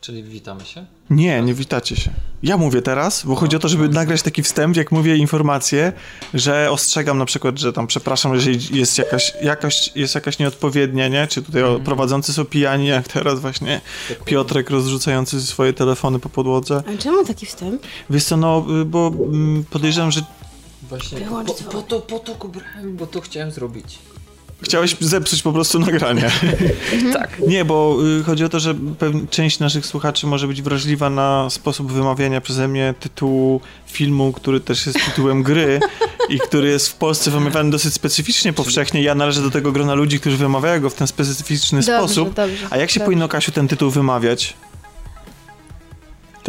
Czyli witamy się? Nie, nie witacie się. Ja mówię teraz, bo chodzi o to, żeby nagrać taki wstęp, jak mówię informację, że ostrzegam na przykład, że tam przepraszam, jeżeli jest jakaś, jakaś, jest jakaś nieodpowiednia, nie? Czy tutaj Mhm. prowadzący są pijani, jak teraz właśnie Piotrek rozrzucający swoje telefony po podłodze. A czemu taki wstęp? Wiesz co, no, bo mm, podejrzewam, że Właśnie po, po, to, po to go brałem, bo to chciałem zrobić. Chciałeś zepsuć po prostu nagranie. Tak. Nie, bo y, chodzi o to, że część naszych słuchaczy może być wrażliwa na sposób wymawiania przeze mnie tytułu filmu, który też jest tytułem gry i który jest w Polsce wymawiany dosyć specyficznie, powszechnie. Ja należę do tego grona ludzi, którzy wymawiają go w ten specyficzny Dobrze, sposób. dobrze, A jak się dobrze. powinno, Kasiu, ten tytuł wymawiać?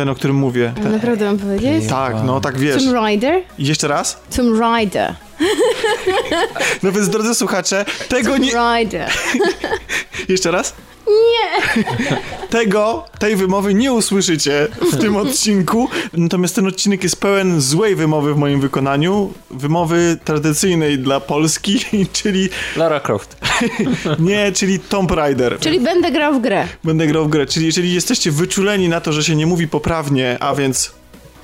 Ten, o którym mówię. Ten... Naprawdę mam powiedzieć? Tak, no tak wiesz. Tomb Raider? I jeszcze raz? Tomb Raider. No więc, drodzy słuchacze, tego Tomb nie... Raider. Jeszcze raz? Nie! Tego, tej wymowy nie usłyszycie w tym odcinku, natomiast ten odcinek jest pełen złej wymowy w moim wykonaniu, wymowy tradycyjnej dla Polski, czyli Lara Croft. nie, czyli Tomb Raider. Czyli będę grał w grę. Będę grał w grę, czyli jeżeli jesteście wyczuleni na to, że się nie mówi poprawnie, a więc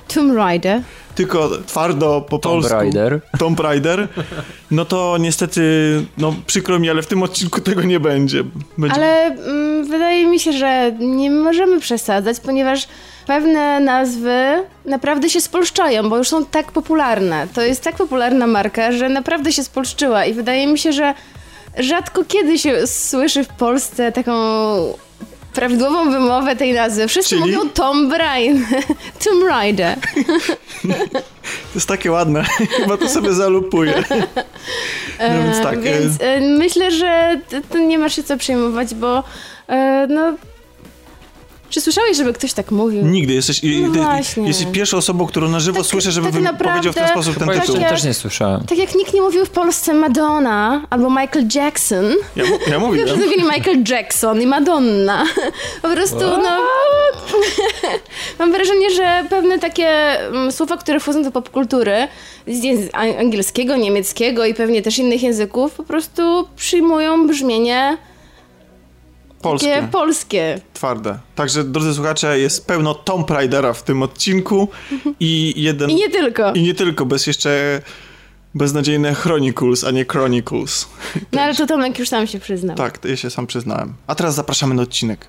Tomb Raider. Tylko twardo po Tomb polsku. Raider. Tomb Raider. No to niestety, no przykro mi, ale w tym odcinku tego nie będzie. będzie... Ale mm, wydaje mi się, że nie możemy przesadzać, ponieważ pewne nazwy naprawdę się spolszczają, bo już są tak popularne. To jest tak popularna marka, że naprawdę się spolszczyła i wydaje mi się, że rzadko kiedy się słyszy w Polsce taką prawidłową wymowę tej nazwy. Wszyscy Czyli? mówią Tomb Raider. Tomb Raider. To jest takie ładne. Chyba to sobie zalupuję. No więc tak. E, Więc e, myślę, że nie masz się co przejmować, bo e, no... Czy słyszałeś, żeby ktoś tak mówił? Nigdy jesteś, No ty, właśnie. jesteś pierwszą osobą, którą na żywo Tak- słyszę, żeby tak naprawdę powiedział w ten sposób ten tytuł. jeszcze Takie- też nie słyszałem. Tak jak nikt nie mówił w Polsce Madonna albo Michael Jackson, Ja, ja tylko mówiłem. wszyscy mówili Michael Jackson i Madonna. Po prostu, no... Mam wrażenie, że pewne takie mm, słowa, które wchodzą do popkultury z angielskiego, niemieckiego i pewnie też innych języków, po prostu przyjmują brzmienie Polskie, takie polskie. twarde. Także, drodzy słuchacze, jest pełno Tomb Raidera w tym odcinku i jeden... I nie tylko. I nie tylko, bez jeszcze beznadziejne Chronicles, a nie Chronicles. No ale to Tomek już sam się przyznał. Tak, to ja się sam przyznałem. A teraz zapraszamy na odcinek.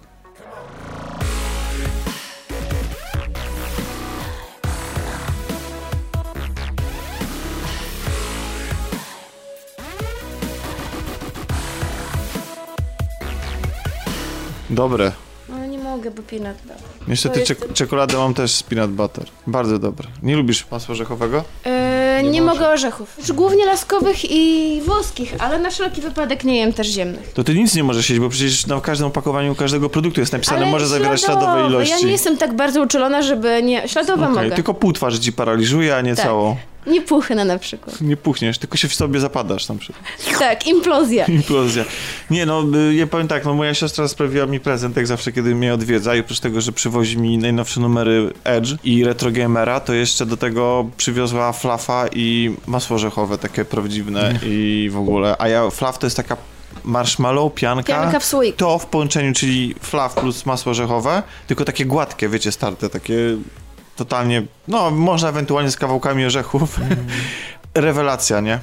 Dobre. No nie mogę, bo peanut butter. Niestety jest- czek- czekoladę mam też z peanut butter. Bardzo dobre. Nie lubisz masła orzechowego? E, nie Nie mogę orzechów. Znaczy, głównie laskowych i włoskich, ale na wszelki wypadek nie jem też ziemnych. To ty nic nie możesz jeść, bo przecież na każdym opakowaniu każdego produktu jest napisane, Ale może zawierać śladowe ilości. Ja nie jestem tak bardzo uczulona, żeby nie... Śladowe Okej, mogę. Tylko pół twarzy ci paraliżuje, a nie Tak. całą. Nie puchnę na przykład. Nie puchniesz, tylko się w sobie zapadasz na przykład. Tak, implozja. Implozja. Nie no, y, ja powiem tak, no moja siostra sprawiła mi prezent, jak zawsze, kiedy mnie odwiedza i oprócz tego, że przywozi mi najnowsze numery Edge i Retro Gamera, to jeszcze do tego przywiozła flafa i masło orzechowe, takie prawdziwne i w ogóle. A ja, flaf to jest taka marshmallow, pianka. Pianka w słoiku. To w połączeniu, czyli flaw plus masło orzechowe, tylko takie gładkie, wiecie, starte, takie totalnie, no można ewentualnie z kawałkami orzechów. Rewelacja, nie?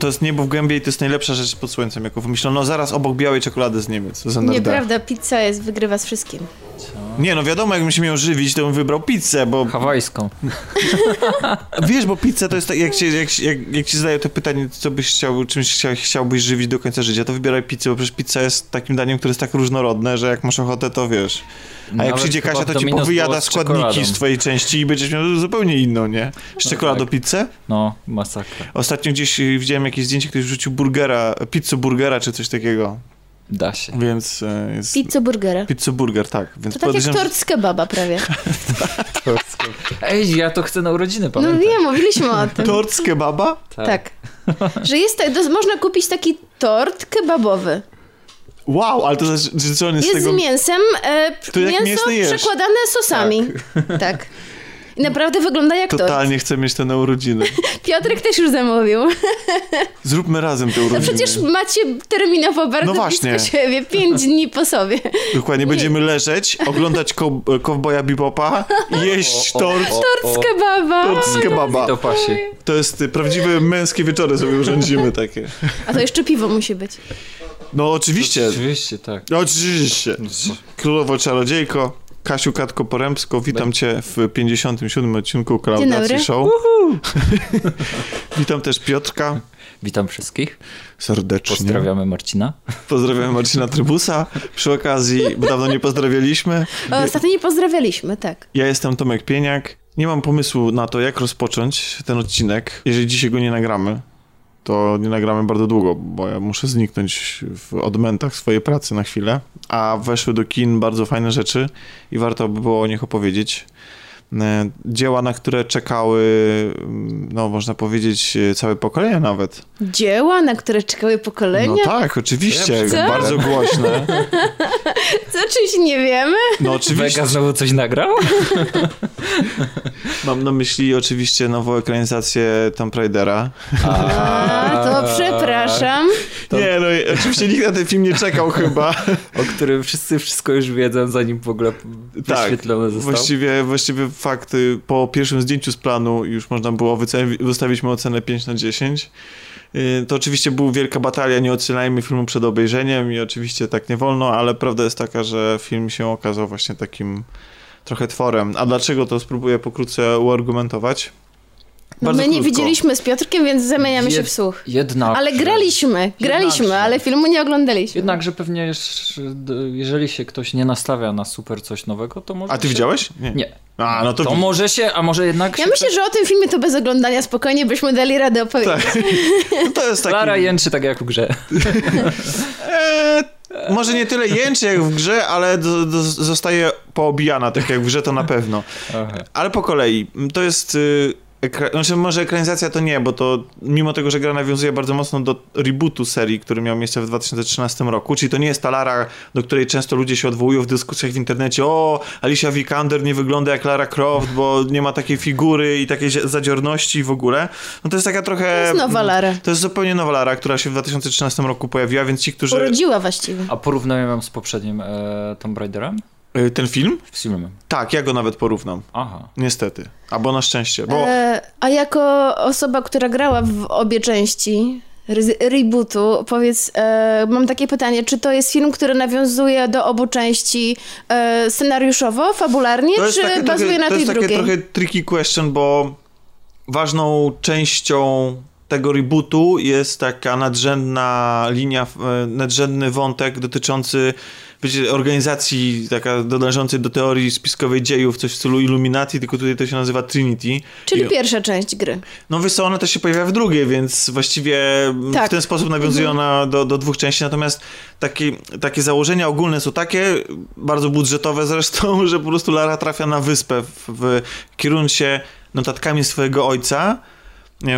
To jest niebo w gębie i to jest najlepsza rzecz pod słońcem, jaką wymyślono. No zaraz obok białej czekolady z Niemiec, z NRD. Nieprawda, pizza jest, wygrywa z wszystkim. Nie, no wiadomo, jakbym się miał żywić, to bym wybrał pizzę, bo Hawajską. wiesz, bo pizza to jest tak, jak, jak, jak, jak ci zadają to pytanie, co byś chciał, czymś chcia, chciałbyś żywić do końca życia, to wybieraj pizzę, bo przecież pizza jest takim daniem, które jest tak różnorodne, że jak masz ochotę, to wiesz. A jak Nawet przyjdzie chyba Kasia, to ci powyjada z składniki z twojej części i będziesz miał zupełnie inną, nie? Z czekoladą tak. pizzę? No, masakra. Ostatnio gdzieś widziałem jakieś zdjęcie, ktoś wrzucił burgera, pizzę burgera czy coś takiego, Da się. więc e, jest... Pizzo burgera. Pizza burger, tak. Więc To tak jak podejrzewam, tort z kebaba prawie. Ej, ja to chcę na urodziny, No pamiętaj. wiem, mówiliśmy o tym. Tort z kebaba? Tak. Że jest, tak- do- można kupić taki tort kebabowy. Wow, ale to znaczy, że on jest, Jest z tego... z mięsem, e, To jak mięso jesz. przekładane sosami. Tak. I naprawdę wygląda jak to. Totalnie chcę mieć te na urodziny. Piotrek też już zamówił. Zróbmy razem te No urodziny. przecież macie terminowo bardzo No blisko właśnie. siebie, pięć dni po sobie. Dokładnie, będziemy leżeć, oglądać ko- kowboja Bebopa i jeść tort. Tort z kebaba. Tort z kebaba. To pasie. To jest y, prawdziwe męskie wieczory sobie urządzimy takie. A to jeszcze piwo musi być. No oczywiście, Oczywiście, tak. oczywiście. Królowo Czarodziejko, Kasiu Katko Porębsko, witam cię w 57 odcinku. Klaudacji Show. witam też Piotrka Witam wszystkich. serdecznie. Pozdrawiamy Marcina. Pozdrawiam Marcina Trybusa. Przy okazji, bo dawno nie pozdrawialiśmy. Ostatnio nie pozdrawialiśmy, tak. Ja jestem Tomek Pieniak. Nie mam pomysłu na to, jak rozpocząć ten odcinek. Jeżeli dzisiaj go nie nagramy, to nie nagramy bardzo długo, bo ja muszę zniknąć w odmętach swojej pracy na chwilę. A weszły do kin bardzo fajne rzeczy i warto by było o nich opowiedzieć. E, Dzieła, na które czekały, no można powiedzieć, całe pokolenia nawet. Dzieła, na które czekały pokolenia? No tak, oczywiście, Co? bardzo głośne. Co, czymś nie wiemy? No oczywiście. Vega znowu coś nagrał? Mam na myśli oczywiście nową ekranizację Tomb Raidera. A, to przepraszam. To- Nie, no oczywiście nikt na ten film nie czekał chyba. O którym wszyscy wszystko już wiedzą, zanim w ogóle Tak, wyświetlone został. Właściwie, właściwie fakt, po pierwszym zdjęciu z planu już można było wystawić mu ocenę 5 na 10. Y, To oczywiście była wielka batalia, nie odsyłajmy filmu przed obejrzeniem i oczywiście tak nie wolno, ale prawda jest taka, że film się okazał właśnie takim trochę tworem. A dlaczego to spróbuję pokrótce uargumentować? No my nie krótko. widzieliśmy z Piotrkiem, więc zamieniamy się Jed- w słuch. Jednak. Ale graliśmy, graliśmy, Jednakże. ale filmu nie oglądaliśmy. Jednakże pewnie, jeszcze, d- jeżeli się ktoś nie nastawia na super coś nowego, to może A ty się... widziałeś? Nie. A, no to, To może się, a może jednak Ja się... myślę, że o tym filmie to bez oglądania spokojnie byśmy dali radę opowiedzieć. Tak. No to jest taki... Lara jęczy tak jak w grze. Eee, może nie tyle jęczy jak w grze, ale do, do, zostaje poobijana, tak jak w grze to na pewno. Ale po kolei. To jest... Y, ekra... znaczy może ekranizacja to nie, bo to mimo tego, że gra nawiązuje bardzo mocno do rebootu serii, który miał miejsce w 2013 roku, czyli to nie jest ta Lara, do której często ludzie się odwołują w dyskusjach w internecie, o, Alicia Vikander nie wygląda jak Lara Croft, bo nie ma takiej figury i takiej zadziorności w ogóle. No to jest taka trochę... To jest nowa Lara. To jest zupełnie nowa Lara, która się w 2013 roku pojawiła, więc ci, którzy... Urodziła właściwie. A porównałem ją z poprzednim e, Tomb Raiderem? Y, Ten film? Z filmem. Tak, ja go nawet porównam. Aha. Niestety. Albo na szczęście, bo... E, a jako osoba, która grała w obie części re- rebootu, powiedz, e, mam takie pytanie, czy to jest film, który nawiązuje do obu części e, scenariuszowo, fabularnie, czy takie bazuje trochę, na to tej jest takie drugiej? trochę tricky question, bo ważną częścią tego rebootu jest taka nadrzędna linia, e, nadrzędny wątek dotyczący wiecie, organizacji taka należącej do teorii spiskowej dziejów, coś w stylu Illuminati, tylko tutaj to się nazywa Trinity. Czyli I- pierwsza część gry. No wiesz co, ona też się pojawia w drugiej, więc właściwie Tak. w ten sposób nawiązuje ona do, do dwóch części, natomiast takie, takie założenia ogólne są takie, bardzo budżetowe zresztą, że po prostu Lara trafia na wyspę w, w kierując się notatkami swojego ojca,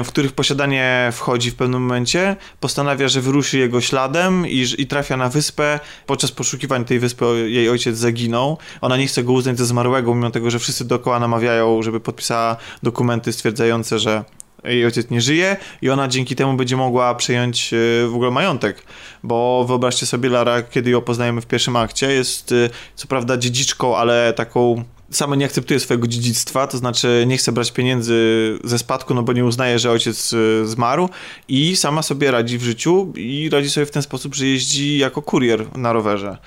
w których posiadanie wchodzi w pewnym momencie, postanawia, że wyruszy jego śladem i, i trafia na wyspę. Podczas poszukiwań tej wyspy jej ojciec zaginął. Ona nie chce go uznać za zmarłego, mimo tego, że wszyscy dookoła namawiają, żeby podpisała dokumenty stwierdzające, że jej ojciec nie żyje i ona dzięki temu będzie mogła przejąć e, w ogóle majątek. Bo wyobraźcie sobie, Lara, kiedy ją poznajemy w pierwszym akcie, jest e, co prawda dziedziczką, ale taką sama nie akceptuje swojego dziedzictwa, to znaczy nie chce brać pieniędzy ze spadku, no bo nie uznaje, że ojciec e, zmarł i sama sobie radzi w życiu i radzi sobie w ten sposób, że jeździ jako kurier na rowerze.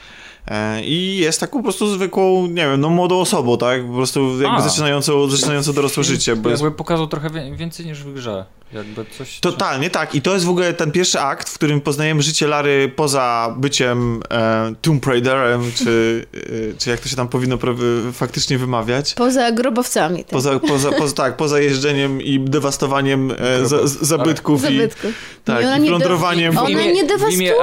E, I jest taką po prostu zwykłą, nie wiem, no młodą osobą, tak? Po prostu jakby A. zaczynającą, zaczynającą dorosłe życie. Bo jest Jakby pokazał trochę więcej niż w grze. Jakby coś... Totalnie, tak. I to jest w ogóle ten pierwszy akt, w którym poznajemy życie Lary poza byciem e, Tomb Raiderem, czy, e, czy jak to się tam powinno prawie- faktycznie wymawiać. Poza grobowcami. Tak. Poza, poza, poza, tak, poza jeżdżeniem i dewastowaniem e, za, z- zabytków i, Zabytków. tak, I ona i nie plądrowaniem. W Ona nie w imię dewastuje.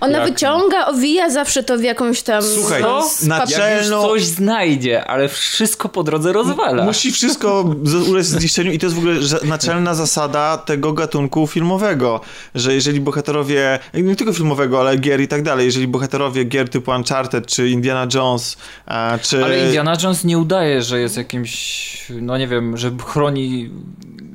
Ona Jak? wyciąga, owija zawsze to w jakąś tam... Słuchaj, no, Co? z na papier- cze- Jak już Celno- coś znajdzie, ale wszystko po drodze rozwala. Musi wszystko z- ulec zniszczeniu i to jest w ogóle naczelna zasada tego gatunku filmowego, że jeżeli bohaterowie, nie tylko filmowego, ale gier i tak dalej, jeżeli bohaterowie gier typu Uncharted, czy Indiana Jones, e, czy... Ale Indiana Jones nie udaje, że jest jakimś, no nie wiem, że chroni...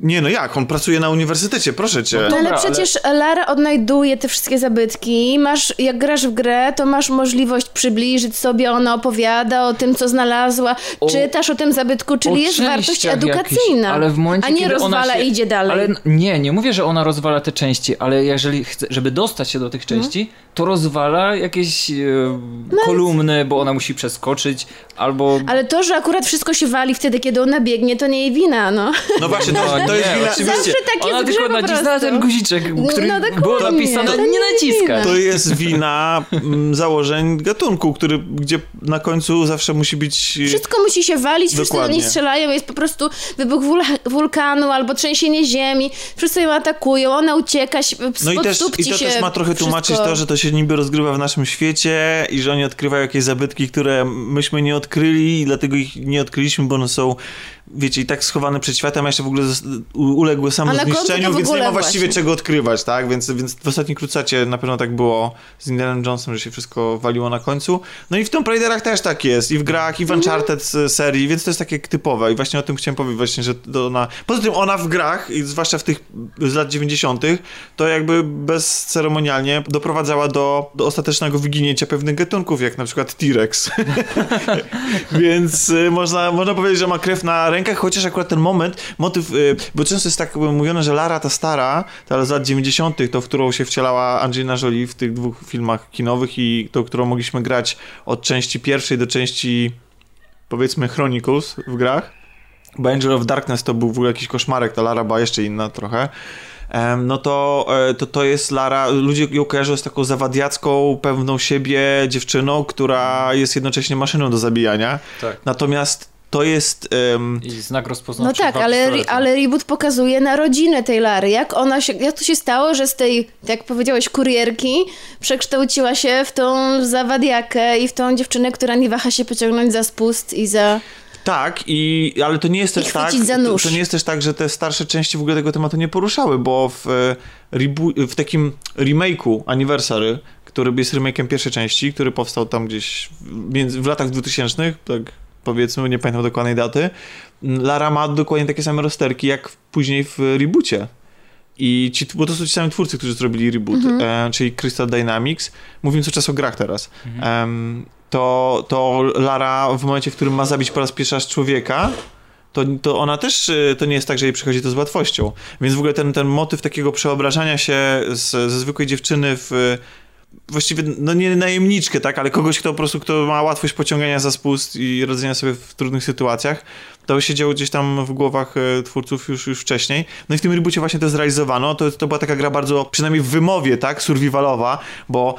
Nie no jak, on pracuje na uniwersytecie, proszę cię. No Dobra, ale ale- przecież Lara odnajduje te wszystkie zabytki. Masz, jak grasz w grę, to masz możliwość przybliżyć sobie, ona opowiada o tym, co znalazła, O- czytasz o tym zabytku, czyli jest wartość edukacyjna. jakichś, ale w momencie, a nie rozwala się- i idzie dalej. Ale nie, nie mówię, że ona rozwala te części, ale jeżeli chce, żeby dostać się do tych części, to rozwala jakieś e, kolumny, bo ona musi przeskoczyć, albo... Ale to, że akurat wszystko się wali wtedy, kiedy ona biegnie, to nie jej wina, no. No właśnie, to, No, to jest wina... oczywiście. Zawsze tak jest Ona tylko nacisnęła prostu. ten guziczek, który no było napisane To nie naciskać. To jest wina mm, założeń gatunku, który, gdzie na końcu zawsze musi być... Wszystko musi się walić, wszyscy do niej strzelają, jest po prostu wybuch wul- wulkanu albo trzęsienie ziemi, wszyscy ją atakują, ona ucieka, się- No i też, i to się też ma trochę tłumaczyć wszystko- to, że to się niby rozgrywa w naszym świecie i że oni odkrywają jakieś zabytki, które myśmy nie odkryli i dlatego ich nie odkryliśmy, bo one są, wiecie, i tak schowane przed światem, a jeszcze w ogóle uległy samozniszczeniu, więc nie ma właściwie właśnie. czego odkrywać, tak? Więc, więc w ostatnim krucacie na pewno tak było z Indiana Jonesem, że się wszystko waliło na końcu. No i w Tomb Raiderach też tak jest, i w grach, i w Uncharted z serii, więc to jest takie typowe i właśnie o tym chciałem powiedzieć właśnie, że ona... Poza tym ona w grach, i zwłaszcza w tych z lat 90., to jakby bezceremonialnie doprowadzała do, do ostatecznego wyginięcia pewnych gatunków, jak na przykład T-Rex. Więc y, można, można powiedzieć, że ma krew na rękach, chociaż akurat ten moment, motyw, y, bo często jest tak mówione, że Lara ta stara, ta z lat 90., to w którą się wcielała Angelina Jolie w tych dwóch filmach kinowych i to, którą mogliśmy grać od części pierwszej do części powiedzmy Chronicles w grach, bo Angel of Darkness to był w ogóle jakiś koszmarek, ta Lara była jeszcze inna trochę. No to, e, to to jest Lara, ludzie ją kojarzą z taką zawadiacką, pewną siebie dziewczyną, która jest jednocześnie maszyną do zabijania. Tak. Natomiast to jest... em, I znak No rozpoznawczy. tak, dwa ale, pistolety. ale reboot pokazuje narodziny tej Lary. Jak ona się, jak to się stało, że z tej, jak powiedziałeś, kurierki przekształciła się w tą zawadiakę i w tą dziewczynę, która nie waha się pociągnąć za spust i za... Tak, i, ale to nie jest też tak. To, nóż. to nie jest też tak, że te starsze części w ogóle tego tematu nie poruszały, bo w, e, w takim remake'u Anniversary, który jest remake'em pierwszej części, który powstał tam gdzieś w, w latach 2000, tak powiedzmy, nie pamiętam dokładnej daty, Lara ma dokładnie takie same rozterki jak później w reboocie. I ci, bo to są ci sami twórcy, którzy zrobili reboot, e, czyli Crystal Dynamics. Mówimy cały czas o grach teraz. Em, to, to Lara w momencie, w którym ma zabić po raz pierwszy raz człowieka, to, to ona też, y, to nie jest tak, że jej przychodzi to z łatwością. Więc w ogóle ten, ten motyw takiego przeobrażania się z, ze zwykłej dziewczyny w właściwie, no nie najemniczkę, tak, ale kogoś, kto po prostu, kto ma łatwość pociągania za spust i radzenia sobie w trudnych sytuacjach, to się działo gdzieś tam w głowach e, twórców już, już wcześniej. No i w tym reboocie właśnie to zrealizowano. To, to była taka gra bardzo, przynajmniej w wymowie, tak, survivalowa, bo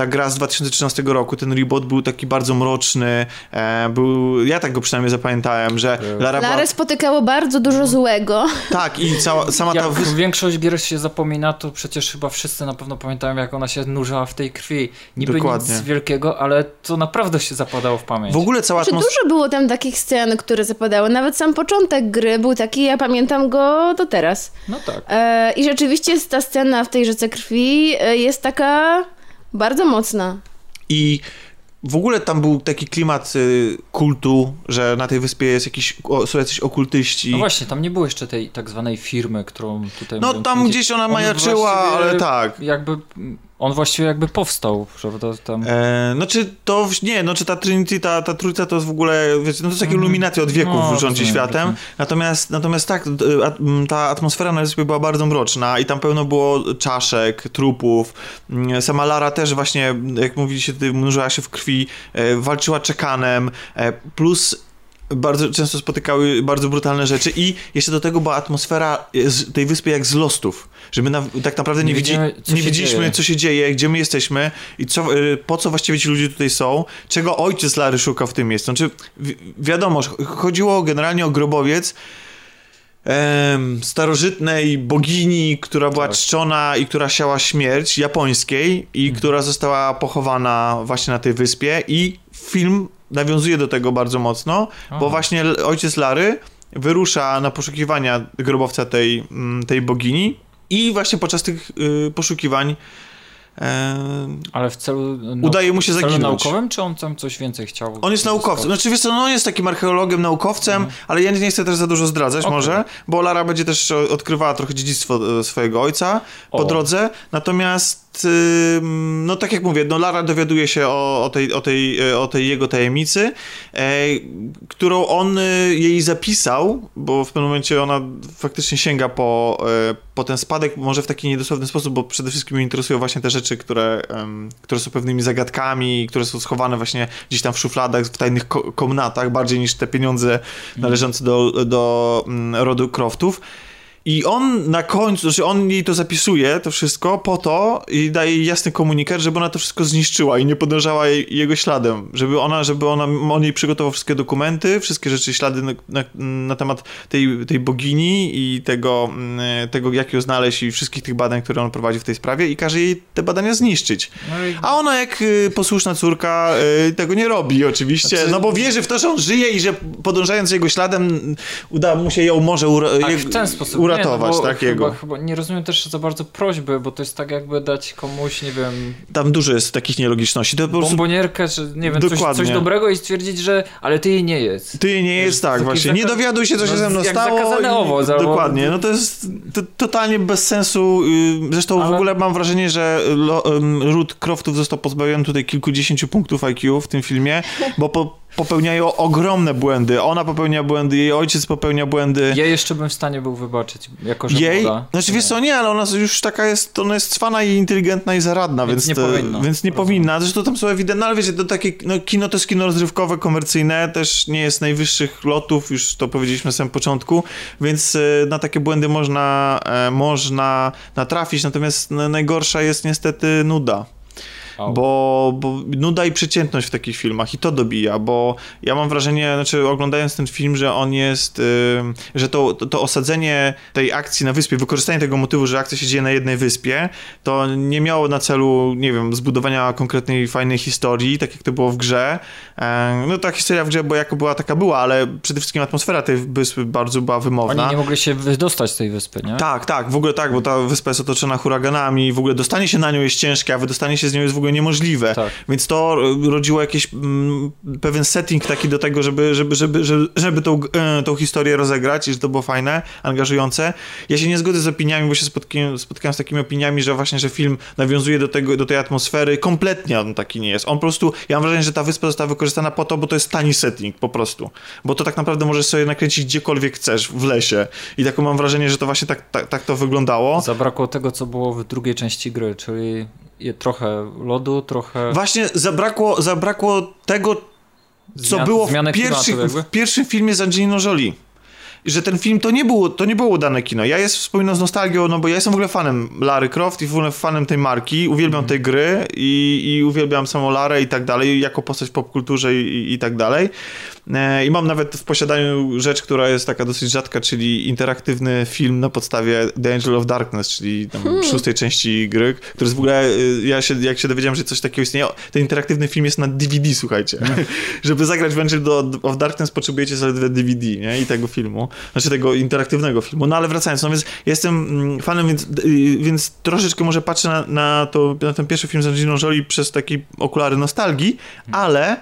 ta gra z 2013 roku, ten reboot był taki bardzo mroczny, e, był, ja tak go przynajmniej zapamiętałem, że Lara była, Larę spotykało bardzo dużo złego. tak i cała, sama ta Jak większość gier się zapomina, to przecież chyba wszyscy na pewno pamiętają, jak ona się nurzała w tej krwi. Niby Dokładnie. nic wielkiego, ale to naprawdę się zapadało w pamięć. w ogóle cała Czy atmosfera... dużo było tam takich scen, które zapadały? Nawet sam początek gry był taki, ja pamiętam go do teraz. No tak. E, I rzeczywiście ta scena w tej rzece krwi e, jest taka bardzo mocna. I w ogóle tam był taki klimat y, kultu, że na tej wyspie jest jakiś, o, są jacyś okultyści. No właśnie, tam nie było jeszcze tej tak zwanej firmy, którą tutaj... No, tam gdzieś ona On majaczyła, ale tak. Jakby, on właściwie jakby powstał, prawda, tam... E, no czy to, nie, no czy ta Trinity, ta, ta trójca to jest w ogóle, wiecie, no to jest takie iluminacja od wieków No, rządzi światem, natomiast, natomiast tak, ta atmosfera na wyspie była bardzo mroczna i tam pełno było czaszek, trupów, Mm, sama Lara też właśnie, jak mówiliście, tutaj mnóżyła się w krwi, e, walczyła czekanem, e, plus bardzo często spotykały bardzo brutalne rzeczy i jeszcze do tego była atmosfera tej wyspy jak z Lostów, że my na, tak naprawdę nie, Nie widzi, co nie widzieliśmy, dzieje. co się dzieje, gdzie my jesteśmy i co, y, po co właściwie ci ludzie tutaj są, czego ojciec Lary szuka w tym miejscu. Znaczy, wi- wiadomo, chodziło generalnie o grobowiec, em, starożytnej bogini, która była Tak. czczona i która siała śmierć japońskiej i Mhm. która została pochowana właśnie na tej wyspie i film nawiązuje do tego bardzo mocno, bo Aha. właśnie l- ojciec Lary wyrusza na poszukiwania grobowca tej, mm, tej bogini i właśnie podczas tych y, poszukiwań Ale w celu... Udaje mu się w celu zaginąć. naukowym, czy on tam coś więcej chciał? On jest naukowcem. Znaczy, wiesz co, no on jest takim archeologiem, naukowcem, ale ja nie chcę też za dużo zdradzać Okej. może, bo Lara będzie też odkrywała trochę dziedzictwo e, swojego ojca po O. drodze. Natomiast, no tak jak mówię, no Lara dowiaduje się o, o, tej, o, tej, e, o tej jego tajemnicy, e, którą on e, jej zapisał, bo w pewnym momencie ona faktycznie sięga po, po ten spadek, może w taki niedosłowny sposób, bo przede wszystkim mnie interesują właśnie te rzeczy, które, które są pewnymi zagadkami, które są schowane właśnie gdzieś tam w szufladach, w tajnych ko- komnatach, bardziej niż te pieniądze należące do, do mm, rodu Croftów. I on na końcu, znaczy on jej to zapisuje, to wszystko, po to i daje jej jasny komunikat, żeby ona to wszystko zniszczyła i nie podążała jej, jego śladem. Żeby ona, żeby ona, on jej przygotował wszystkie dokumenty, wszystkie rzeczy, ślady na, na, na temat tej, tej bogini i tego, mm, tego, jak ją znaleźć i wszystkich tych badań, które on prowadzi w tej sprawie i każe jej te badania zniszczyć. No. A ona jak y, posłuszna córka y, tego nie robi oczywiście, Znaczy- no bo wierzy w to, że on żyje i że podążając jego śladem uda mu się ją może ura- Tak, je- w ten sposób. uratować nie, no bo takiego. Chyba, chyba nie rozumiem też za bardzo prośby, bo to jest tak jakby dać komuś, nie wiem, Tam dużo jest takich nielogiczności. To prostu bombonierkę, czy nie wiem, coś, coś dobrego i stwierdzić, że ale ty jej nie jest. ty nie jest tak właśnie. Nie dowiaduj się, co się no, ze mną jak stało. zakazany i- owoc, albo- Dokładnie. No to jest to, totalnie bez sensu. y, Zresztą w Ale- ogóle mam wrażenie, że lo, ym, ród Croftów został pozbawiony tutaj kilkudziesięciu punktów IQ w tym filmie, bo po, popełniają ogromne błędy. Ona popełnia błędy, jej ojciec popełnia błędy. Ja jeszcze bym w stanie był wybaczyć, jako że Jej? młoda. Znaczy wiesz co, nie, ale ona już taka jest, ona jest cwana i inteligentna i zaradna, Więc więc, nie to, powinna. Więc nie Rozumiem. powinna. Zresztą tam są ewidentne, ale wiecie, to takie, no, kino to jest kino rozrywkowe, komercyjne, też nie jest najwyższych lotów, już to powiedzieliśmy na samym początku, więc e, na takie błędy można, e, można natrafić, natomiast no, najgorsza jest niestety nuda. Bo, bo nuda i przeciętność w takich filmach i to dobija, bo ja mam wrażenie, znaczy oglądając ten film, że on jest, y, że to, to, osadzenie tej akcji na wyspie, wykorzystanie tego motywu, że akcja się dzieje na jednej wyspie, to nie miało na celu, nie wiem, zbudowania konkretnej, fajnej historii, tak jak to było w grze. E, no ta historia w grze, bo jako była, taka była, ale przede wszystkim atmosfera tej wyspy bardzo była wymowna. Oni nie mogli się wydostać z tej wyspy, nie? Tak, tak, w ogóle tak, bo ta wyspa jest otoczona huraganami, w ogóle dostanie się na nią jest ciężkie, a wydostanie się z nią jest w ogóle niemożliwe. Tak. Więc to e, rodziło jakiś mm, pewien setting taki do tego, żeby, żeby, żeby, żeby, żeby tą, e, tą historię rozegrać i że to było fajne, angażujące. Ja się nie zgodzę z opiniami, bo się spotkałem, spotkałem z takimi opiniami, że właśnie, że film nawiązuje do, tego, do tej atmosfery. Kompletnie on taki nie jest. On po prostu, ja mam wrażenie, że ta wyspa została wykorzystana po to, bo to jest tani setting po prostu. Bo to tak naprawdę możesz sobie nakręcić gdziekolwiek chcesz w lesie. I taką mam wrażenie, że to właśnie tak, tak, tak to wyglądało. Zabrakło tego, co było w drugiej części gry, czyli trochę lodu, trochę... Właśnie zabrakło, zabrakło tego, co Zmian- było w, pierwszych, w pierwszym filmie z Angeliną Jolie. Że ten film to nie było, to nie było udane kino. Ja jest wspominam z nostalgią, no bo ja jestem w ogóle fanem Lary Croft i w ogóle fanem tej marki. Uwielbiam Mhm. tej gry i, i uwielbiam samą Larę i tak dalej, jako postać w popkulturze i, i, i tak dalej. E, I mam nawet w posiadaniu rzecz, która jest taka dosyć rzadka, czyli interaktywny film na podstawie The Angel of Darkness, czyli tam Hmm. szóstej części gry, który jest w ogóle, y, ja się, jak się dowiedziałem, że coś takiego istnieje, ten interaktywny film jest na DVD, słuchajcie. Hmm. Żeby zagrać w Angel of Darkness potrzebujecie zaledwie DVD, nie? I tego filmu, znaczy tego interaktywnego filmu. No ale wracając, no więc jestem mm, fanem, więc, y, więc troszeczkę może patrzę na, na, to, na ten pierwszy film z Angeliną Jolie przez takie okulary nostalgii, ale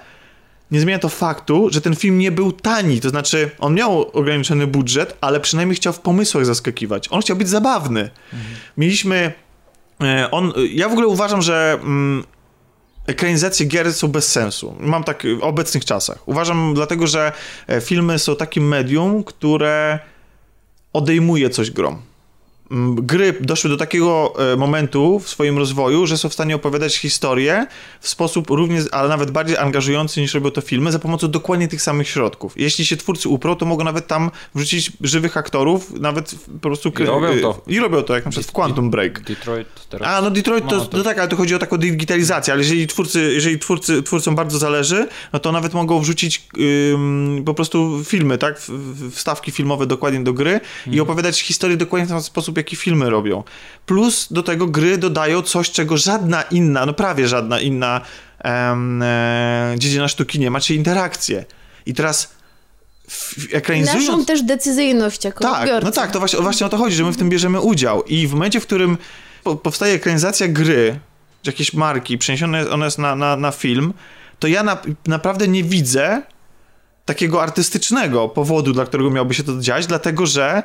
nie zmienia to faktu, że ten film nie był tani. To znaczy, on miał ograniczony budżet, ale przynajmniej chciał w pomysłach zaskakiwać. On chciał być zabawny. Mieliśmy. e, On, ja w ogóle uważam, że mm, ekranizacje gier są bez sensu. Mam tak w obecnych czasach. Uważam dlatego, że e, filmy są takim medium, które odejmuje coś grom. Mm, gry doszły do takiego e, momentu w swoim rozwoju, że są w stanie opowiadać historię w sposób równie, ale nawet bardziej angażujący niż robią to filmy, za pomocą dokładnie tych samych środków. Jeśli się twórcy uprą, to mogą nawet tam wrzucić żywych aktorów, nawet po prostu... I robią to. I robią to, jak na przykład w Quantum Break. Detroit teraz. A, no Detroit to, No, to... tak, ale to chodzi o taką digitalizację, ale jeżeli twórcy, jeżeli twórcy, twórcom bardzo zależy, no to nawet mogą wrzucić ym, po prostu filmy, tak, wstawki filmowe dokładnie do gry i opowiadać historię dokładnie w ten sposób, jaki filmy robią. Plus do tego gry dodają coś, czego żadna inna, no prawie żadna inna em, e, dziedzina sztuki nie ma, czyli interakcje. I teraz ekranizując... Naszą też decyzyjność jako Tak, odbiorcy. no tak, to właśnie, właśnie o to chodzi, że my w tym bierzemy udział. I w momencie, w którym po, powstaje ekranizacja gry, czy jakiejś marki, przeniesione ona jest na, na, na film, to ja na, naprawdę nie widzę takiego artystycznego powodu, dla którego miałoby się to dziać, dlatego że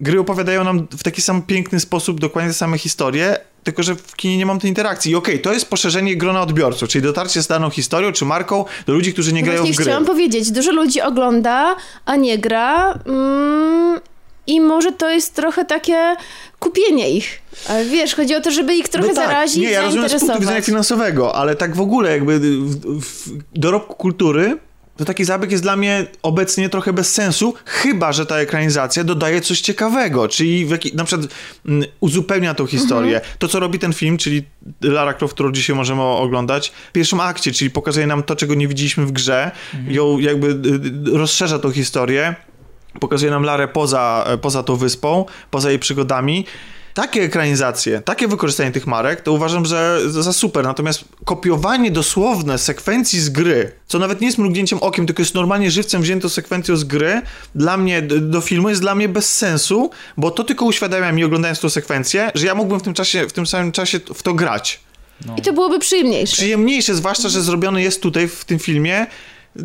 gry opowiadają nam w taki sam piękny sposób dokładnie te same historie, tylko że w kinie nie mam tej interakcji. I okej, to jest poszerzenie grona odbiorców, czyli dotarcie z daną historią czy marką do ludzi, którzy nie No grają Właśnie w gry. chciałam powiedzieć, dużo ludzi ogląda, a nie gra. Mm, I może to jest trochę takie kupienie ich. Ale wiesz, chodzi o to, żeby ich trochę no tak. zarazić, Nie, ja rozumiem z punktu widzenia finansowego, ale tak w ogóle jakby w, w dorobku kultury to taki zabieg jest dla mnie obecnie trochę bez sensu, chyba że ta ekranizacja dodaje coś ciekawego, czyli jaki, na przykład mm, uzupełnia tą historię. To, co robi ten film, czyli Lara Croft, którą dzisiaj możemy oglądać, w pierwszym akcie, czyli pokazuje nam to, czego nie widzieliśmy w grze, ją jakby y, y, rozszerza tą historię, pokazuje nam Larę poza, poza tą wyspą, poza jej przygodami. Takie ekranizacje, takie wykorzystanie tych marek, to uważam, że za super. Natomiast kopiowanie dosłowne sekwencji z gry, co nawet nie jest mrugnięciem okiem, tylko jest normalnie żywcem wziętą sekwencją z gry, dla mnie, do filmu jest dla mnie bez sensu, bo to tylko uświadamia mi, oglądając tą sekwencję, że ja mógłbym w tym czasie, w tym samym czasie w to grać. I to byłoby przyjemniejsze. Przyjemniejsze, zwłaszcza, że zrobione jest tutaj w tym filmie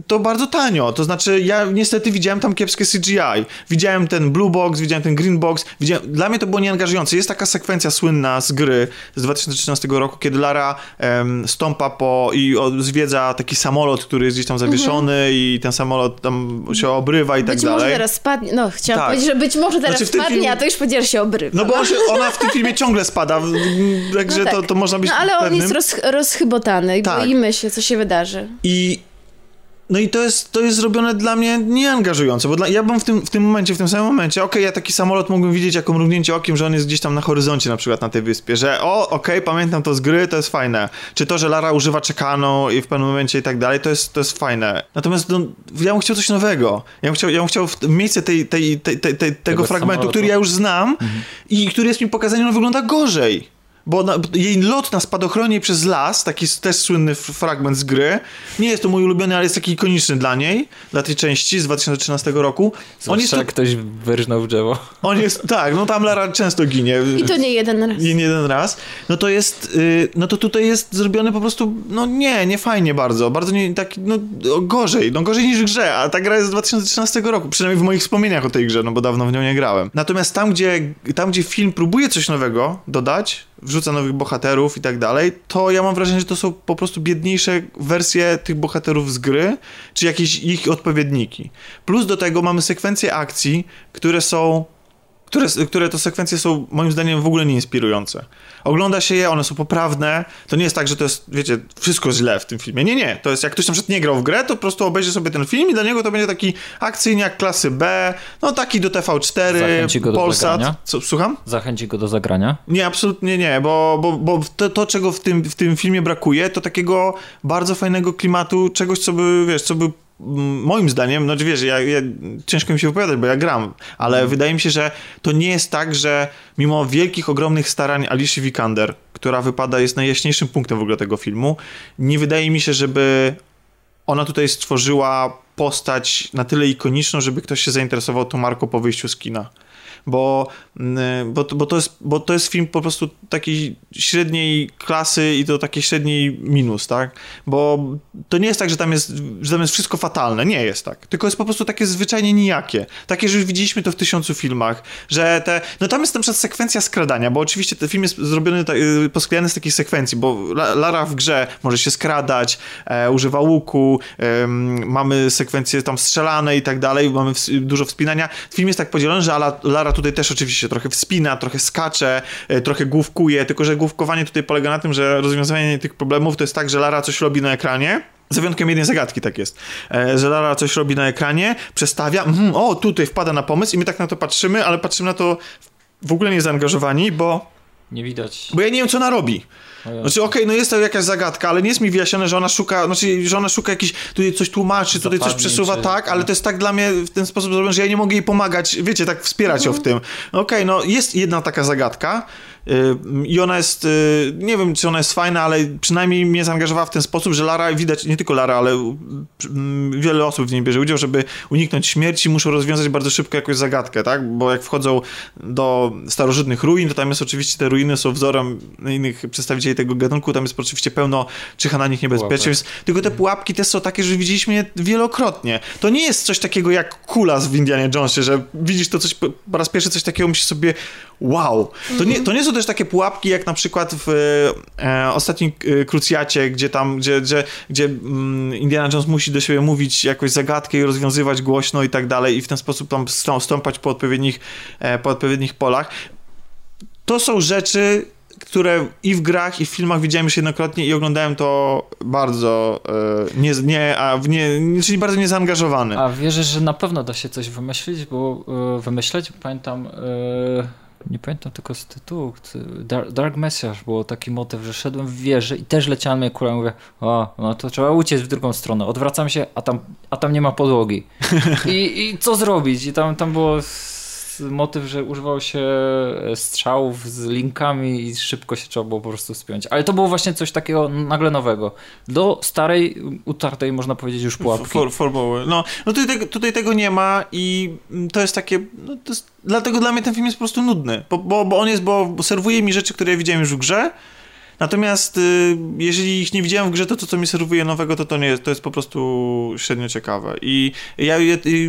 to bardzo tanio. To znaczy, ja niestety widziałem tam kiepskie CGI. Widziałem ten blue box, widziałem ten green box. Widziałem... Dla mnie to było nieangażujące. Jest taka sekwencja słynna z gry z 2013 roku, kiedy Lara em, stąpa po i zwiedza taki samolot, który jest gdzieś tam zawieszony i ten samolot tam się obrywa i tak być dalej. może teraz spadnie. No, chciałam Tak. powiedzieć, że być może teraz Znaczy, spadnie, filmie- a to już powiedziałeś, się obrywa. No bo on się, ona w tym filmie ciągle spada, także No tak. to, to można być No ale on pewnym. jest roz, rozchybotany i Tak. boimy się, co się wydarzy. I no i to jest, to jest zrobione dla mnie nieangażująco, bo dla, ja bym w tym, w tym momencie, w tym samym momencie, okej, ja taki samolot mógłbym widzieć jako mrugnięcie okiem, że on jest gdzieś tam na horyzoncie na przykład na tej wyspie, że o, okej, pamiętam to z gry, to jest fajne. Czy to, że Lara używa czekano i w pewnym momencie i tak dalej, to jest, to jest fajne. Natomiast no, ja bym chciał coś nowego. Ja bym chciał, ja bym chciał w miejsce tej, tej, tej, tej, tej, tego fragmentu, samolotu. który ja już znam i który jest mi pokazany, on wygląda gorzej. Bo na, jej lot na spadochronie przez las, taki też słynny fragment z gry, nie jest to mój ulubiony, ale jest taki ikoniczny dla niej, dla tej części z 2013 roku. On jest, Zwłaszcza jak ktoś wyrżnął w drzewo. on jest, tak, no tam Lara często ginie. I to nie jeden raz. Nie, nie jeden raz. No to jest, y, no to tutaj jest zrobione po prostu, no nie, nie fajnie bardzo. Bardzo nie, tak, no gorzej, no gorzej niż w grze, a ta gra jest z 2013 roku, przynajmniej w moich wspomnieniach o tej grze, no bo dawno w nią nie grałem. Natomiast tam, gdzie, tam, gdzie film próbuje coś nowego dodać, wrzuca nowych bohaterów i tak dalej, to ja mam wrażenie, że to są po prostu biedniejsze wersje tych bohaterów z gry, czy jakieś ich odpowiedniki. Plus do tego mamy sekwencje akcji, które są które, które to sekwencje są moim zdaniem w ogóle nie inspirujące. Ogląda się je, one są poprawne. To nie jest tak, że to jest, wiecie, wszystko źle w tym filmie. Nie, nie. To jest, jak ktoś na przykład nie grał w grę, to po prostu obejrzy sobie ten film i dla niego to będzie taki akcyjniak klasy B, no taki do TV4, Zachęci go do Polsat. zagrania? Co, słucham? Zachęci go do zagrania. Nie, absolutnie nie, bo, bo, bo to, to, czego w tym, w tym filmie brakuje, to takiego bardzo fajnego klimatu, czegoś, co by, wiesz, co by moim zdaniem, no wiesz, ja, ja, ciężko mi się wypowiadać, bo ja gram, ale wydaje mi się, że to nie jest tak, że mimo wielkich, ogromnych starań Alicia Vikander, która wypada, jest najjaśniejszym punktem w ogóle tego filmu, nie wydaje mi się, żeby ona tutaj stworzyła postać na tyle ikoniczną, żeby ktoś się zainteresował tą marką po wyjściu z kina. Bo, mm, bo, bo, to jest, bo to jest film po prostu takiej średniej klasy i to takiej średniej minus, tak? Bo to nie jest tak, że tam jest, że tam jest wszystko fatalne. Nie jest tak. Tylko jest po prostu takie zwyczajnie nijakie. Takie, że już widzieliśmy to w tysiącu filmach, że te... No tam jest na przykład sekwencja skradania, bo oczywiście ten film jest zrobiony, ta- y, posklejany z takiej sekwencji, bo La- Lara w grze może się skradać, e, używa łuku, em, mamy sekwencje tam strzelane i tak dalej, mamy ws- dużo wspinania. Film jest tak podzielony, że Lara tutaj też oczywiście trochę wspina, trochę skacze, e, trochę główkuje, tylko że główkowanie tutaj polega na tym, że rozwiązywanie tych problemów to jest tak, że Lara coś robi na ekranie, za wyjątkiem jednej zagadki tak jest, e, że Lara coś robi na ekranie, przestawia, mm, o tutaj wpada na pomysł i my tak na to patrzymy, ale patrzymy na to w ogóle nie zaangażowani, bo Nie widać. bo ja nie wiem, co ona robi. Ojej. Znaczy, okej, no jest to jakaś zagadka, ale nie jest mi wyjaśnione, że ona szuka, znaczy, że ona szuka jakiś, tutaj coś tłumaczy, tutaj coś Zapadniczy. przesuwa, tak, ale to jest tak dla mnie w ten sposób zrobione, że ja nie mogę jej pomagać, wiecie, tak wspierać ją w tym. Okej, no jest jedna taka zagadka i ona jest, y, nie wiem, czy ona jest fajna, ale przynajmniej mnie zaangażowała w ten sposób, że Lara, widać, nie tylko Lara, ale mm, wiele osób w niej bierze udział, żeby uniknąć śmierci, muszą rozwiązać bardzo szybko jakąś zagadkę, tak, bo jak wchodzą do starożytnych ruin, to tam jest oczywiście, te ruiny są wzorem innych przedstawicieli tego gatunku, tam jest oczywiście pełno czyha na nich niebezpieczeństw, tylko te pułapki też są takie, że widzieliśmy je wielokrotnie. To nie jest coś takiego jak kula z w Indianie Jonesie, że widzisz to coś, po po raz pierwszy coś takiego myślisz sobie wow. To nie, to nie są też takie pułapki jak na przykład w e, ostatnim e, Krucjacie, gdzie tam, gdzie, gdzie, gdzie mm, Indiana Jones musi do siebie mówić jakąś zagadkę i rozwiązywać głośno i tak dalej i w ten sposób tam stą- stąpać po odpowiednich, e, po odpowiednich polach. To są rzeczy, które i w grach, i w filmach widziałem już jednokrotnie i oglądałem to bardzo e, nie, nie, a nie, czyli bardzo niezaangażowany. A wierzysz, że na pewno da się coś wymyślić, bo y, wymyśleć, pamiętam, y, nie pamiętam tylko z tytułu, ty- Dark, Dark Messiah było taki motyw, że szedłem w wieżę i też leciała mnie kula i mówię, o, no to trzeba uciec w drugą stronę. Odwracam się, a tam, a tam nie ma podłogi. I, I co zrobić? I tam, tam było motyw, że używało się e, strzałów z linkami i szybko się trzeba było po prostu spiąć. Ale to było właśnie coś takiego nagle nowego. Do starej, utartej, można powiedzieć, już pułapki. For, formuły. No, no tutaj, tutaj tego nie ma i mm, to jest takie, no to jest, dlatego dla mnie ten film jest po prostu nudny, bo, bo, bo on jest, bo serwuje mi rzeczy, które ja widziałem już w grze, natomiast y, jeżeli ich nie widziałem w grze, to to, co mi serwuje nowego, to to nie jest, to jest po prostu średnio ciekawe. I ja,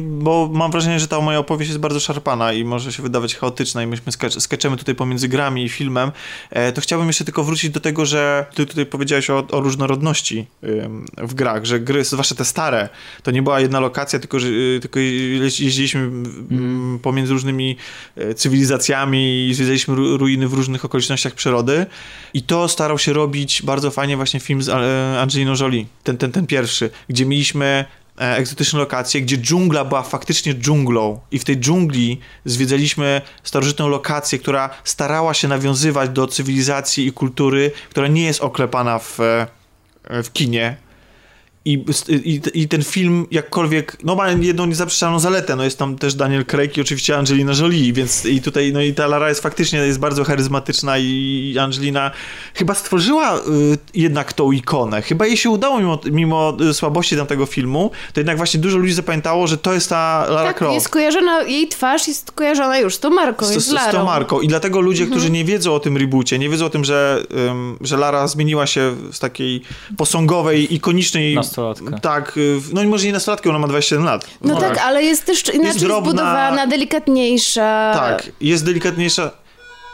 bo mam wrażenie, że ta moja opowieść jest bardzo szarpana i może się wydawać chaotyczna i myśmy skacz, skaczemy tutaj pomiędzy grami i filmem, e, to chciałbym jeszcze tylko wrócić do tego, że ty tutaj powiedziałeś o, o różnorodności w grach, że gry, zwłaszcza te stare, to nie była jedna lokacja, tylko, że, y, tylko jeździ- jeździliśmy mm, pomiędzy różnymi e, cywilizacjami i zwiedzaliśmy ru- ruiny w różnych okolicznościach przyrody. I to starał się robić bardzo fajnie właśnie film z e, Angeliną Jolie, ten, ten, ten pierwszy, gdzie mieliśmy e, egzotyczne lokacje, gdzie dżungla była faktycznie dżunglą i w tej dżungli zwiedzaliśmy starożytną lokację, która starała się nawiązywać do cywilizacji i kultury, która nie jest oklepana w, e, w kinie. I, i, I ten film jakkolwiek, no ma jedną niezaprzeczalną zaletę, no jest tam też Daniel Craig i oczywiście Angelina Jolie, więc i tutaj, no i ta Lara jest faktycznie jest bardzo charyzmatyczna i Angelina chyba stworzyła y, jednak tą ikonę, chyba jej się udało mimo, mimo y, słabości tamtego filmu, to jednak właśnie dużo ludzi zapamiętało, że to jest ta Lara Tak, Croft. jest kojarzona, jej twarz jest kojarzona już z tą marką, z, jest z, z tą marką. I dlatego ludzie, którzy nie wiedzą o tym reboocie, nie wiedzą o tym, że, ym, że Lara zmieniła się z takiej posągowej, ikonicznej... Nastolatka. Tak, y, no może nie nastolatkę, ona ma 27 lat. No tak, ale jest też inaczej drobna. zbudowana, delikatniejsza. Tak, jest delikatniejsza.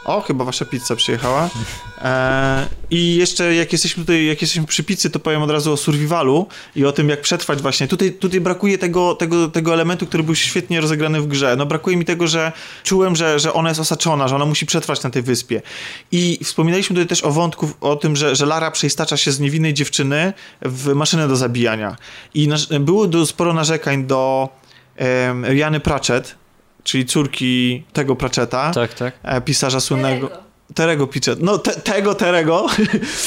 O, chyba wasza pizza przyjechała. E, I jeszcze jak jesteśmy tutaj, jak jesteśmy przy pizzy, to powiem od razu o survivalu i o tym, jak przetrwać właśnie. Tutaj, tutaj brakuje tego, tego, tego elementu, który był świetnie rozegrany w grze. No brakuje mi tego, że czułem, że, że ona jest osaczona, że ona musi przetrwać na tej wyspie. I wspominaliśmy tutaj też o wątku, o tym, że, że Lara przeistacza się z niewinnej dziewczyny w maszynę do zabijania. I było sporo narzekań do em, Riany Pratchett, czyli córki tego Pratchetta Tak, tak. e, pisarza słynnego. Terego Pratchett. No, te, tego Terego,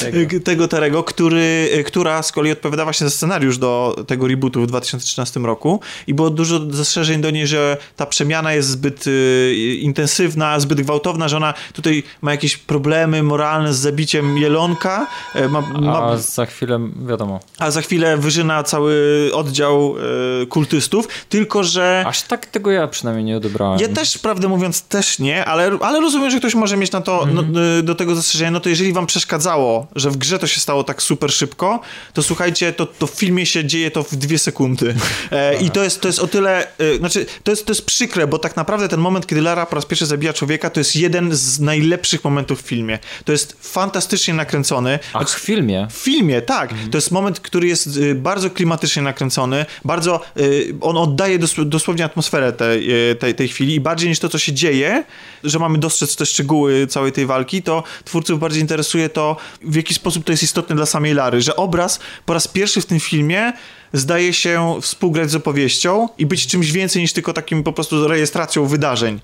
Tego. tego Terego, który, która z kolei odpowiadała właśnie za scenariusz do tego rebootu w 2013 roku i było dużo zastrzeżeń do niej, że ta przemiana jest zbyt y, intensywna, zbyt gwałtowna, że ona tutaj ma jakieś problemy moralne z zabiciem jelonka, e, ma, ma, A za chwilę, wiadomo. a za chwilę wyżyna cały oddział e, kultystów, tylko że... Aż tak tego ja przynajmniej nie odebrałem. Ja też, prawdę mówiąc, też nie, ale, ale rozumiem, że ktoś może mieć na to, no, y, do tego zastrzeżenia, no to jeżeli wam przeszkadzało, że w grze to się stało tak super szybko, to słuchajcie, to, to w filmie się dzieje to w dwie sekundy. E, I to jest, to jest o tyle, y, znaczy, to jest, to jest przykre, bo tak naprawdę ten moment, kiedy Lara po raz pierwszy zabija człowieka, to jest jeden z najlepszych momentów w filmie. To jest fantastycznie nakręcony. Ach, w filmie? W filmie, tak. To jest moment, który jest y, bardzo klimatycznie nakręcony, bardzo, y, on oddaje dos dosłownie atmosferę tej, tej, tej chwili i bardziej niż to, co się dzieje, że mamy dostrzec te szczegóły całej tej walki, to twórców bardziej interesuje to, w jaki sposób to jest istotne dla samej Lary, że obraz po raz pierwszy w tym filmie zdaje się współgrać z opowieścią i być czymś więcej niż tylko takim po prostu rejestracją wydarzeń.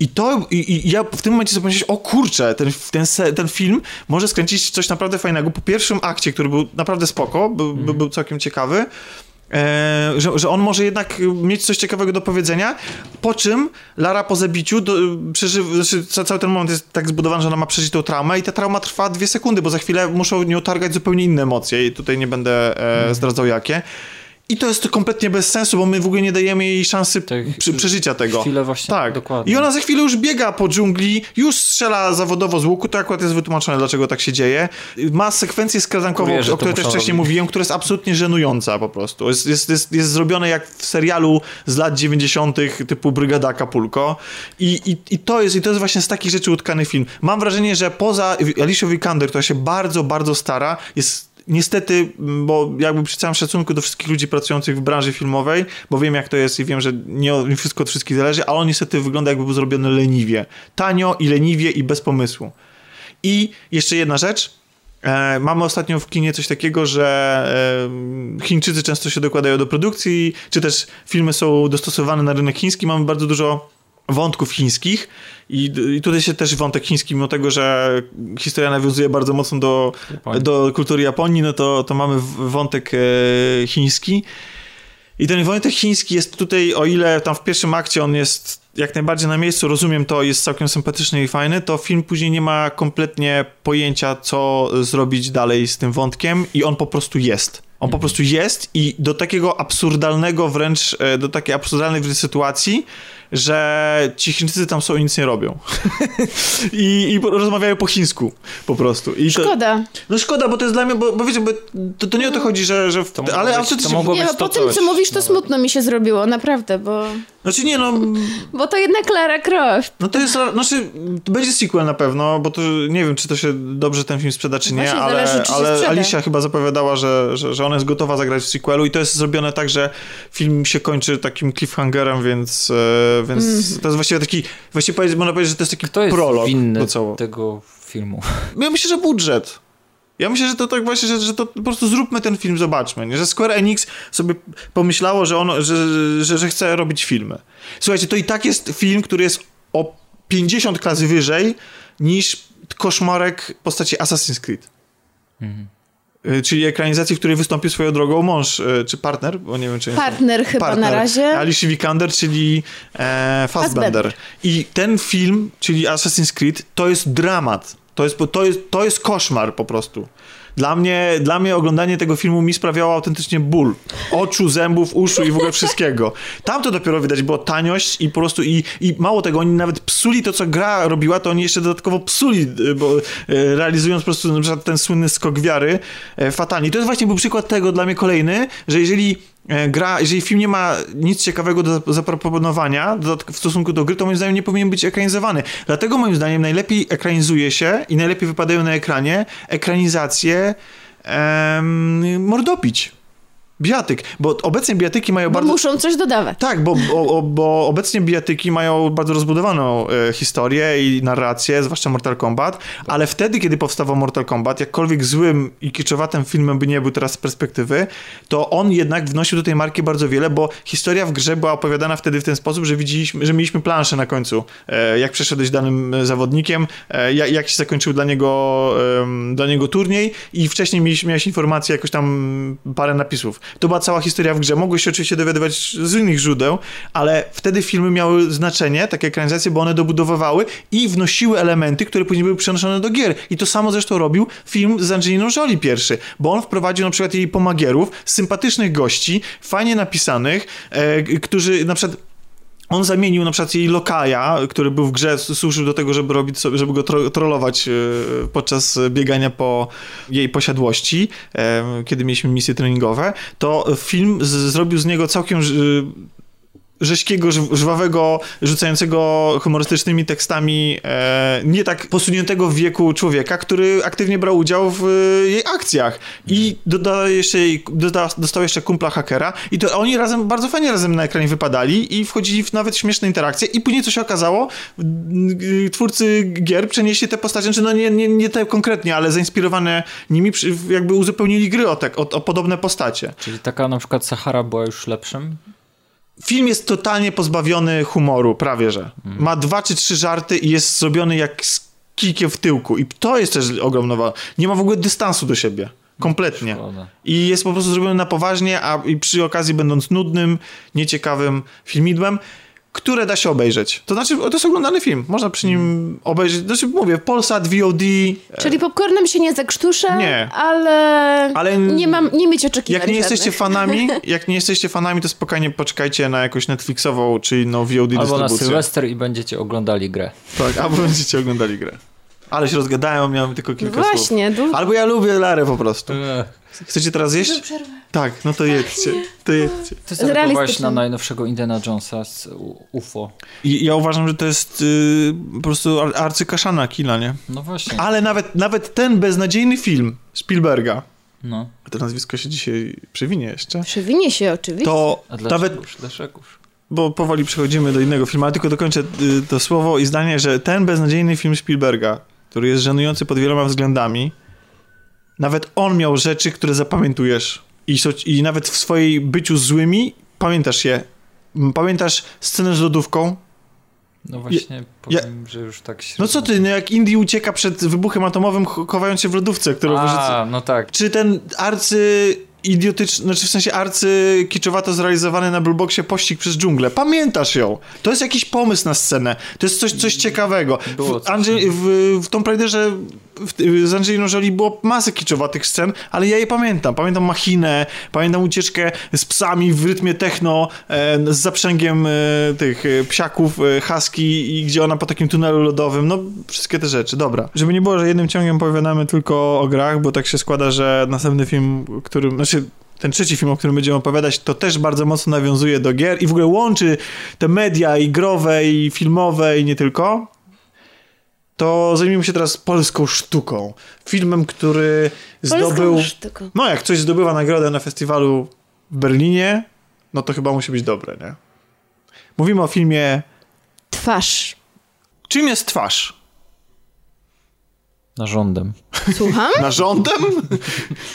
I to, i, i ja w tym momencie sobie pomyślałem, o kurczę, ten, ten, ten film może skręcić coś naprawdę fajnego. Po pierwszym akcie, który był naprawdę spoko, był, mm. był całkiem ciekawy, E, że, że on może jednak mieć coś ciekawego do powiedzenia, po czym Lara po zabiciu do, znaczy, cały ten moment jest tak zbudowany, że ona ma przeżyć tą traumę i ta trauma trwa dwie sekundy, bo za chwilę muszą nią targać zupełnie inne emocje i tutaj nie będę e, mhm. zdradzał jakie. I to jest kompletnie bez sensu, bo my w ogóle nie dajemy jej szansy tak, przy, przeżycia tego. Chwilę właśnie, tak. dokładnie. I ona za chwilę już biega po dżungli, już strzela zawodowo z łuku, to akurat jest wytłumaczone, dlaczego tak się dzieje. Ma sekwencję skradankową, o której też wcześniej robić. mówiłem, która jest absolutnie żenująca po prostu. Jest, jest, jest, jest zrobione jak w serialu z lat 90. typu Brygada Acapulco. I, i, I to jest i to jest właśnie z takich rzeczy utkany film. Mam wrażenie, że poza Alicia Vikander, która się bardzo, bardzo stara, jest niestety, bo jakby przy całym szacunku do wszystkich ludzi pracujących w branży filmowej, bo wiem jak to jest i wiem, że nie wszystko od wszystkich zależy, ale on niestety wygląda jakby był zrobiony leniwie. Tanio i leniwie i bez pomysłu. I jeszcze jedna rzecz. E, mamy ostatnio w kinie coś takiego, że e, Chińczycy często się dokładają do produkcji, czy też filmy są dostosowane na rynek chiński. Mamy bardzo dużo wątków chińskich i, i tutaj się też wątek chiński, mimo tego, że historia nawiązuje bardzo mocno do, do kultury Japonii, no to, to mamy wątek e, chiński. I ten wątek chiński jest tutaj, o ile tam w pierwszym akcie on jest jak najbardziej na miejscu, rozumiem to, jest całkiem sympatyczny i fajny, to film później nie ma kompletnie pojęcia, co zrobić dalej z tym wątkiem i on po prostu jest. On po mhm. prostu jest i do takiego absurdalnego wręcz, e, do takiej absurdalnej wręcz sytuacji, że ci Chińczycy tam są i nic nie robią. I, I, rozmawiają po chińsku po prostu. I szkoda. To, no szkoda, bo to jest dla mnie, bo, bo wiecie, bo to, to nie o to chodzi, że... że w, to ale być, to mogło nie, po tym, co mówisz, to smutno mi się zrobiło, naprawdę, bo... Znaczy nie, no... Bo to jednak Clara Croft. No to jest, znaczy, to będzie sequel na pewno, bo to nie wiem, czy to się dobrze ten film sprzeda, czy nie, ale, zależy, czy ale Alicia chyba zapowiadała, że, że, że ona jest gotowa zagrać w sequelu i to jest zrobione tak, że film się kończy takim cliffhangerem, więc, e, więc mm. to jest właściwie taki, właściwie można powiedzieć, że to jest taki Kto jest prolog winny do cało. tego filmu? Ja myślę, że budżet. Ja myślę, że to tak właśnie, że, że to po prostu zróbmy ten film, zobaczmy. Nie? Że Square Enix sobie pomyślało, że, ono, że, że, że chce robić filmy. Słuchajcie, to i tak jest film, który jest o 50 klasy wyżej niż koszmarek postaci Assassin's Creed. Mhm. Y, czyli ekranizacji, w której wystąpił swoją drogą mąż, y, czy partner, bo nie wiem, czy... Partner chyba partner, na razie. Alicia Vikander, czyli e, Fassbender. I ten film, czyli Assassin's Creed, to jest dramat. To jest, to jest, to jest koszmar po prostu. Dla mnie, dla mnie oglądanie tego filmu mi sprawiało autentycznie ból. Oczu, zębów, uszu i w ogóle wszystkiego. Tam to dopiero widać było taniość i po prostu i, i mało tego, oni nawet psuli to, co gra robiła, to oni jeszcze dodatkowo psuli, bo e, realizując po prostu na przykład ten słynny skok wiary e, fatalnie. To jest właśnie był przykład tego dla mnie kolejny, że jeżeli gra, jeżeli film nie ma nic ciekawego do zaproponowania w stosunku do gry, to moim zdaniem nie powinien być ekranizowany. Dlatego moim zdaniem najlepiej ekranizuje się i najlepiej wypadają na ekranie ekranizacje em, mordopić. Bijatyk, bo obecnie bijatyki mają bo bardzo... muszą coś dodawać. Tak, bo, bo, bo obecnie bijatyki mają bardzo rozbudowaną e, historię i narrację, zwłaszcza Mortal Kombat, ale wtedy, kiedy powstawał Mortal Kombat, jakkolwiek złym i kiczowatym filmem by nie był teraz z perspektywy, to on jednak wnosił do tej marki bardzo wiele, bo historia w grze była opowiadana wtedy w ten sposób, że widzieliśmy, że mieliśmy planszę na końcu, e, jak przeszedłeś danym e, zawodnikiem, e, jak, się zakończył dla niego, dla niego turniej i wcześniej miałeś, miałeś informację, jakoś tam parę napisów. To była cała historia w grze. Mogłeś się oczywiście dowiadywać z innych źródeł, ale wtedy filmy miały znaczenie, takie ekranizacje, bo one dobudowywały i wnosiły elementy, które później były przenoszone do gier. I to samo zresztą robił film z Angeliną Jolie pierwszy, bo on wprowadził na przykład jej pomagierów, sympatycznych gości, fajnie napisanych, e, którzy na przykład On zamienił na przykład jej lokaja, który był w grze, służył do tego, żeby robić żeby go tro trollować e, podczas biegania po jej posiadłości, e, kiedy mieliśmy misje treningowe, to film zrobił z niego całkiem rzeźkiego, żwawego, rzucającego humorystycznymi tekstami, e, nie tak posuniętego w wieku człowieka, który aktywnie brał udział w e, jej akcjach. I doda jeszcze doda, dostał jeszcze kumpla hakera i to oni razem, bardzo fajnie razem na ekranie wypadali i wchodzili w nawet śmieszne interakcje i później co się okazało, twórcy gier przenieśli te postacie, znaczy no nie, nie, nie te konkretnie, ale zainspirowane nimi jakby uzupełnili gry o, te, o, o podobne postacie. Czyli taka na przykład Sahara była już lepszym Film jest totalnie pozbawiony humoru, prawie że. Ma dwa czy trzy żarty i jest zrobiony jak z kijkiem w tyłku. I to jest też ogromna Nie ma w ogóle dystansu do siebie. Kompletnie. I jest po prostu zrobiony na poważnie, a i przy okazji będąc nudnym, nieciekawym filmidłem, które da się obejrzeć. To znaczy, to jest oglądany film. Można przy nim obejrzeć. Znaczy, mówię, Polsat, VOD. E, Czyli popcornem się nie zakrztuszę, nie. ale, ale nie mam, nie mieć oczekiwań. Jak nie jesteście fanami, jak nie jesteście fanami, to spokojnie poczekajcie na jakąś Netflixową, czy inną VOD albo dystrybucję. Albo na Sylwester i będziecie oglądali grę. Tak, albo będziecie oglądali grę. Ale się rozgadają, miałem tylko kilka Właśnie, słów. Albo ja lubię Larę po prostu. Chcecie teraz jeść? Tak, no to jedźcie. To jedźcie. Ty zareagowałeś na najnowszego Indiana Jonesa z UFO. I ja uważam, że to jest yy, po prostu arcykaszana kina, nie? No właśnie. Ale nawet, nawet ten beznadziejny film Spielberga, no. to nazwisko się dzisiaj przewinie jeszcze. Przewinie się oczywiście. To A dlaczego? nawet... Dlaczegoż? Bo powoli przechodzimy do innego filmu, ale tylko dokończę y, to słowo i zdanie, że ten beznadziejny film Spielberga, który jest żenujący pod wieloma względami, nawet on miał rzeczy, które zapamiętujesz. I, so, I nawet w swojej byciu złymi pamiętasz je. Pamiętasz scenę z lodówką? No właśnie, ja, powiem, ja, że już tak się... No co ty, no jak Indy ucieka przed wybuchem atomowym, chowając się w lodówce, którą... A, no tak. Czy ten arcy idiotyczny, znaczy w sensie arcy kiczowato zrealizowany na Blueboxie pościg przez dżunglę. Pamiętasz ją? To jest jakiś pomysł na scenę. To jest coś, coś ciekawego. W, Andrzej, w, w Tomb Raiderze z Angeliną Jolie było masę kiczowatych scen, ale ja je pamiętam. Pamiętam machinę, pamiętam ucieczkę z psami w rytmie techno, e, z zaprzęgiem e, tych e, psiaków, husky i gdzie ona po takim tunelu lodowym, no wszystkie te rzeczy. Dobra. Żeby nie było, że jednym ciągiem opowiadamy tylko o grach, bo tak się składa, że następny film, który, znaczy ten trzeci film, o którym będziemy opowiadać, to też bardzo mocno nawiązuje do gier i w ogóle łączy te media i growe, i filmowe, i nie tylko to zajmijmy się teraz polską sztuką. Filmem, który polską zdobył. Sztuką. No, jak coś zdobywa nagrodę na festiwalu w Berlinie, no to chyba musi być dobre, nie? Mówimy o filmie. Twarz. Czym jest twarz? Narządem. Słucham? Narządem?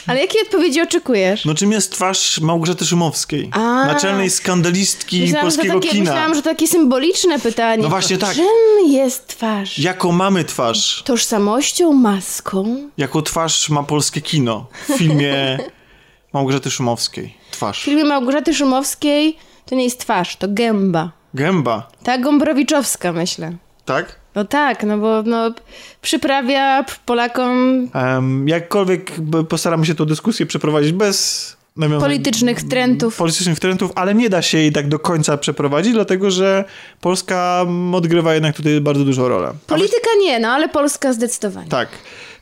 Ale jakiej odpowiedzi oczekujesz? No czym jest twarz Małgorzaty Szumowskiej? A, naczelnej skandalistki myślałam, polskiego takie, kina. Myślałam, że to takie symboliczne pytanie. No właśnie tak. Czym jest twarz? Jaką mamy twarz? Tożsamością, maską? Jaką twarz ma polskie kino w filmie Małgorzaty Szumowskiej? Twarz. W filmie Małgorzaty Szumowskiej to nie jest twarz, to gęba. Gęba? Ta Gombrowiczowska, myślę. Tak? No tak, no bo no, przyprawia Polakom. Um, jakkolwiek postaramy się tę dyskusję przeprowadzić bez nawiązań, politycznych trendów. Politycznych trendów, ale nie da się jej tak do końca przeprowadzić, dlatego że Polska odgrywa jednak tutaj bardzo dużą rolę. Polityka nie, no ale Polska zdecydowanie. Tak.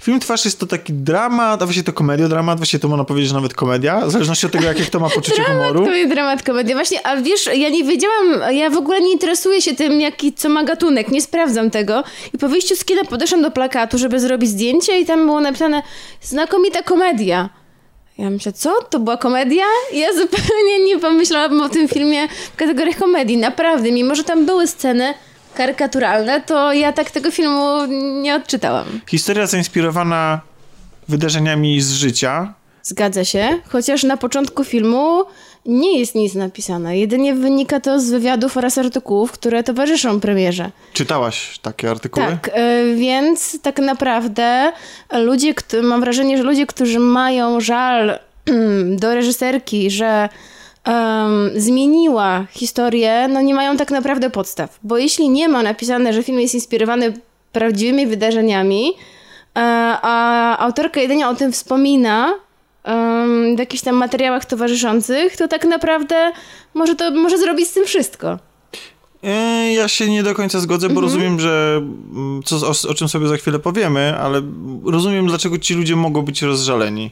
Film Twarz jest to taki dramat, a właściwie to komedia, dramat, właściwie to można powiedzieć, że nawet komedia, w zależności od tego, jakie kto ma poczucie dramat, humoru. Dramat, dramat, komedia. Właśnie, a wiesz, ja nie wiedziałam, ja w ogóle nie interesuję się tym, jaki, co ma gatunek, nie sprawdzam tego. I po wyjściu z kina podeszłam do plakatu, żeby zrobić zdjęcie i tam było napisane znakomita komedia. Ja myślę, co? To była komedia? Ja zupełnie nie pomyślałam o tym filmie w kategoriach komedii. Naprawdę, mimo że tam były sceny karykaturalne, to ja tak tego filmu nie odczytałam. Historia zainspirowana wydarzeniami z życia. Zgadza się, chociaż na początku filmu nie jest nic napisane. Jedynie wynika to z wywiadów oraz artykułów, które towarzyszą premierze. Czytałaś takie artykuły? Tak, e, więc tak naprawdę ludzie, mam wrażenie, że ludzie, którzy mają żal do reżyserki, że um, zmieniła historię, no nie mają tak naprawdę podstaw. Bo jeśli nie ma napisane, że film jest inspirowany prawdziwymi wydarzeniami, e, a autorka jedynie o tym wspomina um, w jakichś tam materiałach towarzyszących, to tak naprawdę może to może zrobić z tym wszystko. E, Ja się nie do końca zgodzę, bo rozumiem, że mm, co, o, o czym sobie za chwilę powiemy, ale rozumiem, dlaczego ci ludzie mogą być rozżaleni.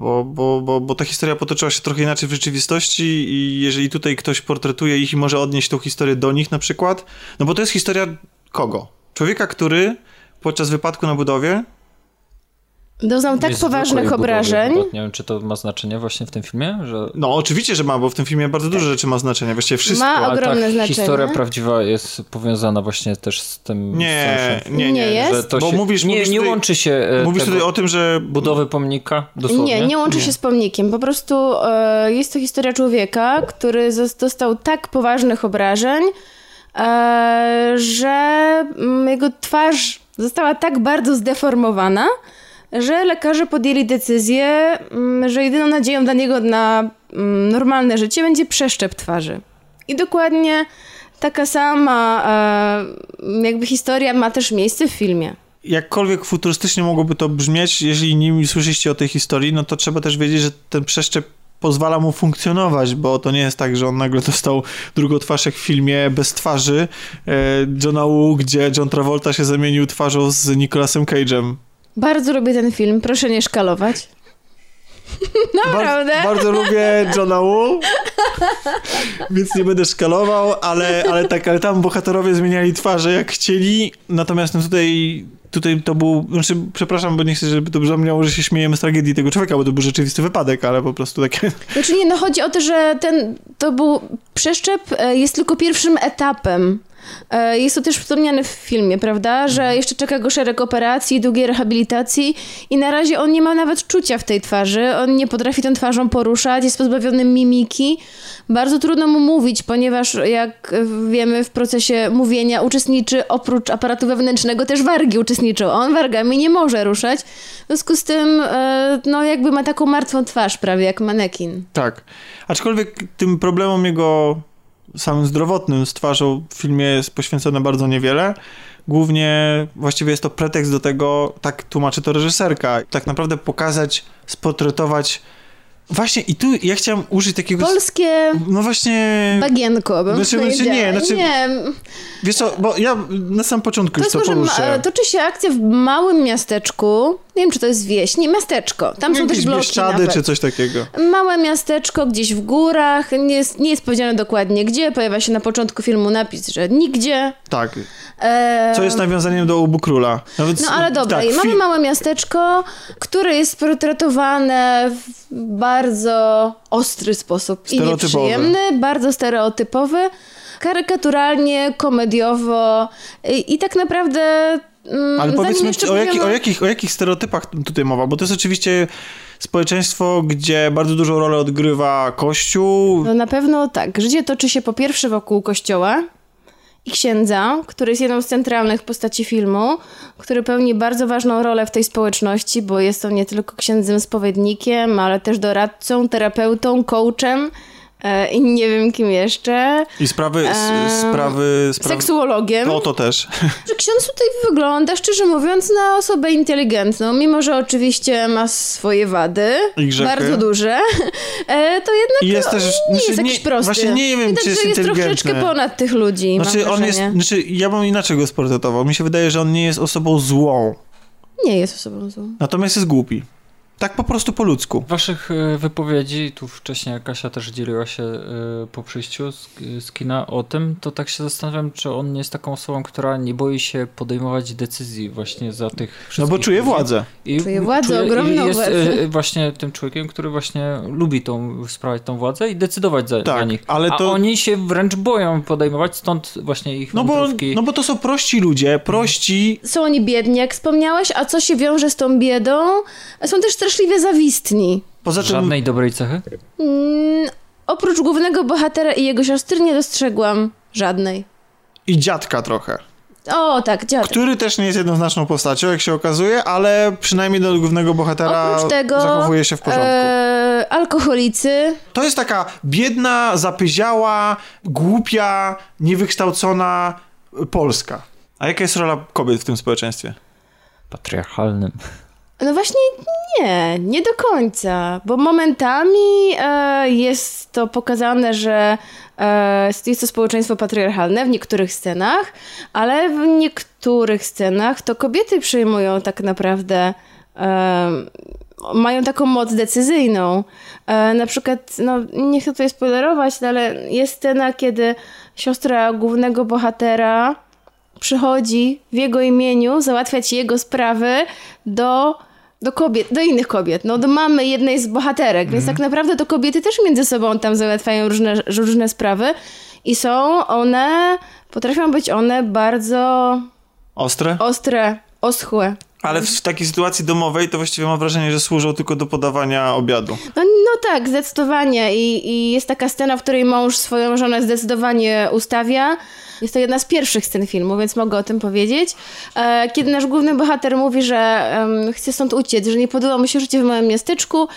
Bo, bo, bo, bo ta historia potoczyła się trochę inaczej w rzeczywistości i jeżeli tutaj ktoś portretuje ich i może odnieść tą historię do nich na przykład, no bo to jest historia kogo? Człowieka, który podczas wypadku na budowie Doznał tak Jest poważnych obrażeń. budowy, Nie wiem, czy to ma znaczenie właśnie w tym filmie, że... No, oczywiście, że ma, bo w tym filmie bardzo dużo rzeczy ma znaczenie, właściwie wszystko. Ma Ale ogromne tak, znaczenie. historia prawdziwa jest powiązana właśnie też z tym... Nie, nie, nie. Nie jest? Bo się, mówisz- nie, mówisz nie tutaj- łączy się e, Mówisz tutaj o tym, że budowy pomnika dosłownie? Nie, nie łączy się z pomnikiem. Po prostu e, jest to historia człowieka, który dostał tak poważnych obrażeń, e, że mm, jego twarz została tak bardzo zdeformowana, że lekarze podjęli decyzję, mm, że jedyną nadzieją dla niego na mm, normalne życie będzie przeszczep twarzy. I dokładnie taka sama e, jakby historia ma też miejsce w filmie. jakkolwiek futurystycznie mogłoby to brzmieć, jeżeli nie słyszeliście o tej historii, no to trzeba też wiedzieć, że ten przeszczep pozwala mu funkcjonować, bo to nie jest tak, że on nagle dostał drugą twarz jak w filmie bez twarzy e, Johna Woo, gdzie John Travolta się zamienił twarzą z Nicolasem Cage'em. Bardzo lubię ten film, proszę nie szkalować. Naprawdę? Bar- bardzo lubię Johna Woo, więc nie będę szkalował, ale, ale tak, ale tam bohaterowie zmieniali twarze jak chcieli, natomiast no tutaj, tutaj to był, znaczy przepraszam, bo nie chcę, żeby to brzmiało, że się śmiejemy z tragedii tego człowieka, bo to był rzeczywisty wypadek, ale po prostu takie... Znaczy nie, no chodzi o to, że ten, to był przeszczep e, jest tylko pierwszym etapem. E, Jest to też wspomniane w filmie, prawda? Że jeszcze czeka go szereg operacji, długiej rehabilitacji i na razie on nie ma nawet czucia w tej twarzy. On nie potrafi tą twarzą poruszać, jest pozbawiony mimiki. Bardzo trudno mu mówić, ponieważ jak wiemy w procesie mówienia uczestniczy oprócz aparatu wewnętrznego też wargi uczestniczą. On wargami nie może ruszać. W związku z tym e, no jakby ma taką martwą twarz prawie jak manekin. Tak. Aczkolwiek tym problemom jego samym zdrowotnym z twarzą w filmie jest poświęcone bardzo niewiele. Głównie właściwie jest to pretekst do tego, tak tłumaczy to reżyserka, tak naprawdę pokazać, sportretować. Właśnie i tu ja chciałem użyć takiego... Polskie No właśnie... bagienko bym Znaczy, znaczy nie, znaczy- nie. Wiesz co, bo ja na samym początku To już to poruszę. toczy się akcja w małym miasteczku, nie wiem czy to jest wieś, nie, miasteczko, tam są Jakieś też bloki Bieszczady czy coś takiego. Małe miasteczko gdzieś w górach, nie jest, nie jest powiedziane dokładnie gdzie, pojawia się na początku filmu napis, że nigdzie. Tak. E, Co jest nawiązaniem do Obu Króla. Nawet, No ale dobra, tak, mamy małe miasteczko, które jest portretowane w bardzo ostry sposób i nieprzyjemny, bardzo stereotypowy, karykaturalnie, komediowo i, i tak naprawdę... mm, Ale powiedzmy, jeszcze o, jaki, o, jakich, o jakich stereotypach tutaj mowa? Bo to jest oczywiście społeczeństwo, gdzie bardzo dużą rolę odgrywa Kościół. No na pewno tak. Życie toczy się po pierwsze wokół kościoła i księdza, który jest jedną z centralnych postaci filmu, który pełni bardzo ważną rolę w tej społeczności, bo jest on nie tylko księdzem spowiednikiem, ale też doradcą, terapeutą, coachem i nie wiem kim jeszcze. I sprawy, Eee, sprawy, sprawy... Seksuologiem. O, to też. Że ksiądz tutaj wygląda, szczerze mówiąc, na osobę inteligentną, mimo że oczywiście ma swoje wady, I grzechy. bardzo duże, e, to jednak jest też... nie znaczy, jest jakiś prosty. Właśnie nie wiem, Widać, czy jest że jest troszeczkę ponad tych ludzi, Znaczy, on jest... Znaczy, ja bym inaczej go sportretował. Mi się wydaje, że on nie jest osobą złą. Nie jest osobą złą. Natomiast jest głupi. Tak po prostu po ludzku. Waszych e, wypowiedzi, tu wcześniej Kasia też dzieliła się e, po przyjściu z, z kina o tym, to tak się zastanawiam, czy on nie jest taką osobą, która nie boi się podejmować decyzji właśnie za tych No wszystkich bo czuje władzę. I Czuje władzę, czuje- ogromną i jest władzę. e, właśnie tym człowiekiem, który właśnie lubi tą, sprawiać tą władzę i decydować za, Tak, za nich. ale A to- oni się wręcz boją podejmować, stąd właśnie ich No bo, no bo to są prości ludzie, prości... Są oni biedni, jak wspomniałeś, a co się wiąże z tą biedą? Są też straszliwie zawistni. Poza tym... Żadnej dobrej cechy? Mm, oprócz głównego bohatera i jego siostry nie dostrzegłam żadnej. I dziadka trochę. O, tak, dziadek. Który też nie jest jednoznaczną postacią, jak się okazuje, ale przynajmniej do głównego bohatera Oprócz tego zachowuje się w porządku. e, alkoholicy, To jest taka biedna, zapyziała, głupia, niewykształcona Polska. A jaka jest rola kobiet w tym społeczeństwie? Patriarchalnym. No właśnie nie, nie do końca, bo momentami e, jest to pokazane, że e, jest to społeczeństwo patriarchalne w niektórych scenach, ale w niektórych scenach to kobiety przejmują tak naprawdę, e, mają taką moc decyzyjną. E, na przykład, no nie chcę tutaj spoilerować, no, ale jest scena, kiedy siostra głównego bohatera przychodzi w jego imieniu załatwiać jego sprawy do, do kobiet, do innych kobiet, no do mamy jednej z bohaterek, więc tak naprawdę to kobiety też między sobą tam załatwiają różne, różne sprawy i są one, potrafią być one bardzo Ostre? ostre, oschłe. Ale w, w takiej sytuacji domowej to właściwie mam wrażenie, że służą tylko do podawania obiadu. No, no tak, zdecydowanie. I, I jest taka scena, w której mąż swoją żonę zdecydowanie ustawia. Jest to jedna z pierwszych scen filmu, więc mogę o tym powiedzieć. E, Kiedy nasz główny bohater mówi, że chce stąd uciec, że nie podoba mu się życie w małym miasteczku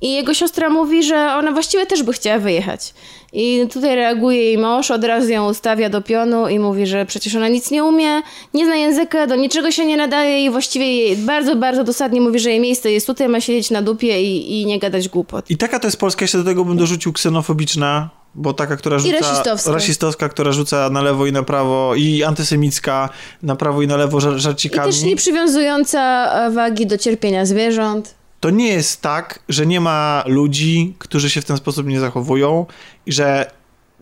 i jego siostra mówi, że ona właściwie też by chciała wyjechać. I tutaj reaguje jej mąż, od razu ją ustawia do pionu i mówi, że przecież ona nic nie umie, nie zna języka, do niczego się nie nadaje i właściwie jej bardzo, bardzo dosadnie mówi, że jej miejsce jest tutaj, ma siedzieć na dupie i, i nie gadać głupot. I taka to jest Polska, jeszcze do tego bym dorzucił ksenofobiczna, bo taka, która rzuca... rasistowska. rasistowska, która rzuca na lewo i na prawo i antysemicka na prawo i na lewo żar- I żarcikami. też nie przywiązująca e, wagi do cierpienia zwierząt. To nie jest tak, że nie ma ludzi, którzy się w ten sposób nie zachowują i że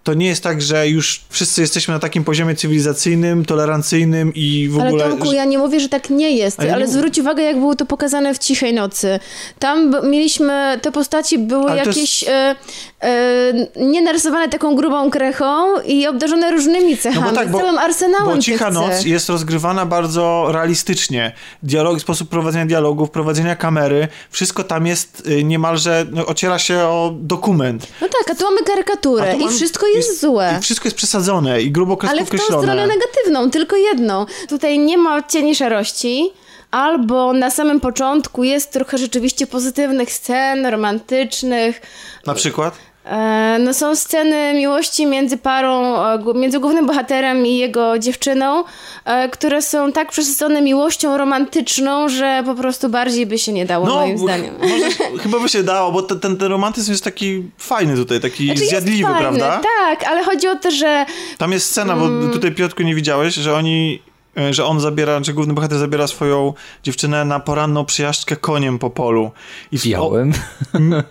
to nie jest tak, że już wszyscy jesteśmy na takim poziomie cywilizacyjnym, tolerancyjnym i w Ale ogóle... Tomku, ja nie mówię, że tak nie jest, A ja nie ale mówię. zwróć uwagę, jak było to pokazane w Cichej Nocy. Tam mieliśmy, te postaci były Ale to jest- jakieś e, e, nie narysowane taką grubą krechą i obdarzone różnymi cechami, tak, bo- całym arsenałem Bo Cicha Noc cech. jest rozgrywana bardzo realistycznie. Dialog, sposób prowadzenia dialogów, prowadzenia kamery, wszystko tam jest y, niemalże, no, ociera się o dokument. No tak, a tu mamy karykaturę A tu i wszystko jest, złe. I wszystko jest przesadzone i grubo Ale w tą określone. stronę negatywną, tylko jedną. Tutaj nie ma odcieni szarości, albo na samym początku jest trochę rzeczywiście pozytywnych scen, romantycznych. Na przykład? E, No są sceny miłości między parą, e, między głównym bohaterem i jego dziewczyną, e, które są tak przesycone miłością romantyczną, że po prostu bardziej by się nie dało, moim ch- zdaniem. Może, chyba by się dało, bo ten, ten, ten romantyzm jest taki fajny tutaj, taki Znaczy, zjadliwy, fajny, prawda? Tak, ale chodzi o to, że Tam jest scena, Mm. bo tutaj Piotrku nie widziałeś, że oni, że on zabiera, że główny bohater zabiera swoją dziewczynę na poranną przyjażdżkę koniem po polu. I w- Białym.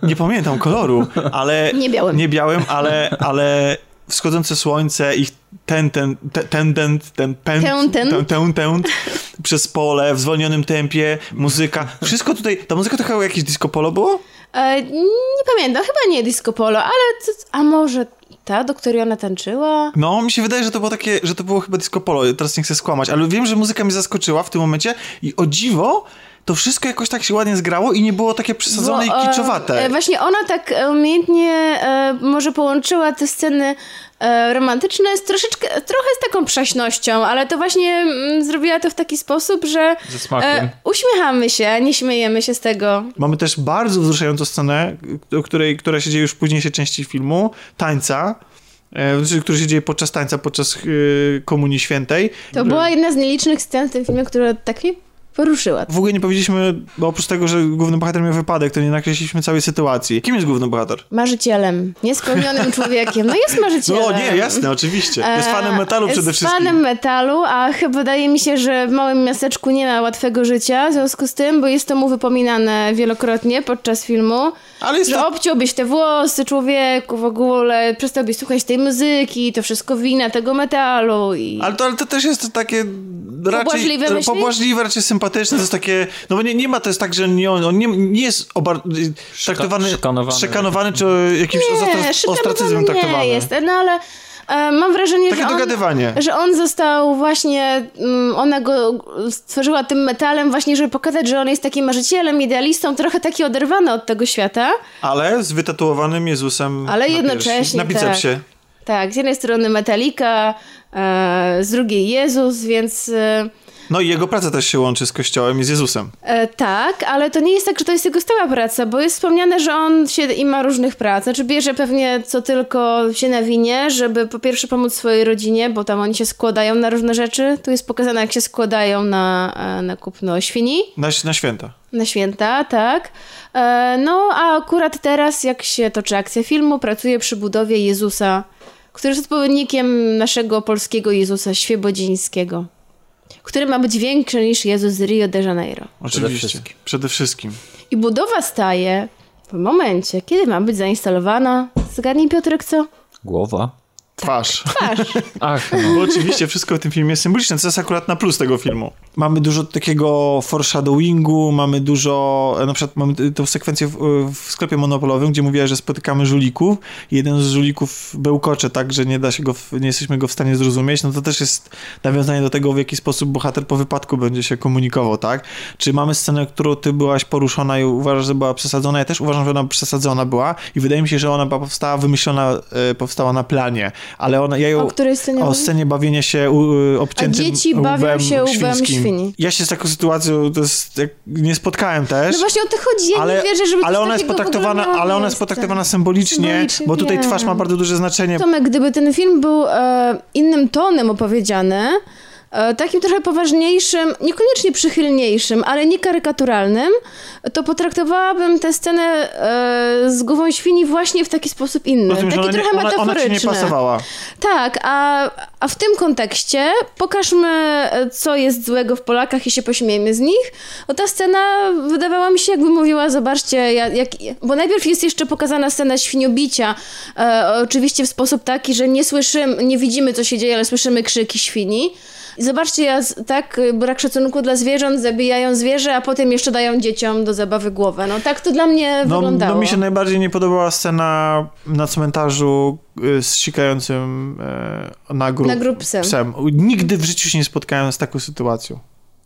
O, nie pamiętam koloru, ale... Nie białym. Nie białym, ale, ale wschodzące słońce, ich ten, ten, te- ten, ten, ten, pęd, ten. ten, ten, ten, przez pole, w zwolnionym tempie, muzyka, wszystko tutaj, ta muzyka to chyba jakieś disco polo było? e, nie pamiętam, chyba nie disco polo, ale to, a może ta, do której ona tańczyła? No, mi się wydaje, że to było takie, że to było chyba disco polo, teraz nie chcę skłamać, ale wiem, że muzyka mnie zaskoczyła w tym momencie i o dziwo, to wszystko jakoś tak się ładnie zgrało i nie było takie przesadzone Bo, i kiczowate. E, właśnie ona tak e, umiejętnie e, może połączyła te sceny e, romantyczne z troszeczkę, trochę z taką przaśnością, ale to właśnie mm, zrobiła to w taki sposób, że Ze smakiem. e, uśmiechamy się, nie śmiejemy się z tego. Mamy też bardzo wzruszającą scenę, której, która się dzieje już w późniejszej części filmu, tańca, e, który się dzieje podczas tańca, podczas e, Komunii Świętej. To była jedna z nielicznych scen w tym filmie, która tak mnie poruszyła. W ogóle nie powiedzieliśmy, bo oprócz tego, że główny bohater miał wypadek, to nie nakreśliliśmy całej sytuacji. Kim jest główny bohater? Marzycielem, niespełnionym człowiekiem. No jest marzycielem. No nie, jasne, oczywiście. Jest fanem metalu przede jest wszystkim. fanem metalu, a chyba wydaje mi się, że w małym miasteczku nie ma łatwego życia w związku z tym, bo jest to mu wypominane wielokrotnie podczas filmu, Ale jest że to... obciąłbyś te włosy człowieku w ogóle, przestałbyś słuchać tej muzyki, to wszystko wina tego metalu i... Ale to, ale to też jest takie raczej Pobłażliwe myślisz? pobłażliwe, raczej sympatyczne, to jest takie, no bo nie, nie ma, to jest tak, że nie, on, nie, nie jest obar, traktowany, szykanowany. szykanowany, czy jakimś nie, ostracyzmem nie traktowany. jest, no ale e, mam wrażenie, Takie że on, dogadywanie. że on został właśnie, mm, ona go stworzyła tym metalem właśnie, żeby pokazać, że on jest takim marzycielem, idealistą, trochę taki oderwany od tego świata. Ale z wytatuowanym Jezusem Ale na jednocześnie, piersi, na bicepsie. Tak, z jednej strony Metallica, e, z drugiej Jezus, więc e, No i jego praca też się łączy z Kościołem i z Jezusem. e, tak, ale to nie jest tak, że to jest jego stała praca, bo jest wspomniane, że on się i ma różnych prac. Znaczy bierze pewnie co tylko się nawinie, żeby po pierwsze pomóc swojej rodzinie, bo tam oni się składają na różne rzeczy. Tu jest pokazane, jak się składają na, e, na kupno świni. Na, na święta. Na święta, tak. E, no, a akurat teraz, jak się toczy akcja filmu, pracuję przy budowie Jezusa, który jest odpowiednikiem naszego polskiego Jezusa Świebodzińskiego, który ma być większy niż Jezus z Rio de Janeiro. Oczywiście. wszystkim. Przede wszystkim. I budowa staje w momencie, kiedy ma być zainstalowana. Zgadnij, Piotrek, co? Głowa. Twarz. Twarz. Ach, no. Bo oczywiście wszystko w tym filmie jest symboliczne, co jest akurat na plus tego filmu. Mamy dużo takiego foreshadowingu, mamy dużo, e, na przykład mamy tę sekwencję w, w sklepie monopolowym, gdzie mówiła, że spotykamy żulików i jeden z żulików bełkocze tak, że nie da się go, nie jesteśmy go w stanie zrozumieć, no to też jest nawiązanie do tego, w jaki sposób bohater po wypadku będzie się komunikował, tak? Czy mamy scenę, którą ty byłaś poruszona i uważasz, że była przesadzona? Ja też uważam, że ona przesadzona była i wydaje mi się, że ona była powstała, wymyślona, e, powstała na planie, ale ona, ja ją... O której scenie O scenie bawienia się u, y, obciętym A dzieci bawią się łbem świni. Ja się z taką sytuacją to jest, nie spotkałem też. No właśnie o to chodzi. Ja ale, nie wierzę, żeby ale ona jest potraktowana, ale ona jest potraktowana symbolicznie, Symbolicznie, bo tutaj wiem. twarz ma bardzo duże znaczenie. Tomek, gdyby ten film był e, innym tonem opowiedziany, takim trochę poważniejszym, niekoniecznie przychylniejszym, ale nie karykaturalnym, to potraktowałabym tę scenę e, z głową świni właśnie w taki sposób inny. Rozumiem, taki ona, nie, trochę ona, ona ci nie metaforyczny. pasowała. Tak, a, a w tym kontekście pokażmy, e, co jest złego w Polakach i się pośmiejmy z nich. Bo ta scena wydawała mi się, jakby mówiła, zobaczcie, jak, bo najpierw jest jeszcze pokazana scena świniobicia, e, oczywiście w sposób taki, że nie słyszymy, nie widzimy, co się dzieje, ale słyszymy krzyki świni. I zobaczcie, tak, y, brak szacunku dla zwierząt, zabijają zwierzę, a potem jeszcze dają dzieciom do zabawy głowę. No tak to dla mnie No, wyglądało. no mi się najbardziej nie podobała scena na cmentarzu y, z sikającym e, na grób, Na grób psem. psem. Nigdy w życiu się nie spotkałem z taką sytuacją.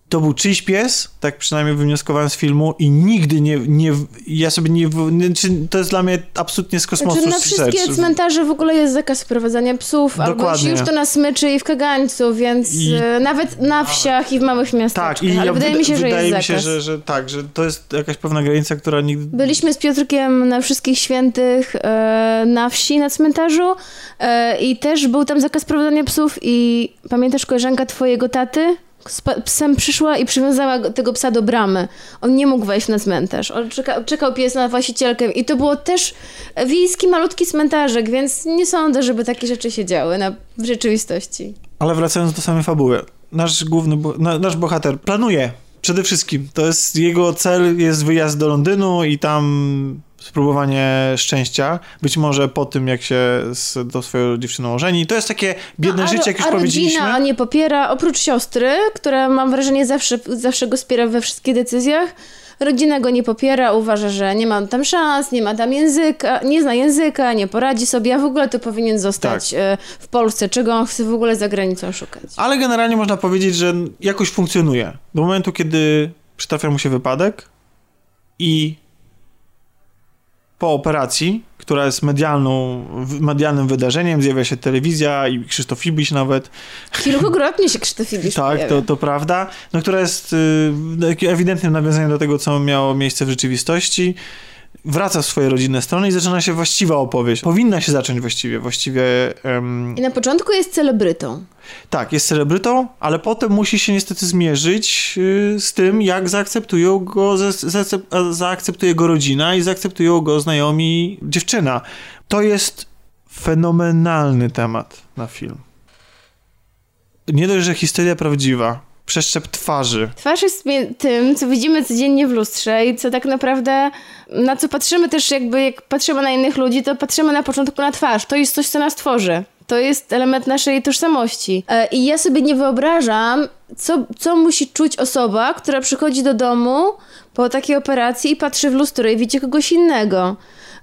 To był czyjś pies, tak przynajmniej wywnioskowałem z filmu i nigdy nie, nie ja sobie nie, nie czy to jest dla mnie absolutnie z kosmosu Znaczy, na wszystkie rzecz. cmentarze w ogóle jest zakaz prowadzenia psów, albo Dokładnie. jeśli już to na smyczy i w kagańcu, więc I- e, nawet na wsiach i w małych miasteczkach. Tak, i ale ja, wydaje wyda- mi się, że wydaje jest mi się, zakaz. że, że tak, że to jest jakaś pewna granica, która nigdy... Byliśmy z Piotrkiem na Wszystkich Świętych e, na wsi, na cmentarzu e, i też był tam zakaz prowadzenia psów i pamiętasz koleżanka twojego taty? Z psem przyszła i przywiązała go- tego psa do bramy. On nie mógł wejść na cmentarz. On czeka, czekał pies na właścicielkę i to było też wiejski, malutki cmentarzek, więc nie sądzę, żeby takie rzeczy się działy na, w rzeczywistości. Ale wracając do samej fabuły. Nasz główny, nasz bohater planuje przede wszystkim. To jest jego cel, jest wyjazd do Londynu i tam spróbowanie szczęścia. Być może po tym, jak się z tą swoją dziewczyną ożeni. To jest takie biedne No, a, życie, jak już a powiedzieliśmy. rodzina nie popiera, oprócz siostry, która mam wrażenie zawsze, zawsze go wspiera we wszystkich decyzjach. Rodzina go nie popiera, uważa, że nie ma tam szans, nie ma tam języka, nie zna języka, nie poradzi sobie, a w ogóle to powinien zostać Tak. e, w Polsce, czego on chce w ogóle za granicą szukać. Ale generalnie można powiedzieć, że jakoś funkcjonuje. Do momentu, kiedy przytrafia mu się wypadek i po operacji, która jest medialną, medialnym wydarzeniem, zjawia się telewizja i Krzysztof Ibiś nawet, Kilkukrotnie się Krzysztof Ibisz tak, pojawia. to, to prawda, no, która jest y, takim ewidentnym nawiązaniem do tego, co miało miejsce w rzeczywistości. Wraca w swoje rodzinne strony i zaczyna się właściwa opowieść. Powinna się zacząć właściwie. Właściwie em, I na początku jest celebrytą. tak, jest celebrytą, ale potem musi się niestety zmierzyć y, z tym, jak zaakceptują go, za, za, zaakceptuje go rodzina i zaakceptują go znajomi dziewczyna. To jest fenomenalny temat na film. Nie dość, że historia prawdziwa, przeszczep twarzy. Twarz jest tym, co widzimy codziennie w lustrze i co tak naprawdę, na co patrzymy też jakby, jak patrzymy na innych ludzi, to patrzymy na początku na twarz. To jest coś, co nas tworzy. To jest element naszej tożsamości. E, I ja sobie nie wyobrażam, co, co musi czuć osoba, która przychodzi do domu po takiej operacji i patrzy w lustro i widzi kogoś innego.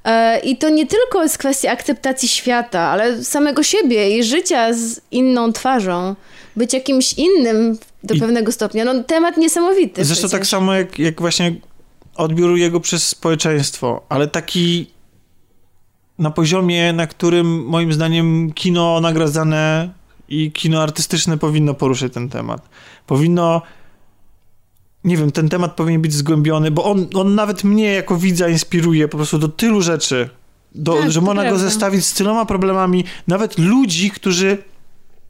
E, I to nie tylko jest kwestia akceptacji świata, ale samego siebie i życia z inną twarzą. Być jakimś innym do I- pewnego stopnia. No temat niesamowity. Zresztą tak przecież. samo jak, jak właśnie odbiór jego przez społeczeństwo, ale taki na poziomie, na którym moim zdaniem kino nagradzane i kino artystyczne powinno poruszyć ten temat. Powinno nie wiem, ten temat powinien być zgłębiony, bo on, on nawet mnie jako widza inspiruje po prostu do tylu rzeczy, do, Tak, że można go prawda. zestawić z tyloma problemami, nawet ludzi, którzy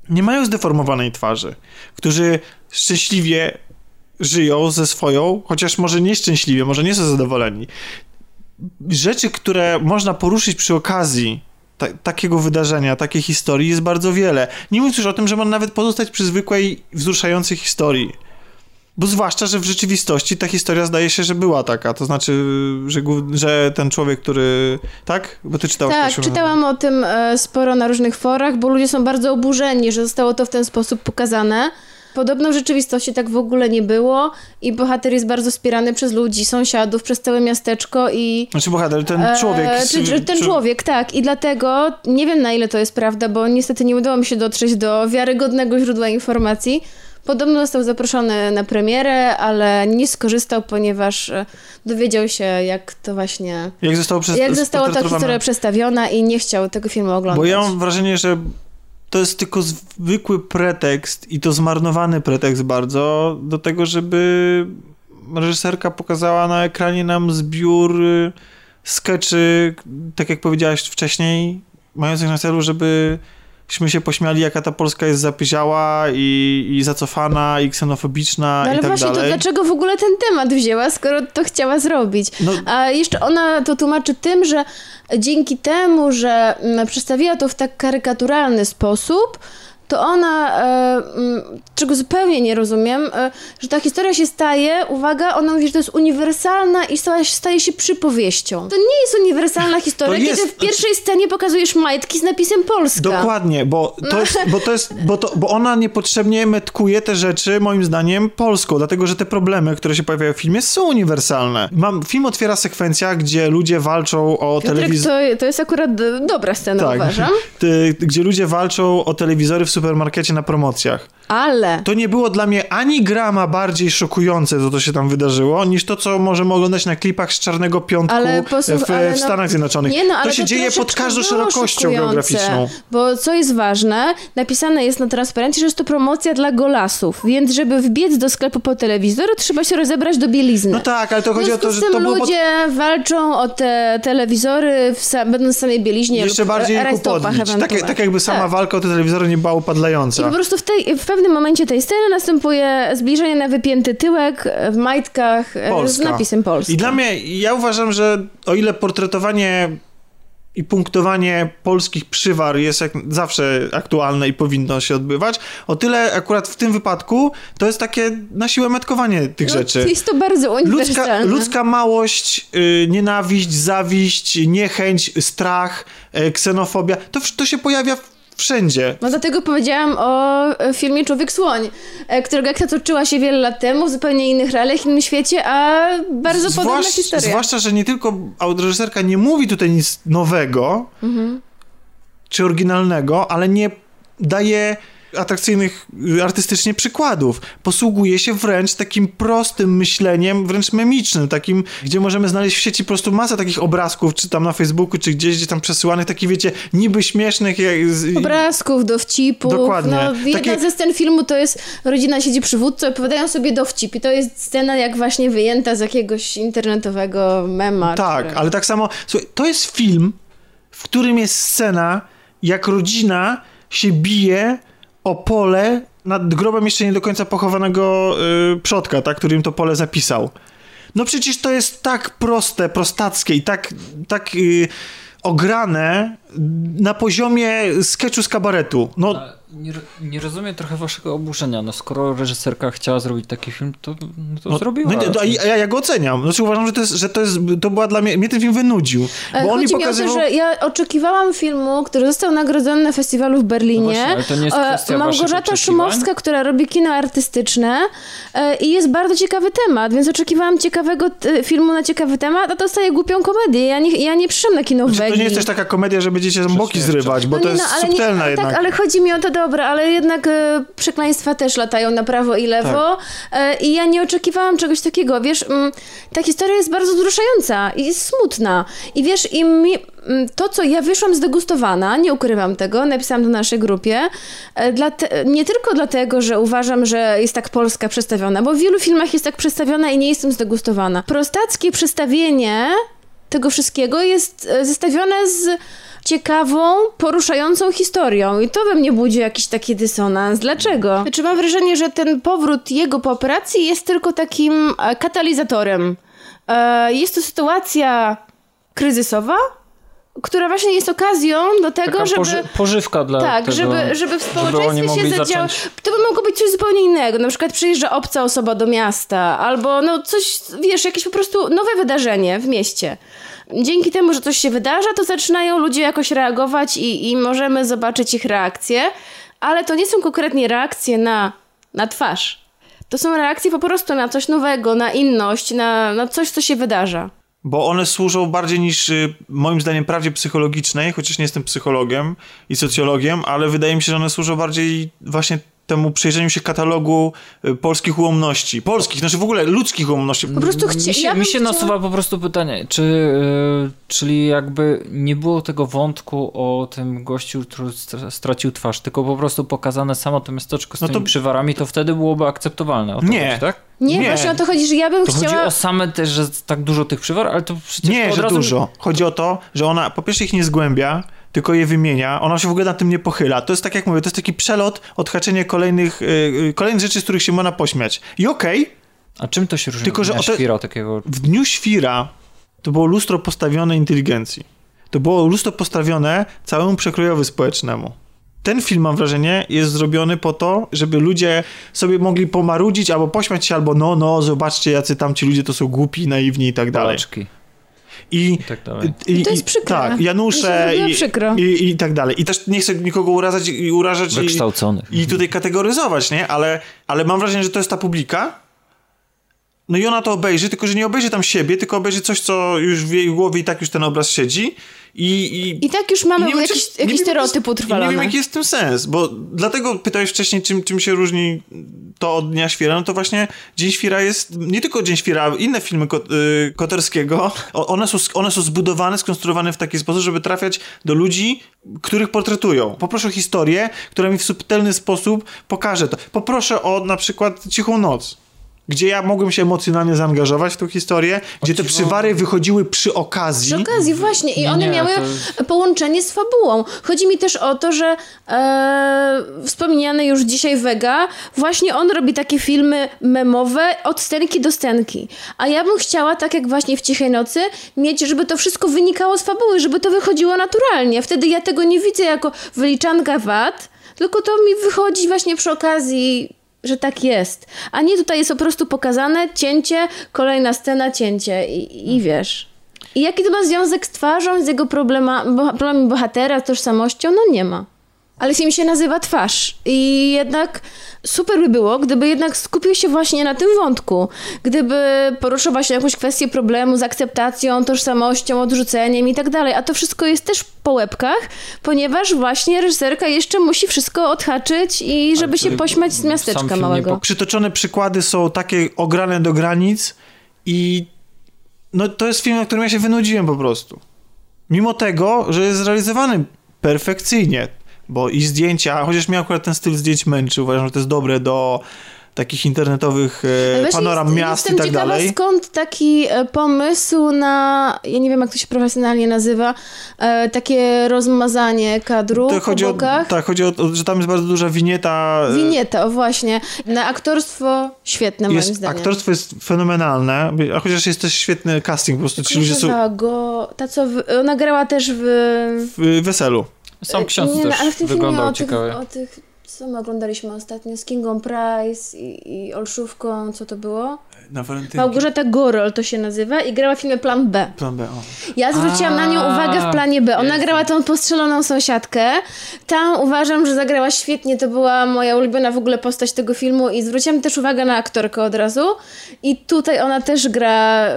nie mają zdeformowanej twarzy, którzy szczęśliwie żyją ze swoją, chociaż może nieszczęśliwie, może nie są zadowoleni. Rzeczy, które można poruszyć przy okazji ta, takiego wydarzenia, takiej historii jest bardzo wiele. Nie mówiąc już o tym, że można nawet pozostać przy zwykłej, wzruszającej historii. Bo zwłaszcza, że w rzeczywistości ta historia zdaje się, że była taka. To znaczy, że, że ten człowiek, który. Tak? Bo ty czytałaś Tak, czytałam o tym e, sporo na różnych forach, bo ludzie są bardzo oburzeni, że zostało to w ten sposób pokazane. Podobno w rzeczywistości tak w ogóle nie było i bohater jest bardzo wspierany przez ludzi, sąsiadów, przez całe miasteczko i... Znaczy bohater, ten człowiek. E, czy, ten czy... człowiek, tak. I dlatego nie wiem na ile to jest prawda, bo niestety nie udało mi się dotrzeć do wiarygodnego źródła informacji. Podobno został zaproszony na premierę, ale nie skorzystał, ponieważ e, dowiedział się, jak to właśnie. Jak, zostało przez, jak została ta historia przedstawiona i nie chciał tego filmu oglądać. Bo ja mam wrażenie, że to jest tylko zwykły pretekst i to zmarnowany pretekst bardzo do tego, żeby reżyserka pokazała na ekranie nam zbiór y, skeczy, tak jak powiedziałaś wcześniej, mających na celu, żeby Myśmy się pośmiali, jaka ta Polska jest zapyziała i, i zacofana i ksenofobiczna no, ale i tak właśnie, dalej. to dlaczego w ogóle ten temat wzięła, skoro to chciała zrobić? No. A jeszcze ona to tłumaczy tym, że dzięki temu, że mm, przedstawiła to w tak karykaturalny sposób, to ona, e, czego zupełnie nie rozumiem, e, że ta historia się staje, uwaga, ona mówi, że to jest uniwersalna i staje, się przypowieścią. To nie jest uniwersalna historia, jest, kiedy w pierwszej scenie pokazujesz majtki z napisem Polska. Dokładnie, bo to jest, bo to jest, bo, to, bo ona niepotrzebnie metkuje te rzeczy, moim zdaniem, polską, dlatego, że te problemy, które się pojawiają w filmie są uniwersalne. Mam, film otwiera sekwencja, gdzie ludzie walczą o telewizor... To, to jest akurat dobra scena, tak. uważam. gdzie ludzie walczą o telewizory w supermarkecie na promocjach. Ale. To nie było dla mnie ani grama bardziej szokujące, co to się tam wydarzyło, niż to, co możemy oglądać na klipach z Czarnego Piątku posłuch, w, w no, Stanach Zjednoczonych. Nie no, ale to się to dzieje pod każdą szerokością geograficzną. Bo co jest ważne, napisane jest na transparencie, że jest to promocja dla golasów, więc żeby wbiec do sklepu po telewizor, trzeba się rozebrać do bielizny. No tak, ale to chodzi o to, że to było ludzie pod... walczą o te telewizory, w, będąc w samej bieliźnie Jeszcze bardziej je. Tak, tak jakby sama tak. walka o te telewizory nie była upadlająca. I po prostu w, tej, w pewnym momencie tej sceny następuje zbliżenie na wypięty tyłek w majtkach e, Polska. z napisem Polska. I dla mnie, ja uważam, że o ile portretowanie i punktowanie polskich przywar jest jak zawsze aktualne i powinno się odbywać, o tyle akurat w tym wypadku to jest takie na siłę metkowanie tych no, rzeczy. Jest to bardzo. Ludzka, ludzka małość, yy, nienawiść, zawiść, niechęć, strach, yy, ksenofobia, to, to się pojawia w Wszędzie. No dlatego powiedziałam o e, filmie Człowiek Słoń, e, którego akcja toczyła się wiele lat temu w zupełnie innych realiach, w innym świecie, a bardzo Zwłasz, podobna historia. Zwłaszcza, że nie tylko reżyserka nie mówi tutaj nic nowego, mhm. czy oryginalnego, ale nie daje atrakcyjnych y, artystycznie przykładów. Posługuje się wręcz takim prostym myśleniem, wręcz memicznym, takim, gdzie możemy znaleźć w sieci po prostu masę takich obrazków, czy tam na Facebooku, czy gdzieś, gdzie tam przesyłanych, takich wiecie, niby śmiesznych. Jak... Obrazków, dowcipów. Dokładnie. No, jedna Takie... ze scen filmu to jest rodzina siedzi przy wódce, opowiadają sobie dowcip i to jest scena jak właśnie wyjęta z jakiegoś internetowego mema. Tak, ale tak samo, słuchaj, to jest film, w którym jest scena, jak rodzina się bije o pole nad grobem jeszcze nie do końca pochowanego yy, przodka, tak, którym to pole zapisał. No przecież to jest tak proste, prostackie i tak, tak yy, ograne na poziomie sketchu z kabaretu. No, nie, nie, rozumiem trochę waszego oburzenia. No skoro reżyserka chciała zrobić taki film, to, no to no, zrobiła. No, a ja, ja go oceniam. Znaczy uważam, że to, jest, że to jest, to była dla mnie, mnie ten film wynudził. Bo Chodzi on mi pokazywał... mi o to, że ja oczekiwałam filmu, który został nagrodzony na festiwalu w Berlinie. No właśnie, ale to nie jest e, Małgorzata Szumowska, która robi kino artystyczne e, i jest bardzo ciekawy temat, więc oczekiwałam ciekawego filmu na ciekawy temat, a to staje głupią komedię. Ja nie, ja nie przyszłam na kino w znaczy, To nie jest też taka komedia, że będziecie boki zrywać, bo no to jest no, subtelna nie, tak, jednak. Tak, ale chodzi mi o to, dobra, ale jednak e, przekleństwa też latają na prawo i lewo tak. e, i ja nie oczekiwałam czegoś takiego. Wiesz, m, mm, ta historia jest bardzo wzruszająca i jest smutna. I wiesz, i mi, mm, to, co ja wyszłam zdegustowana, nie ukrywam tego, napisałam to na naszej grupie, e, te, nie tylko dlatego, że uważam, że jest tak Polska przedstawiona, bo w wielu filmach jest tak przedstawiona i nie jestem zdegustowana. Prostackie przedstawienie tego wszystkiego jest e, zestawione z ciekawą, poruszającą historią. I to we mnie budzi jakiś taki dysonans. Dlaczego? Znaczy mam wrażenie, że ten powrót jego po operacji jest tylko takim e, katalizatorem. E, jest to sytuacja kryzysowa, która właśnie jest okazją do tego, Taka żeby... poży pożywka dla Tak, tego, żeby, żeby w społeczeństwie mogli się zadziało. zacząć- To by mogło być coś zupełnie innego. Na przykład przyjeżdża obca osoba do miasta, albo no coś, wiesz, jakieś po prostu nowe wydarzenie w mieście. Dzięki temu, że coś się wydarza, to zaczynają ludzie jakoś reagować i, i możemy zobaczyć ich reakcje, ale to nie są konkretnie reakcje na, na twarz. To są reakcje po prostu na coś nowego, na inność, na, na coś, co się wydarza. Bo one służą bardziej niż y, moim zdaniem prawdzie psychologicznej, chociaż nie jestem psychologiem i socjologiem, ale wydaje mi się, że one służą bardziej właśnie temu przejrzeniu się katalogu y, polskich ułomności. Polskich, znaczy w ogóle ludzkich ułomności. Po prostu chcia... Mi się, ja mi się chciała- nasuwa po prostu pytanie, czy, yy, czyli jakby nie było tego wątku o tym gościu, który stra- stracił twarz, tylko po prostu pokazane samo to miasteczko z No tymi to- przywarami, to wtedy byłoby akceptowalne. O to Nie. Chodzi, tak? Nie, Nie. właśnie o to chodzi, że ja bym To chodzi chciała... o same też, że tak dużo tych przywar, ale to przecież to Nie, od że razu... dużo. Chodzi o to, że ona po pierwsze ich nie zgłębia, tylko je wymienia. Ona się w ogóle na tym nie pochyla. To jest tak jak mówię, to jest taki przelot, odhaczenie kolejnych, y, y, kolejnych rzeczy, z których się można pośmiać. I okej, A czym to się różni Tylko, od że te- świra takiego? w dniu świra to było lustro postawione inteligencji. To było lustro postawione całemu przekrojowi społecznemu. Ten film, mam wrażenie, jest zrobiony po to, żeby ludzie sobie mogli pomarudzić albo pośmiać się, albo no, no, zobaczcie, jacy tam ci ludzie to są głupi, naiwni i tak dalej. Polaczki I, i tak dalej. i, To jest przykre. Tak, Janusze i, przykro. i, i tak dalej. I też nie chcę nikogo urażać i urażać i, i tutaj kategoryzować, nie? Ale, ale mam wrażenie, że to jest ta publika. No i ona to obejrzy, tylko że nie obejrzy tam siebie, tylko obejrzy coś, co już w jej głowie i tak już ten obraz siedzi. I, i, I tak już mamy i wiem, jakiś, czy- jakiś stereotyp utrwalony. Nie wiem, jaki jest w tym sens, bo dlatego pytałeś wcześniej, czym, czym się różni to od Dnia Świra. No to właśnie Dzień Świra jest, nie tylko Dzień Świra, inne filmy Kot, y, Koterskiego, one są, one są zbudowane, skonstruowane w taki sposób, żeby trafiać do ludzi, których portretują. Poproszę o historię, która mi w subtelny sposób pokaże to. Poproszę o na przykład Cichą Noc. Gdzie ja mogłem się emocjonalnie zaangażować w tą historię, gdzie te przywary wychodziły przy okazji. Przy okazji, właśnie. I one nie, miały to połączenie z fabułą. Chodzi mi też o to, że e, wspomniany już dzisiaj Vega, właśnie on robi takie filmy memowe od scenki do scenki. A ja bym chciała, tak jak właśnie w Cichej Nocy, mieć, żeby to wszystko wynikało z fabuły, żeby to wychodziło naturalnie. Wtedy ja tego nie widzę jako wyliczanka wad, tylko to mi wychodzi właśnie przy okazji że tak jest. A nie tutaj jest po prostu pokazane cięcie, kolejna scena, cięcie i, i wiesz. I jaki to ma związek z twarzą, z jego problema, bo, problemami bohatera, z tożsamością? No nie ma. Ale film się nazywa Twarz. I jednak super by było, gdyby jednak skupił się właśnie na tym wątku. Gdyby poruszył właśnie jakąś kwestię problemu z akceptacją, tożsamością, odrzuceniem i tak dalej. A to wszystko jest też po łebkach, ponieważ właśnie reżyserka jeszcze musi wszystko odhaczyć i żeby się pośmiać z miasteczka małego. pok- Przytoczone przykłady są takie ograne do granic i no to jest film, na którym ja się wynudziłem po prostu. Mimo tego, że jest zrealizowany perfekcyjnie, bo i zdjęcia, chociaż mnie akurat ten styl zdjęć męczy, uważam, że to jest dobre do takich internetowych e, panoram jest, miast i tak ciekawa, dalej. skąd taki e, pomysł na, ja nie wiem jak to się profesjonalnie nazywa, e, takie rozmazanie kadru To chodzi o, tak, chodzi o to, że tam jest bardzo duża winieta. e, Winieta, o właśnie. Na aktorstwo świetne moim jest, zdaniem. aktorstwo jest fenomenalne, a chociaż jest też świetny casting, po prostu ci ludzie są go, ta co, w, ona grała też w... w weselu. Sam ksiądz nie, no, też ale w tym filmie wyglądał o tych, ciekawie. o tych, co my oglądaliśmy ostatnio, z Kingą Price i, i Olszówką, co to było? Na walentynki. Małgorzata Gorol to się nazywa i grała w filmie Plan B. Plan B, o. Ja zwróciłam na nią uwagę w planie B. Ona grała tą postrzeloną sąsiadkę. Tam uważam, że zagrała świetnie. To była moja ulubiona w ogóle postać tego filmu i zwróciłam też uwagę na aktorkę od razu. I tutaj ona też gra,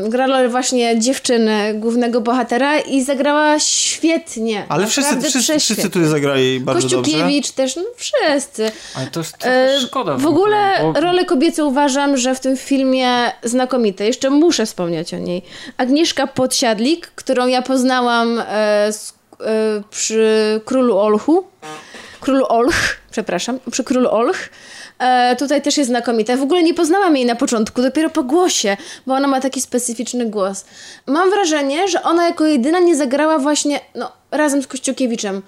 um, gra rolę właśnie dziewczyny, głównego bohatera i zagrała świetnie. Ale wszyscy, wszyscy, wszyscy tutaj zagrali bardzo dobrze. Kościukiewicz też, no wszyscy. Ale to jest E, szkoda. W ogóle bo- role kobiece uważam, że w tym filmie znakomite. Jeszcze muszę wspomnieć o niej. Agnieszka Podsiadlik, którą ja poznałam e, z, e, przy Królu Olchu. Olch, przepraszam, przy Królu Olch. E, tutaj też jest znakomita. W ogóle nie poznałam jej na początku, dopiero po głosie, bo ona ma taki specyficzny głos. Mam wrażenie, że ona jako jedyna nie zagrała właśnie, no, razem z Kościukiewiczem,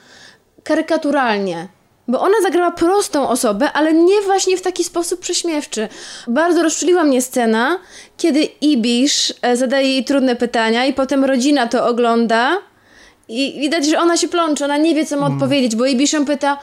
karykaturalnie. Bo ona zagrała prostą osobę, ale nie właśnie w taki sposób prześmiewczy. Bardzo rozczuliła mnie scena, kiedy Ibisz e, zadaje jej trudne pytania i potem rodzina to ogląda i widać, że ona się plącze, ona nie wie, co ma odpowiedzieć, bo Ibisz ją pyta,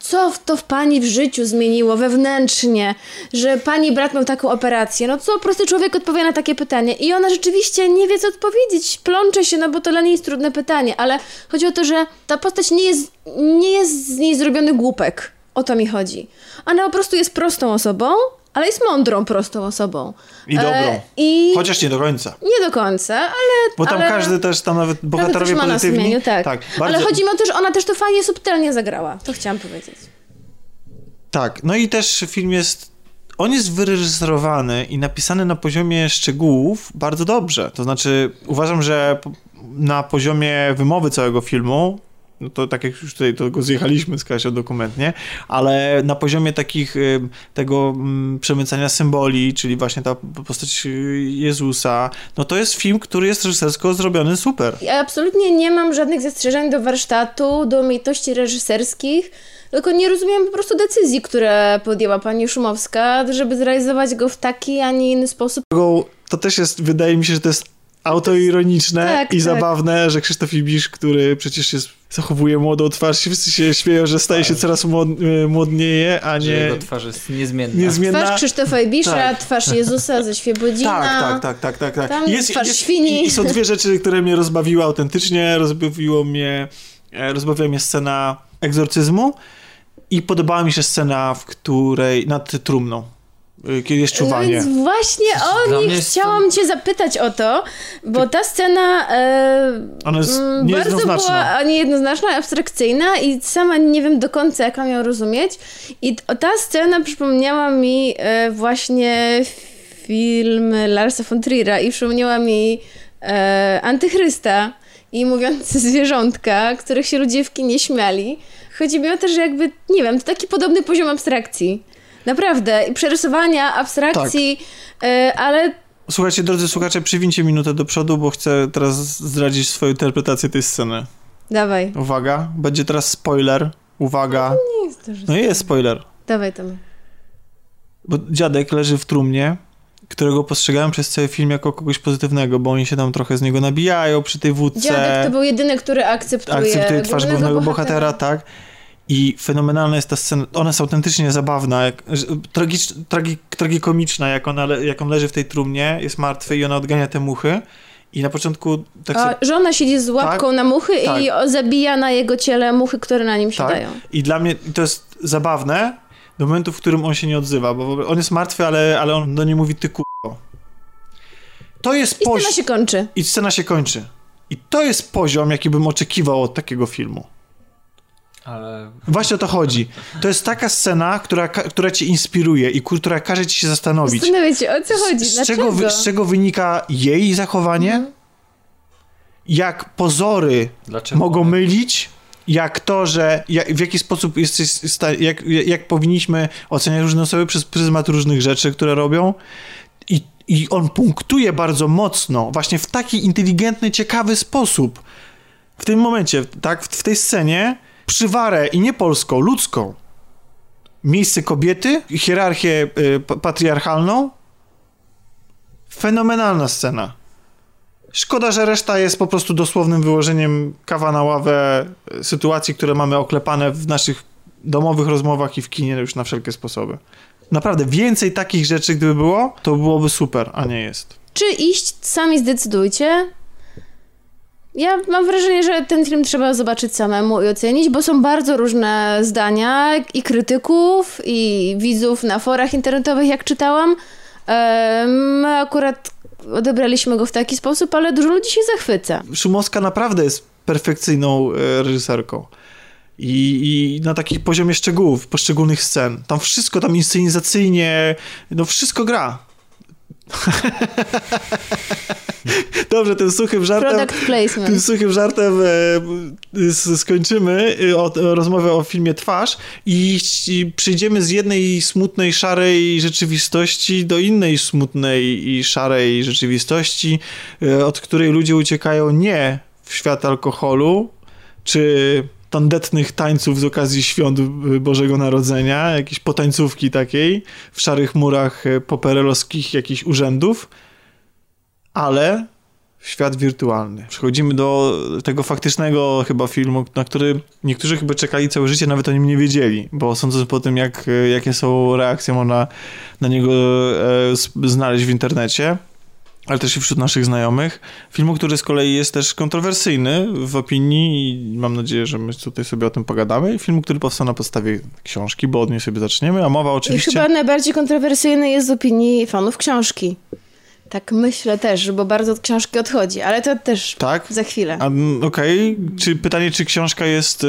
co to w pani w życiu zmieniło wewnętrznie, że pani brat miał taką operację. No co prosty człowiek odpowie na takie pytanie? I ona rzeczywiście nie wie, co odpowiedzieć. Plącze się, no bo to dla niej jest trudne pytanie, ale chodzi o to, że ta postać nie jest, nie jest z niej zrobiony głupek. O to mi chodzi. Ona po prostu jest prostą osobą, ale jest mądrą, prostą osobą. I dobrą. E, I Chociaż nie do końca. nie do końca, ale... Bo tam ale... każdy też, tam nawet bohaterowie też ma na pozytywni. sumieniu, tak. tak Ale bardzo- chodzi mi o to, że ona też to fajnie, subtelnie zagrała. To chciałam powiedzieć. Tak, no i też film jest. On jest wyreżyserowany i napisany na poziomie szczegółów bardzo dobrze. To znaczy, uważam, że na poziomie wymowy całego filmu, no to tak jak już tutaj to go zjechaliśmy z Kasią dokumentnie, ale na poziomie takich y, tego mm, przemycania symboli, czyli właśnie ta postać y, Jezusa, no to jest film, który jest reżysersko zrobiony super. Ja absolutnie nie mam żadnych zastrzeżeń do warsztatu, do umiejętności reżyserskich, tylko nie rozumiem po prostu decyzji, które podjęła pani Szumowska, żeby zrealizować go w taki, a nie inny sposób. To też jest, wydaje mi się, że to jest autoironiczne Tak, i tak. zabawne, że Krzysztof Ibisz, który przecież jest, zachowuje młodą twarz, wszyscy się śmieją, że staje się coraz młod, y, młodnieje, a Że nie jego twarz jest niezmienna. niezmienna. Twarz Krzysztofa Ibisza, Tak. twarz Jezusa ze Świebodzina. Tak, tak, tak, tak, tak, tak. Tam twarz jest, świni. I, I są dwie rzeczy, które mnie rozbawiły autentycznie. Rozbawiło mnie, e, rozbawiła mnie scena egzorcyzmu i podobała mi się scena, w której, nad trumną, kiedy jest No czuwanie. więc właśnie o nich chciałam cię zapytać o to, bo ta scena e, Ona jest mm, bardzo była niejednoznaczna, abstrakcyjna i sama nie wiem do końca, jak mam ją rozumieć. I ta scena przypomniała mi e, właśnie film Larsa von Trier'a i przypomniała mi e, Antychrysta i mówiące zwierzątka, których się ludzie w kinie śmiali. Chodzi mi o to, że jakby, nie wiem, to taki podobny poziom abstrakcji. Naprawdę. I przerysowania, abstrakcji, e, ale Słuchajcie, drodzy słuchacze, przywincie minutę do przodu, bo chcę teraz zdradzić swoją interpretację tej sceny. dawaj. Uwaga, będzie teraz spoiler. Uwaga. Nie jest to, że... No jest spoiler. Dawaj tam. Bo dziadek leży w trumnie, którego postrzegałem przez cały film jako kogoś pozytywnego, bo oni się tam trochę z niego nabijają przy tej wódce. Dziadek to był jedyny, który akceptuje, akceptuje twarz głównego bohatera, tak. I fenomenalna jest ta scena, ona jest autentycznie zabawna, jak, tragicz, tragi, tragikomiczna, jak, ona, jak on leży w tej trumnie, jest martwy i ona odgania te muchy. I na początku tak A sobie, żona siedzi z łapką Tak, na muchy tak. i zabija na jego ciele muchy, które na nim tak. siadają. I dla mnie to jest zabawne do momentu, w którym on się nie odzywa, bo on jest martwy, ale, ale on do niej mówi ty kurwo. To jest I poziom... scena się kończy. I scena się kończy. I to jest poziom, jaki bym oczekiwał od takiego filmu. Ale Właśnie o to chodzi. To jest taka scena, która, która cię inspiruje i która każe ci się zastanowić. Zastanawiać się, o co chodzi, Z dlaczego? czego, wy- z czego wynika jej zachowanie? Jak pozory dlaczego? mogą mylić? Jak to, że jak, w jaki sposób jesteś, jak, jak powinniśmy oceniać różne osoby przez pryzmat różnych rzeczy, które robią? I, I on punktuje bardzo mocno, właśnie w taki inteligentny, ciekawy sposób. W tym momencie, tak, w, w tej scenie, przywarę i nie polską, ludzką. Miejsce kobiety, hierarchię y, pa- patriarchalną. Fenomenalna scena. Szkoda, że reszta jest po prostu dosłownym wyłożeniem kawa na ławę y, sytuacji, które mamy oklepane w naszych domowych rozmowach i w kinie już na wszelkie sposoby. Naprawdę, więcej takich rzeczy, gdyby było, to byłoby super, a nie jest. Czy iść, sami zdecydujcie. Ja mam wrażenie, że ten film trzeba zobaczyć samemu i ocenić, bo są bardzo różne zdania i krytyków, i widzów na forach internetowych, jak czytałam. My akurat odebraliśmy go w taki sposób, ale dużo ludzi się zachwyca. Szumowska naprawdę jest perfekcyjną e, reżyserką. I, I na takim poziomie szczegółów, poszczególnych scen. Tam wszystko, tam inscenizacyjnie, no wszystko gra. Dobrze, tym suchym żartem... Tym suchym żartem e, skończymy o rozmowę o filmie Twarz i, przejdziemy z jednej smutnej, szarej rzeczywistości do innej smutnej i szarej rzeczywistości, e, od której ludzie uciekają nie w świat alkoholu, czy tandetnych tańców z okazji świąt Bożego Narodzenia, jakieś potańcówki takiej w szarych murach poperelowskich jakichś urzędów, ale świat wirtualny. Przechodzimy do tego faktycznego chyba filmu, na który niektórzy chyba czekali całe życie, nawet o nim nie wiedzieli, bo sądząc po tym, jak, jakie są reakcje, można na niego e, znaleźć w internecie, ale też i wśród naszych znajomych. Filmu, który z kolei jest też kontrowersyjny w opinii i mam nadzieję, że my tutaj sobie o tym pogadamy. Filmu, który powstał na podstawie książki, bo od niej sobie zaczniemy, a mowa oczywiście... I chyba najbardziej kontrowersyjny jest z opinii fanów książki. Tak myślę też, bo bardzo od książki odchodzi, ale to też tak? za chwilę. Okej, okay. czy pytanie, czy książka jest y,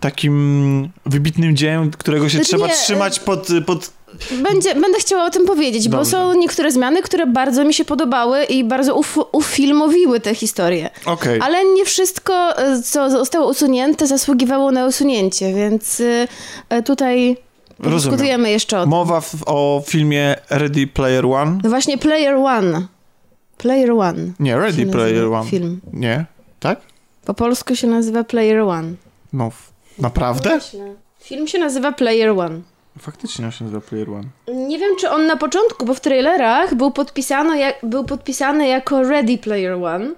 takim wybitnym dziełem, którego się znaczy trzeba nie, trzymać pod, pod będzie, będę chciała o tym powiedzieć, Dobrze. bo są niektóre zmiany, które bardzo mi się podobały i bardzo uf, ufilmowiły tę historię. Okay. Ale nie wszystko, co zostało usunięte, zasługiwało na usunięcie, więc y, tutaj Rozumiem. dyskutujemy jeszcze o tym. Mowa w, o filmie Ready Player One? No właśnie Player One. Player One. Nie, Ready Player One. Film. Nie? Tak? Po polsku się nazywa Player One. No, naprawdę? Film się nazywa Player One. Faktycznie on się nazywa Player One. Nie wiem, czy on na początku, bo w trailerach był podpisany, jak, był podpisany jako Ready Player One.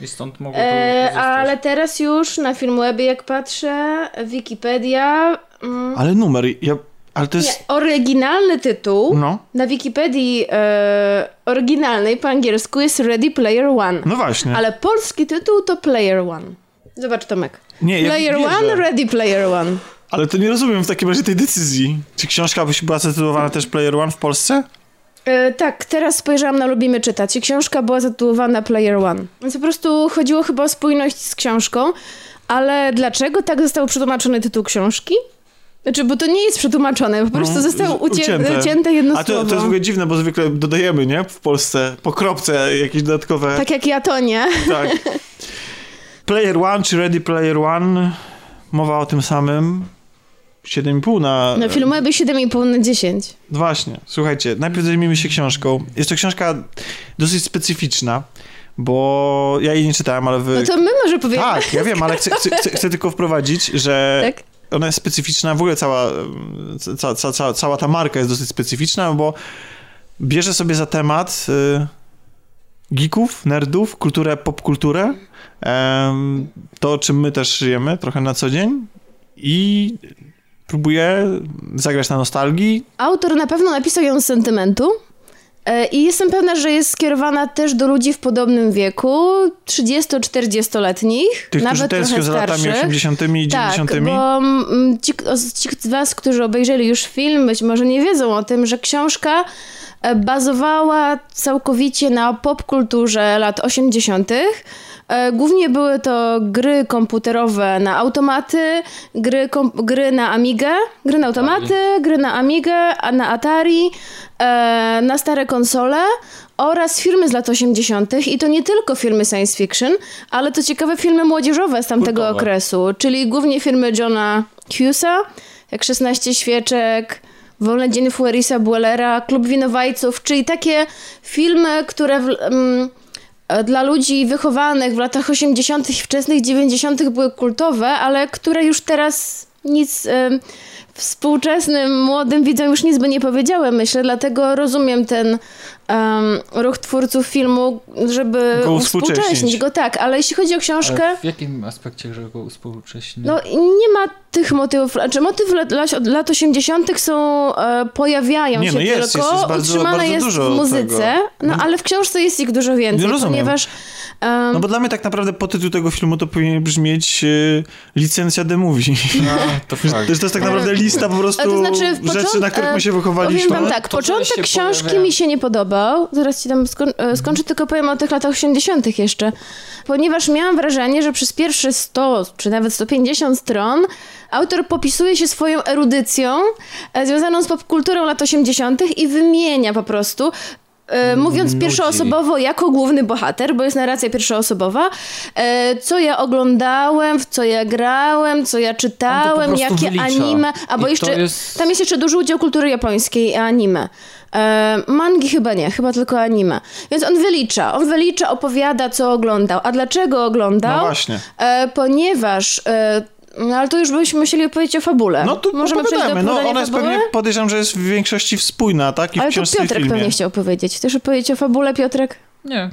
I stąd mogło e, Ale teraz już na Filmwebie, jak patrzę, Wikipedia... Mm, ale numer, ja... Ale to jest... Nie, oryginalny tytuł no. na Wikipedii e, oryginalnej po angielsku jest Ready Player One. No właśnie. Ale polski tytuł to Player One. Zobacz Tomek. Nie, Player ja One, Ready Player One. Ale to nie rozumiem w takim razie tej decyzji. Czy książka była zatytułowana też Player One w Polsce? E, tak, teraz spojrzałam na Lubimy Czytać i książka była zatytułowana Player One. Więc po prostu chodziło chyba o spójność z książką, ale dlaczego tak został przetłumaczony tytuł książki? Znaczy, bo to nie jest przetłumaczone, po prostu no, zostało ucię ucięte. ucięte jedno A to, to jest w ogóle dziwne, bo zwykle dodajemy, nie? W Polsce po kropce jakieś dodatkowe... Tak jak ja to nie. Tak. Player One czy Ready Player One, mowa o tym samym. 7,5 na... Na filmowy 7,5 na 10. Właśnie, słuchajcie, najpierw zajmijmy się książką. Jest to książka dosyć specyficzna, bo ja jej nie czytałem, ale wy... No to my może powiemy. Tak, ja wiem, ale chcę, chcę, chcę tylko wprowadzić, że tak? ona jest specyficzna, w ogóle cała, ca, ca, ca, cała ta marka jest dosyć specyficzna, bo bierze sobie za temat y, geeków, nerdów, kulturę, popkulturę, to czym my też żyjemy trochę na co dzień i próbuję zagrać na nostalgii. Autor na pewno napisał ją z sentymentu. E, I jestem pewna, że jest skierowana też do ludzi w podobnym wieku, 30-40-letnich, Tych, nawet którzy trochę za latami 80 i 90 Tak, bo mm, ci, ci z was, którzy obejrzeli już film, być może nie wiedzą o tym, że książka e, bazowała całkowicie na popkulturze lat 80., E, głównie były to gry komputerowe na automaty, gry, kom, gry na Amigę, gry na automaty, gry na Amigę, na Atari, e, na stare konsole oraz filmy z lat 80. i to nie tylko filmy science fiction, ale to ciekawe filmy młodzieżowe z tamtego Kultowe. okresu, czyli głównie filmy Johna Hughesa, jak 16 świeczek, Wolne dzień Fuerisa Buellera, Klub Winowajców, czyli takie filmy, które... W, mm, E, dla ludzi wychowanych w latach 80. i wczesnych 90. były kultowe, ale które już teraz nic współczesnym, młodym widzom już nic by nie powiedziałem, myślę, dlatego rozumiem ten um, ruch twórców filmu, żeby go uspółcześnić go, tak, ale jeśli chodzi o książkę... Ale w jakim aspekcie, że go uspółcześnić? No nie ma tych motywów, znaczy motywy lat, lat 80 są, e, pojawiają nie, się no jest, tylko, jest, jest bardzo, utrzymane bardzo jest w muzyce, no mhm. ale w książce jest ich dużo więcej, Rozumiem. ponieważ... Um, no bo dla mnie tak naprawdę po tytuł tego filmu to powinien brzmieć y, licencja The Movie. No, to, to, jest, to jest tak naprawdę lista po prostu to znaczy rzeczy, na których my się wychowaliśmy. Powiem wam tak, początek książki pojawia. mi się nie podobał, zaraz ci tam skoń, e, skończę, tylko powiem o tych latach 80 jeszcze, ponieważ miałam wrażenie, że przez pierwsze 100 czy nawet 150 stron autor popisuje się swoją erudycją e, związaną z popkulturą lat 80. i wymienia po prostu e, mówiąc Nudzi. pierwszoosobowo jako główny bohater, bo jest narracja pierwszoosobowa, e, co ja oglądałem, w co ja grałem, co ja czytałem, jakie wylicza. anime, a bo I jeszcze jest- tam jest jeszcze duży udział kultury japońskiej i anime. E, mangi chyba nie, chyba tylko anime. Więc on wylicza, on wylicza, opowiada, co oglądał. A dlaczego oglądał? No właśnie. E, ponieważ, e, no ale to już byśmy musieli opowiedzieć o fabule. No tu Możemy przejść do opowiadamy. No ona jest fabuły? pewnie, podejrzewam, że jest w większości wspólna, tak? I Ale to Piotrek filmie. pewnie chciał powiedzieć. Chcesz opowiedzieć o fabule, Piotrek? Nie.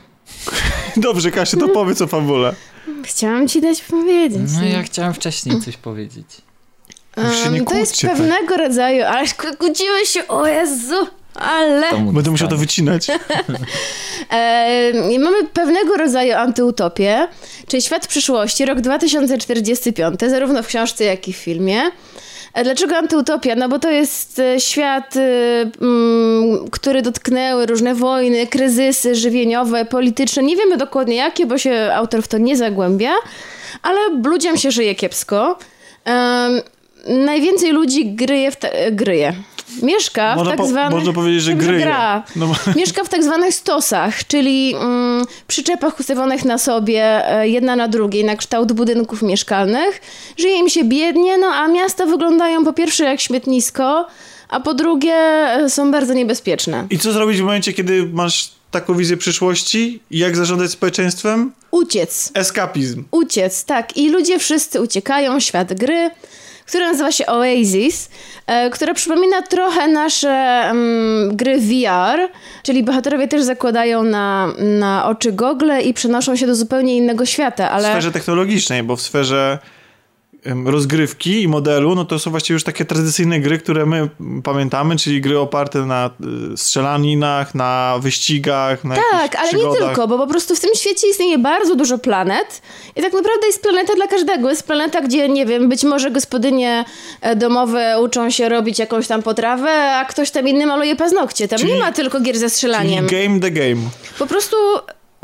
Dobrze, Kasia, to powiedz o fabule. Chciałam ci dać powiedzieć. No ja chciałem wcześniej coś powiedzieć. Em, to jest tak. pewnego rodzaju, ale kłóciły się, o Jezu, ale... Będę musiał to wycinać. E, mamy pewnego rodzaju antyutopię, czyli świat przyszłości, rok 2045, zarówno w książce, jak i w filmie. E, Dlaczego antyutopia? No bo to jest e, świat, e, mm, który dotknęły różne wojny, kryzysy żywieniowe, polityczne. Nie wiemy dokładnie jakie, bo się autor w to nie zagłębia, ale ludziom się żyje kiepsko. Em, najwięcej ludzi gryje w te, gryje. Mieszka w tak po, zwanych... można powiedzieć, że gra. No, Mieszka w tak zwanych stosach, czyli mm, przyczepach ustawionych na sobie, e, jedna na drugiej, na kształt budynków mieszkalnych. Żyje im się biednie, no a miasta wyglądają po pierwsze jak śmietnisko, a po drugie e, są bardzo niebezpieczne. I co zrobić w momencie, kiedy masz taką wizję przyszłości? I jak zarządzać społeczeństwem? Uciec. Eskapizm. Uciec, tak. I ludzie wszyscy uciekają, świat gry, który nazywa się Oasis, e, która przypomina trochę nasze mm, gry VR, czyli bohaterowie też zakładają na, na oczy gogle i przenoszą się do zupełnie innego świata, W ale... sferze technologicznej, bo w sferze rozgrywki i modelu, no to są właściwie już takie tradycyjne gry, które my pamiętamy, czyli gry oparte na y, strzelaninach, na wyścigach, na Tak, ale nie tylko, bo po prostu w tym świecie istnieje bardzo dużo planet i tak naprawdę jest planeta dla każdego. Jest planeta, gdzie, nie wiem, być może gospodynie e, domowe uczą się robić jakąś tam potrawę, a ktoś tam inny maluje paznokcie. Tam Czyli- nie ma tylko gier ze strzelaniem. game the game. Po prostu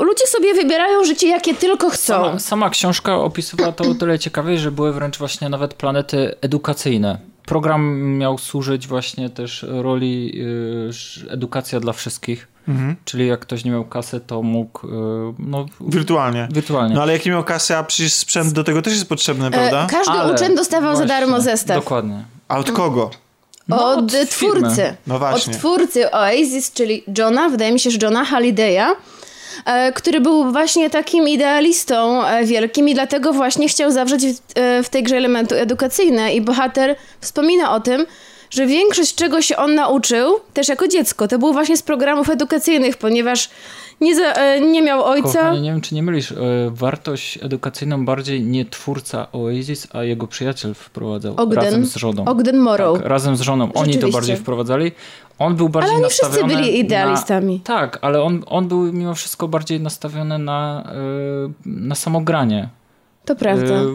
ludzie sobie wybierają życie, jakie tylko chcą. Sama, sama książka opisywała to o tyle ciekawie, że były wręcz właśnie nawet planety edukacyjne. Program miał służyć właśnie też roli y, edukacja dla wszystkich. Mhm. Czyli jak ktoś nie miał kasy, to mógł y, no, Wirtualnie. wirtualnie. No ale jak nie miał kasy, a przecież sprzęt do tego też jest potrzebny, prawda? E, każdy Ale uczeń dostawał za właśnie, darmo zestaw. Dokładnie. A od kogo? No, od, od firmy. twórcy. No właśnie. Od twórcy Oasis, czyli Johna, wydaje mi się, że Johna Hallidaya, e, który był właśnie takim idealistą e, wielkim i dlatego właśnie chciał zawrzeć e, w tej grze elementy edukacyjne. I bohater wspomina o tym, że większość czego się on nauczył, też jako dziecko, to było właśnie z programów edukacyjnych, ponieważ nie, za, e, nie miał ojca. Kochanie, nie wiem, czy nie mylisz. y, Wartość edukacyjną bardziej nie twórca Oasis, a jego przyjaciel wprowadzał Ogden. razem z żoną. Ogden Morrow. Tak, razem z żoną. Oni to bardziej wprowadzali. On był bardziej Ale oni wszyscy byli idealistami. Na, tak, ale on, on był mimo wszystko bardziej nastawiony na, y, na samogranie. To prawda. Y,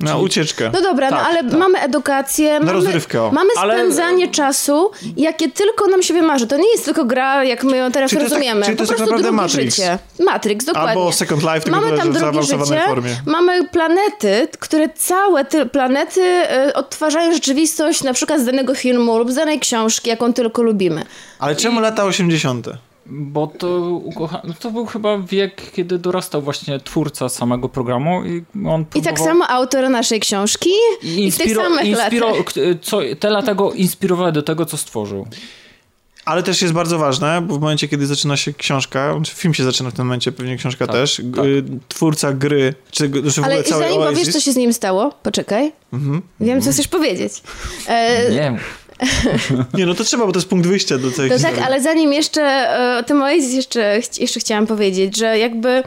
Na czyli- ucieczkę. No dobra, no Tak, ale tak. mamy edukację, mamy, rozrywkę, o. mamy Ale- spędzanie czasu, jakie tylko nam się wymarzy. To nie jest tylko gra, jak my ją teraz Czyli to jest tak- rozumiemy. czyli to po jest tak naprawdę drugie Matrix. życie. Matrix, dokładnie. Albo Second Life, tylko Mamy tam drugie zaawansowanej życie, formie. mamy planety, które całe te planety e, odtwarzają rzeczywistość na przykład z danego filmu lub z danej książki, jaką tylko lubimy. Ale czemu lata 80.? Bo to, ukocha... no to był chyba wiek, kiedy dorastał właśnie twórca samego programu i on I próbował... tak samo autor naszej książki I i w tych inspiro... samych inspiro... Co... Te lata go inspirowały do tego, co stworzył. Ale też jest bardzo ważne, bo w momencie, kiedy zaczyna się książka, czy film się zaczyna w tym momencie, pewnie książka Tak, też, tak. y, twórca gry, czy, g- czy w Ale zanim powiesz, co się z nim stało, poczekaj. Mhm. Wiem, co chcesz powiedzieć. E, Nie Nie, no to trzeba, bo to jest punkt wyjścia do tej historii. tak, ale zanim jeszcze e, o tym Oasis jeszcze, jeszcze chciałam powiedzieć, że jakby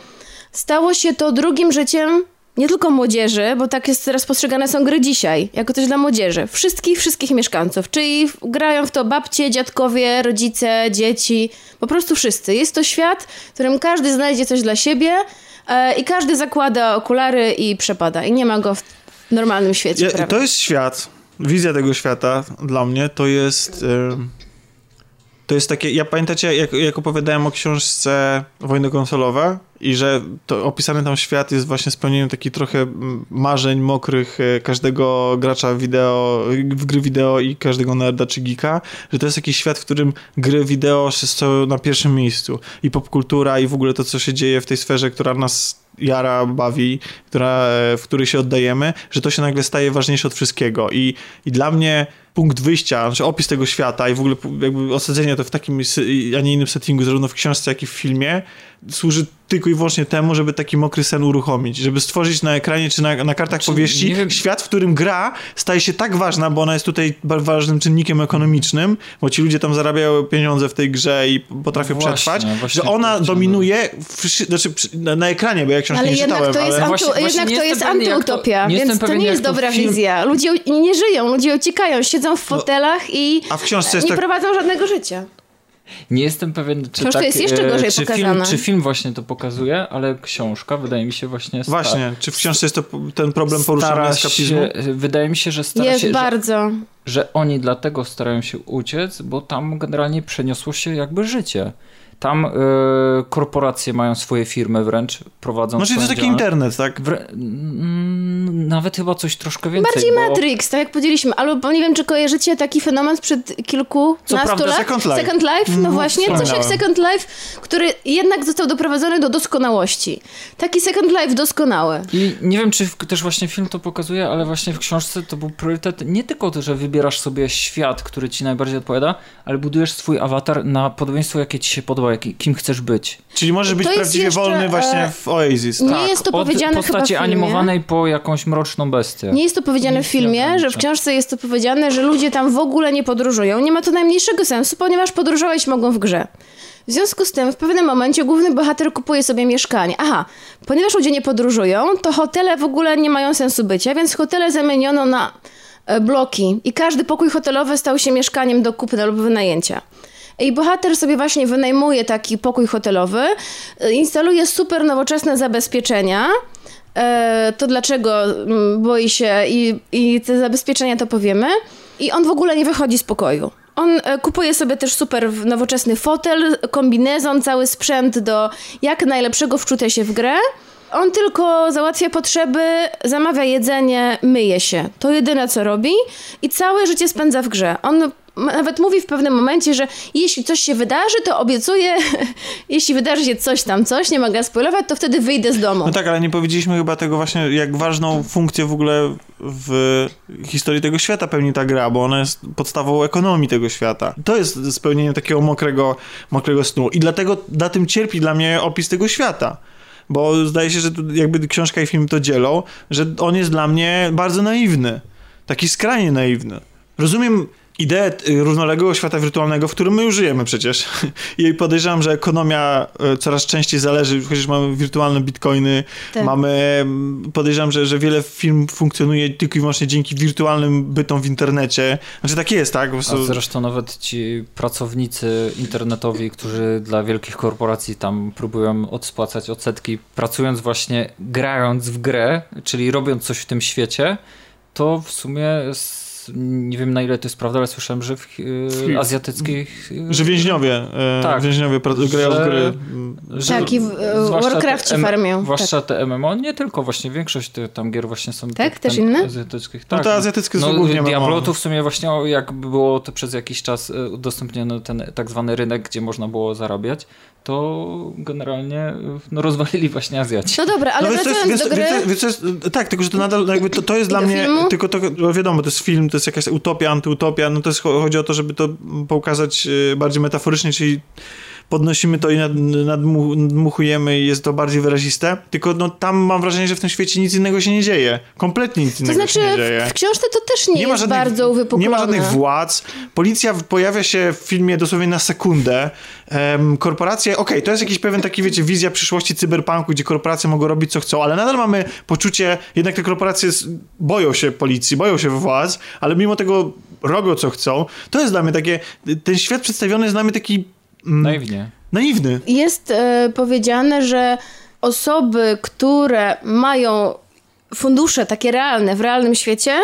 stało się to drugim życiem nie tylko młodzieży, bo tak jest teraz postrzegane są gry dzisiaj, jako coś dla młodzieży. Wszystkich, wszystkich mieszkańców, czyli grają w to babcie, dziadkowie, rodzice, dzieci, po prostu wszyscy. Jest to świat, w którym każdy znajdzie coś dla siebie e, i każdy zakłada okulary i przepada. I nie ma go w normalnym świecie, Ja, to jest świat, wizja tego świata dla mnie to jest... em, to jest takie, ja pamiętacie, jak, jak opowiadałem o książce Wojny konsolowe i że to opisany tam świat jest właśnie spełnieniem takich trochę marzeń mokrych e, każdego gracza wideo, w gry wideo i każdego nerda czy geeka, że to jest jakiś świat, w którym gry wideo są na pierwszym miejscu i popkultura i w ogóle to, co się dzieje w tej sferze, która nas jara, bawi, która, w której się oddajemy, że to się nagle staje ważniejsze od wszystkiego. I, i dla mnie punkt wyjścia, znaczy opis tego świata i w ogóle jakby osadzenie to w takim, a nie innym settingu, zarówno w książce, jak i w filmie, służy tylko i wyłącznie temu, żeby taki mokry sen uruchomić, żeby stworzyć na ekranie czy na, na kartach znaczy, powieści świat, w którym gra staje się tak ważna, bo ona jest tutaj ważnym czynnikiem ekonomicznym, bo ci ludzie tam zarabiają pieniądze w tej grze i potrafią właśnie, przetrwać, właśnie że ona dominuje w, znaczy, na, na, ekranie, bo ja książki ale nie jednak czytałem. To jest ale... Właśnie, jednak to jest antyutopia, więc to nie jest dobra film... wizja. Ludzie nie żyją, ludzie uciekają, siedzą w no, fotelach i a w książce nie tak... prowadzą żadnego życia. Nie jestem pewien, czy książka tak, jest jeszcze gorzej czy film, czy film właśnie to pokazuje, ale książka wydaje mi się właśnie... Właśnie, czy w książce jest to ten problem poruszany eskapizmu? Się, wydaje mi się, że stara jest się... Jest bardzo. Że, że oni dlatego starają się uciec, bo tam generalnie przeniosło się jakby życie. Tam y, korporacje mają swoje firmy wręcz, prowadzą No czyli to jest taki internet, tak? Wre... Nawet chyba coś troszkę więcej. Bardziej bo... Matrix, tak jak powiedzieliśmy. Albo nie wiem, czy kojarzycie taki fenomen sprzed kilku Co prawda, lat. Second Life. Second Life, no mm, właśnie, coś jak Second Life, który jednak został doprowadzony do doskonałości. Taki Second Life doskonały. I nie wiem, czy też właśnie film to pokazuje, ale właśnie w książce to był priorytet nie tylko to, że wybierasz sobie świat, który ci najbardziej odpowiada, ale budujesz swój awatar na podobieństwo, jakie ci się podoba kim chcesz być. Czyli możesz być prawdziwie jeszcze, wolny właśnie e, w Oasis. Nie tak, jest to powiedziane Od postaci animowanej po jakąś mroczną bestię. Nie jest to powiedziane w filmie, że w książce jest to powiedziane, że ludzie tam w ogóle nie podróżują. Nie ma to najmniejszego sensu, ponieważ podróżować mogą w grze. W związku z tym w pewnym momencie główny bohater kupuje sobie mieszkanie. Aha, ponieważ ludzie nie podróżują, to hotele w ogóle nie mają sensu bycia, więc hotele zamieniono na e, bloki i każdy pokój hotelowy stał się mieszkaniem do kupna lub wynajęcia. I bohater sobie właśnie wynajmuje taki pokój hotelowy, e, instaluje super nowoczesne zabezpieczenia. E, to dlaczego mm, boi się i, i te zabezpieczenia to powiemy. I on w ogóle nie wychodzi z pokoju. On e, kupuje sobie też super nowoczesny fotel, kombinezon, cały sprzęt do jak najlepszego wczucia się w grę. On tylko załatwia potrzeby, zamawia jedzenie, myje się. To jedyne co robi i całe życie spędza w grze. On nawet mówi w pewnym momencie, że jeśli coś się wydarzy, to obiecuję, jeśli wydarzy się coś tam, coś, nie mogę spoilować, to wtedy wyjdę z domu. No tak, ale nie powiedzieliśmy chyba tego właśnie, jak ważną funkcję w ogóle w historii tego świata pełni ta gra, bo ona jest podstawą ekonomii tego świata. To jest spełnienie takiego mokrego, mokrego snu i dlatego na tym cierpi dla mnie opis tego świata bo zdaje się, że jakby książka i film to dzielą, że on jest dla mnie bardzo naiwny. Taki skrajnie naiwny. Rozumiem ideę y, równoległego świata wirtualnego, w którym my już żyjemy przecież. I podejrzewam, że ekonomia y, coraz częściej zależy, chociaż mamy wirtualne bitcoiny, tak. mamy, podejrzewam, że, że wiele firm funkcjonuje tylko i wyłącznie dzięki wirtualnym bytom w internecie. Znaczy tak jest, tak? prostu... A zresztą nawet ci pracownicy internetowi, którzy dla wielkich korporacji tam próbują odspłacać odsetki, pracując właśnie, grając w grę, czyli robiąc coś w tym świecie, to w sumie nie wiem na ile to jest prawda, ale słyszałem, że w, w azjatyckich... Że więźniowie, e, tak, więźniowie grają w gry. Że, tak, i w Warcraftie farmią. Zwłaszcza tak. te MMO, nie tylko właśnie, większość te, tam gier właśnie są... Tak, też inne? Azjatyckich. Tak. No te azjatyckie są no, głównie Diablo to w sumie właśnie jak było to przez jakiś czas e, udostępniono ten tak zwany rynek, gdzie można było zarabiać, to generalnie no, rozwalili właśnie Azjaci. No dobra, ale no, wracając jest, do gry... Wiesz, jest, tak, tylko że to nadal jakby to, to jest dla mnie, filmu? tylko to, no wiadomo, to jest film, to jest jakaś utopia, antyutopia, no to jest, chodzi o to, żeby to pokazać e, bardziej metaforycznie, czyli podnosimy to i nad, nadmuchujemy i jest to bardziej wyraziste. Tylko no, tam mam wrażenie, że w tym świecie nic innego się nie dzieje. Kompletnie nic innego znaczy, się nie dzieje. w książce to też nie, nie jest żadnych, bardzo uwypuklone. Nie ma żadnych władz. Policja pojawia się w filmie dosłownie na sekundę. Um, korporacje, okej, okay, to jest jakiś pewien taki, wiecie, wizja przyszłości cyberpunku, gdzie korporacje mogą robić co chcą, ale nadal mamy poczucie, jednak te korporacje boją się policji, boją się władz, ale mimo tego robią co chcą. To jest dla mnie takie, ten świat przedstawiony jest dla mnie taki. Naiwnie. Naiwny. Jest e, powiedziane, że osoby, które mają fundusze takie realne w realnym świecie,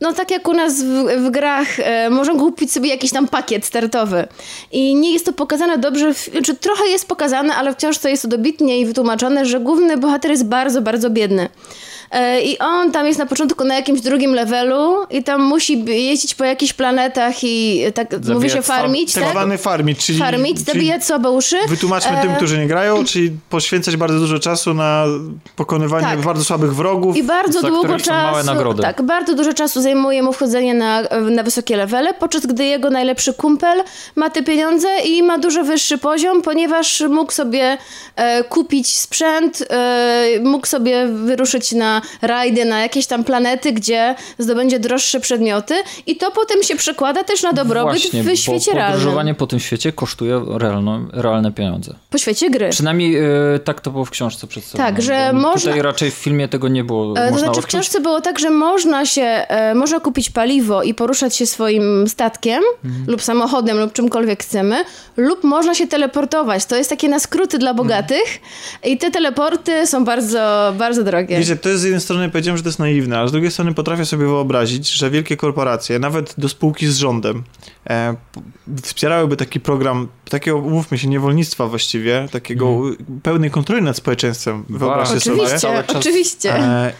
no tak jak u nas w, w grach, e, można kupić sobie jakiś tam pakiet startowy. I nie jest to pokazane dobrze, w, znaczy trochę jest pokazane, ale wciąż to jest dobitnie i wytłumaczone, że główny bohater jest bardzo, bardzo biedny. E, I on tam jest na początku na jakimś drugim levelu i tam musi jeździć po jakichś planetach i tak Zabijać mówi się farmić, Tak tak? zwany farmić, czyli... Farmić, czyli zabijać słabe uszy. Wytłumaczmy tym, E, którzy nie grają, czyli poświęcać bardzo dużo czasu na pokonywanie Tak. bardzo słabych wrogów. I bardzo za długo czasu. nagrody. Tak, bardzo dużo czasu zajmuje mu wchodzenie na, na wysokie levele, podczas gdy jego najlepszy kumpel ma te pieniądze i ma dużo wyższy poziom, ponieważ mógł sobie e, kupić sprzęt, e, mógł sobie wyruszyć na rajdy, na jakieś tam planety, gdzie zdobędzie droższe przedmioty i to potem się przekłada też na dobrobyt Właśnie, w bo świecie realnym. podróżowanie po tym świecie kosztuje realno, realne pieniądze. Po świecie gry. Przynajmniej e, tak to było w książce przedstawione. Tak, że bo można- Tutaj raczej w filmie tego nie było. E, To znaczy w odczuć. książce było tak, że można się, e, można kupić paliwo i poruszać się swoim statkiem Mhm. lub samochodem lub czymkolwiek chcemy, lub można się teleportować. To jest takie na skróty dla bogatych i te teleporty są bardzo, bardzo drogie. Wiecie, to jest z jednej strony powiedziałem, że to jest naiwne, a z drugiej strony potrafię sobie wyobrazić, że wielkie korporacje, nawet do spółki z rządem, e, wspierałyby taki program, takiego, umówmy się, niewolnictwa właściwie, takiego pełnej kontroli nad społeczeństwem. Wyobraźcie sobie. Oczywiście, cały czas- oczywiście. E,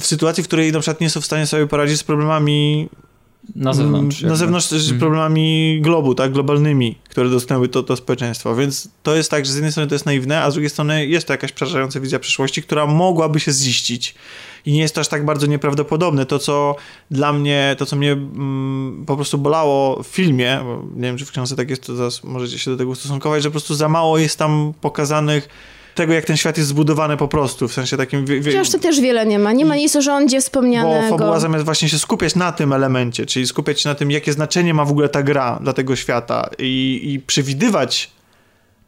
w sytuacji, w której na przykład nie są w stanie sobie poradzić z problemami Na zewnątrz. Mm, Na jakby. zewnątrz też z problemami globu, tak, globalnymi, które dotknęły to, to społeczeństwo. Więc to jest tak, że z jednej strony to jest naiwne, a z drugiej strony jest to jakaś przerażająca wizja przyszłości, która mogłaby się ziścić. I nie jest to aż tak bardzo nieprawdopodobne. To, co dla mnie, to, co mnie mm, po prostu bolało w filmie, bo nie wiem, czy w książce tak jest, to zaraz możecie się do tego ustosunkować, że po prostu za mało jest tam pokazanych tego, jak ten świat jest zbudowany po prostu, w sensie takim... Wie, wie, W książce też wiele nie ma. Nie ma nic o rządzie bo wspomnianego. fabuła zamiast właśnie się skupiać na tym elemencie, czyli skupiać się na tym, jakie znaczenie ma w ogóle ta gra dla tego świata i, i przewidywać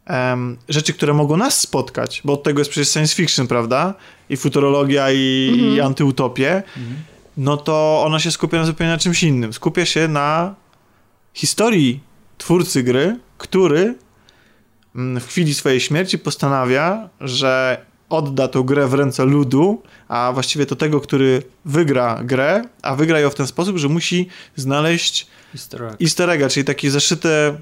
em, rzeczy, które mogą nas spotkać, bo od tego jest przecież science fiction, prawda? I futurologia, i, i antyutopie, no to ona się skupia na zupełnie na czymś innym. Skupia się na historii twórcy gry, który w chwili swojej śmierci postanawia, że odda tą grę w ręce ludu, a właściwie to tego, który wygra grę, a wygra ją w ten sposób, że musi znaleźć Easter egg. easter egga, czyli takie zaszyte...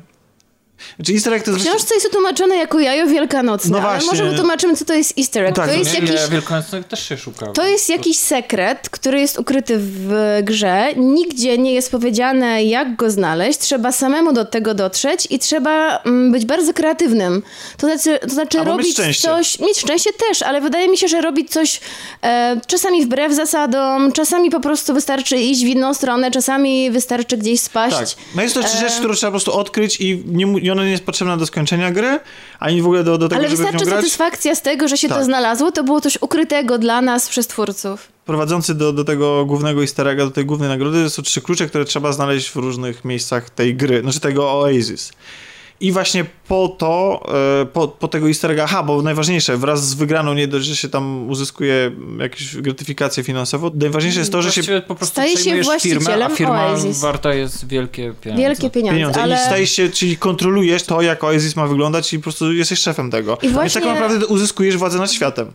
Znaczy easter egg to W jest... książce jest tłumaczone jako jajo wielkanocne, No ale właśnie. może wytłumaczymy, co to jest easter egg. Tak, to no jest Nie, jakiś... Wielkanocnych też się szuka. To jest jakiś sekret, który jest ukryty w grze. Nigdzie nie jest powiedziane, jak go znaleźć. Trzeba samemu do tego dotrzeć i trzeba mm, być bardzo kreatywnym. To znaczy, to znaczy Albo robić szczęście. coś. Mieć szczęście też, ale wydaje mi się, że robić coś e, czasami wbrew zasadom, czasami po prostu wystarczy iść w inną stronę, czasami wystarczy gdzieś spaść. Tak. No jest to E, rzecz, którą trzeba po prostu odkryć i, nie, i ona nie jest potrzebna do skończenia gry, ani w ogóle do, do tego, Ale żeby wystarczy satysfakcja z tego, że się to Tak. znalazło. To było coś ukrytego dla nas przez twórców. Prowadzący do, do tego głównego easter egga, do tej głównej nagrody są trzy klucze, które trzeba znaleźć w różnych miejscach tej gry, znaczy tego Oasis. I właśnie po to, e, po, po tego easter egga, aha, bo najważniejsze, wraz z wygraną nie dość, że się tam uzyskuje jakąś gratyfikację finansową, najważniejsze jest to, że się Właściwie po prostu Staje się przejmujesz firmę, a właścicielem firma Oasis. warta jest wielkie pieniądze. Wielkie pieniądze. pieniądze ale... i stajesz się, czyli kontrolujesz to, jak Oasis ma wyglądać i po prostu jesteś szefem tego. I Więc właśnie- tak naprawdę uzyskujesz władzę nad światem.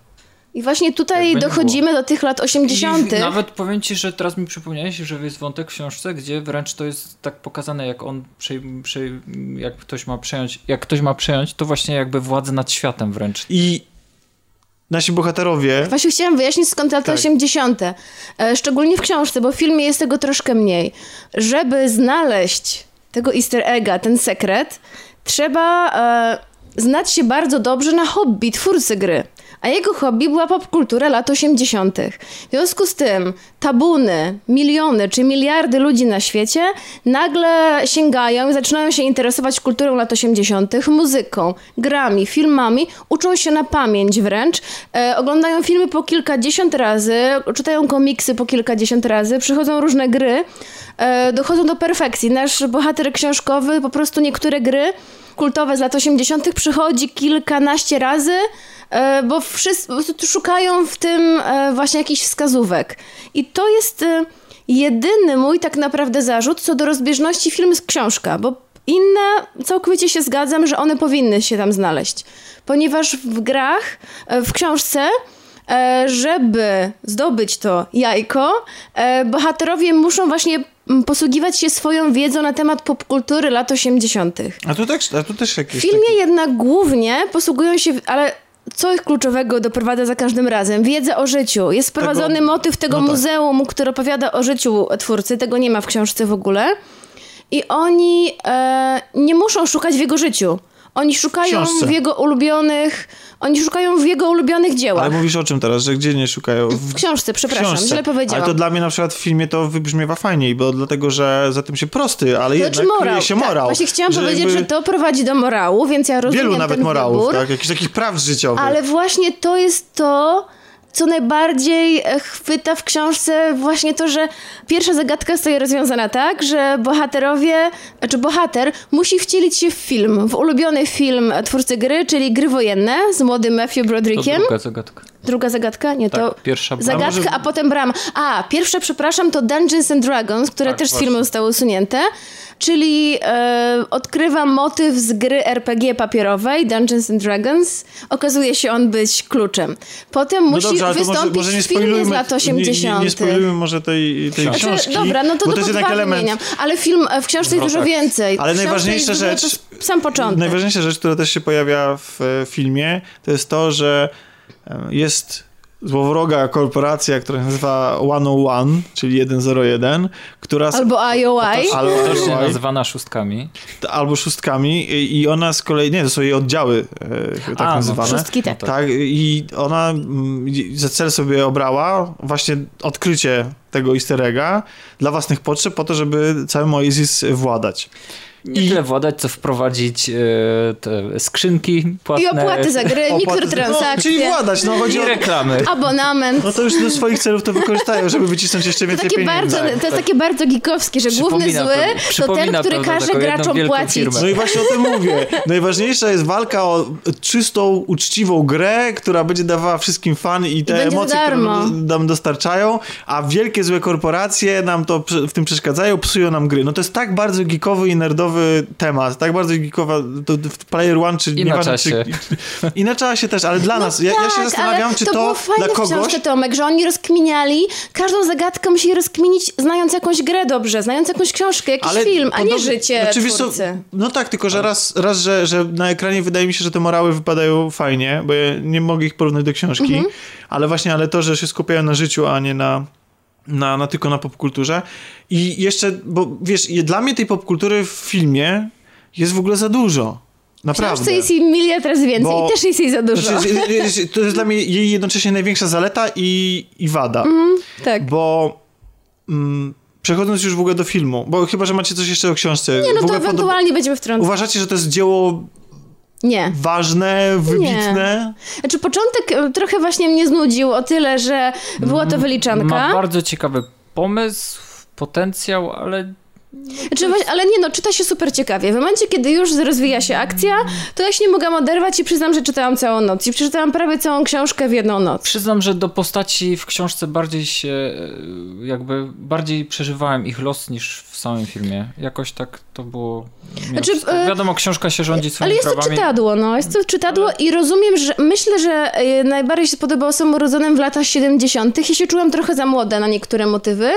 I właśnie tutaj Jakby dochodzimy do tych lat 80. I nawet powiem ci, że teraz mi przypomniałeś, że jest wątek w książce, gdzie wręcz to jest tak pokazane, jak on przej, przej, jak ktoś ma przejąć, jak ktoś ma przejąć, to właśnie jakby władzę nad światem wręcz. I nasi bohaterowie Właśnie chciałam wyjaśnić skąd lata Tak. 80. E, Szczególnie w książce, bo w filmie jest tego troszkę mniej. Żeby znaleźć tego easter egga, ten sekret, trzeba e, znać się bardzo dobrze na hobby twórcy gry. A jego hobby była popkultura lat 80. W związku z tym tabuny, miliony czy miliardy ludzi na świecie nagle sięgają i zaczynają się interesować kulturą lat 80., muzyką, grami, filmami, uczą się na pamięć wręcz, e, oglądają filmy po kilkadziesiąt razy, czytają komiksy po kilkadziesiąt razy, przychodzą różne gry, e, dochodzą do perfekcji. Nasz bohater książkowy po prostu niektóre gry kultowe z lat 80. przychodzi kilkanaście razy, bo wszyscy szukają w tym e, właśnie jakichś wskazówek. I to jest e, jedyny mój tak naprawdę zarzut co do rozbieżności film z książka, bo inne całkowicie się zgadzam, że one powinny się tam znaleźć. Ponieważ w grach, e, w książce e, żeby zdobyć to jajko, e, bohaterowie muszą właśnie mm, posługiwać się swoją wiedzą na temat popkultury lat 80. A tu, tak, a tu też jakieś W filmie jednak głównie posługują się, ale co ich kluczowego doprowadza za każdym razem? Wiedzę o życiu. Jest wprowadzony Tego- motyw tego no tak. muzeum, które opowiada o życiu twórcy. Tego nie ma w książce w ogóle. I oni e, nie muszą szukać w jego życiu. Oni szukają książce. w jego ulubionych. Oni szukają w jego ulubionych dziełach. Ale mówisz o czym teraz, że gdzie nie szukają? W książce, przepraszam, książce. źle powiedziałam. Ale to dla mnie na przykład w filmie to wybrzmiewa fajniej, bo dlatego, że za tym się prosty, ale Znaczy jednak morał. kryje się tak. morał. Właśnie chciałam że powiedzieć, jakby że to prowadzi do morału, więc ja rozumiem Wielu nawet ten morałów, wybór. tak? Jakichś takich praw życiowych. Ale właśnie to jest to, co najbardziej e, chwyta w książce, właśnie to, że pierwsza zagadka zostaje rozwiązana tak, że bohaterowie, czy bohater musi wcielić się w film, w ulubiony film twórcy gry, czyli Gry Wojenne z młodym Matthew To Brodrickiem. druga zagadka. Druga zagadka? Nie, to Tak, pierwsza brama. zagadka, może- a potem brama. A, pierwsza, przepraszam, to Dungeons and Dragons, które Tak, też z filmu zostały usunięte. Czyli e, odkrywa motyw z gry RPG papierowej Dungeons and Dragons. Okazuje się on być kluczem. Potem No musi dobrze, to może, wystąpić może nie w filmie z lat nie, 80. nie, nie spoilujmy może tej, tej Znaczy, książki, Dobra, no to bo to jest jednak element... Ale film e, w książce jest dużo więcej. Ale najważniejsza rzecz- To sam początek. Najważniejsza rzecz, która też się pojawia w e, filmie, to jest to, że jest złowroga korporacja, która się nazywa 101, czyli 101, która... Albo IOI. Albo Też IOI. nazywana szóstkami. albo szóstkami i ona z kolei, nie, to są jej oddziały e, tak A, no, nazywane. Szóstki tak. Tak, i ona mm, za cel sobie obrała właśnie odkrycie tego easter egga dla własnych potrzeb po to, żeby całym Oasis władać. Nie I- tyle władać, co wprowadzić e, te skrzynki płatne. I opłaty za gry, Opłaty- mikrotransakcje, No, czyli władać, no chodzi I o... reklamy. abonament. No to już do swoich celów to wykorzystają, żeby wycisnąć jeszcze To, więcej takie pieniędzy. bardzo, to jest takie bardzo gikowskie, że główny zły to- to, ten, który każe graczom płacić. firmę. No i właśnie o tym mówię. Najważniejsza jest walka o czystą, uczciwą grę, która będzie dawała wszystkim fan i te za emocje, które darmo. nam- nam dostarczają, a wielkie złe korporacje nam to w tym przeszkadzają, psują nam gry. No to jest tak bardzo geekowy i nerdowy temat, tak bardzo geekowa to, to Player One, czy I na nieważne, czasie. Czy, I na czasie też, ale dla nas. Ja, ja się tak, zastanawiam, ale czy to, to, było fajne dla kogoś... książce, Tomek, że oni rozkminiali, każdą zagadkę musieli rozkminić, znając jakąś grę dobrze, znając jakąś książkę, jakiś film, a nie życie znaczy, wiesz co, twórcy. No tak, tylko że raz, raz że, że na ekranie wydaje mi się, że te morały wypadają fajnie, bo ja nie mogę ich porównać do książki, Mhm. ale właśnie, ale to, że się skupiają na życiu, a nie na, na, na tylko na popkulturze. I jeszcze, bo wiesz, dla mnie tej popkultury w filmie jest w ogóle za dużo. Naprawdę. książce jest jej miliard razy więcej Bo- i też jest jej za dużo. Znaczy, to jest dla mnie jej jednocześnie największa zaleta i, i wada. tak. Bo mm, przechodząc już w ogóle do filmu, bo chyba, że macie coś jeszcze o książce. Nie, no to ewentualnie będziemy wtrącać. Uważacie, że to jest dzieło Nie. ważne, wybitne? Znaczy początek e, trochę właśnie mnie znudził o tyle, że była to wyliczanka. Ma bardzo ciekawy pomysł, potencjał, ale Znaczy, ale nie no, czyta się super ciekawie. W momencie, kiedy już rozwija się akcja, to ja się nie mogłam oderwać i przyznam, że czytałam całą noc. I przeczytałam prawie całą książkę w jedną noc. przyznam, że do postaci w książce bardziej się, e, jakby bardziej przeżywałem ich los niż w samym filmie. Jakoś tak to było. Znaczy, e, Wiadomo, książka się rządzi swoimi Ale jest to prawami. czytadło, no. Jest to czytadło i rozumiem, że myślę, że e, najbardziej się spodobało osobom urodzonym w latach 70. Ja się czułam trochę za młoda na niektóre motywy.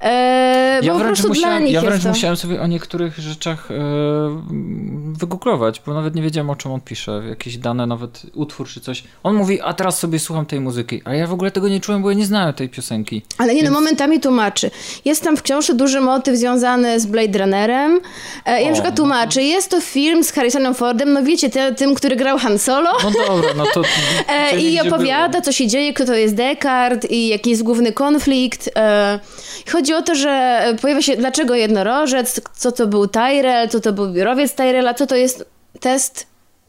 E, bo Ja po wręcz, prostu dla musiałem, nich ja jest wręcz to. musiałem sobie o niektórych rzeczach e, wygooglować, bo nawet nie wiedziałem o czym on pisze. Jakieś dane, nawet utwór czy coś. On mówi, a teraz sobie słucham tej muzyki. A ja w ogóle tego nie czułem, bo ja nie znałem tej piosenki. Ale nie, no Więc- momentami tłumaczy. Jest tam w książce duży motyw związany z Blade Runnerem. E, I na przykład no tłumaczy, jest to film z Harrisonem Fordem, no wiecie, te, tym, który grał Han Solo. No dobra, no to... E, I opowiada, było. co się dzieje, kto to jest Descartes i jaki jest główny konflikt. E, chodzi o to, że pojawia się, dlaczego jednorożec, co to był Tyrell, co to był biurowiec Tyrella, co to jest test,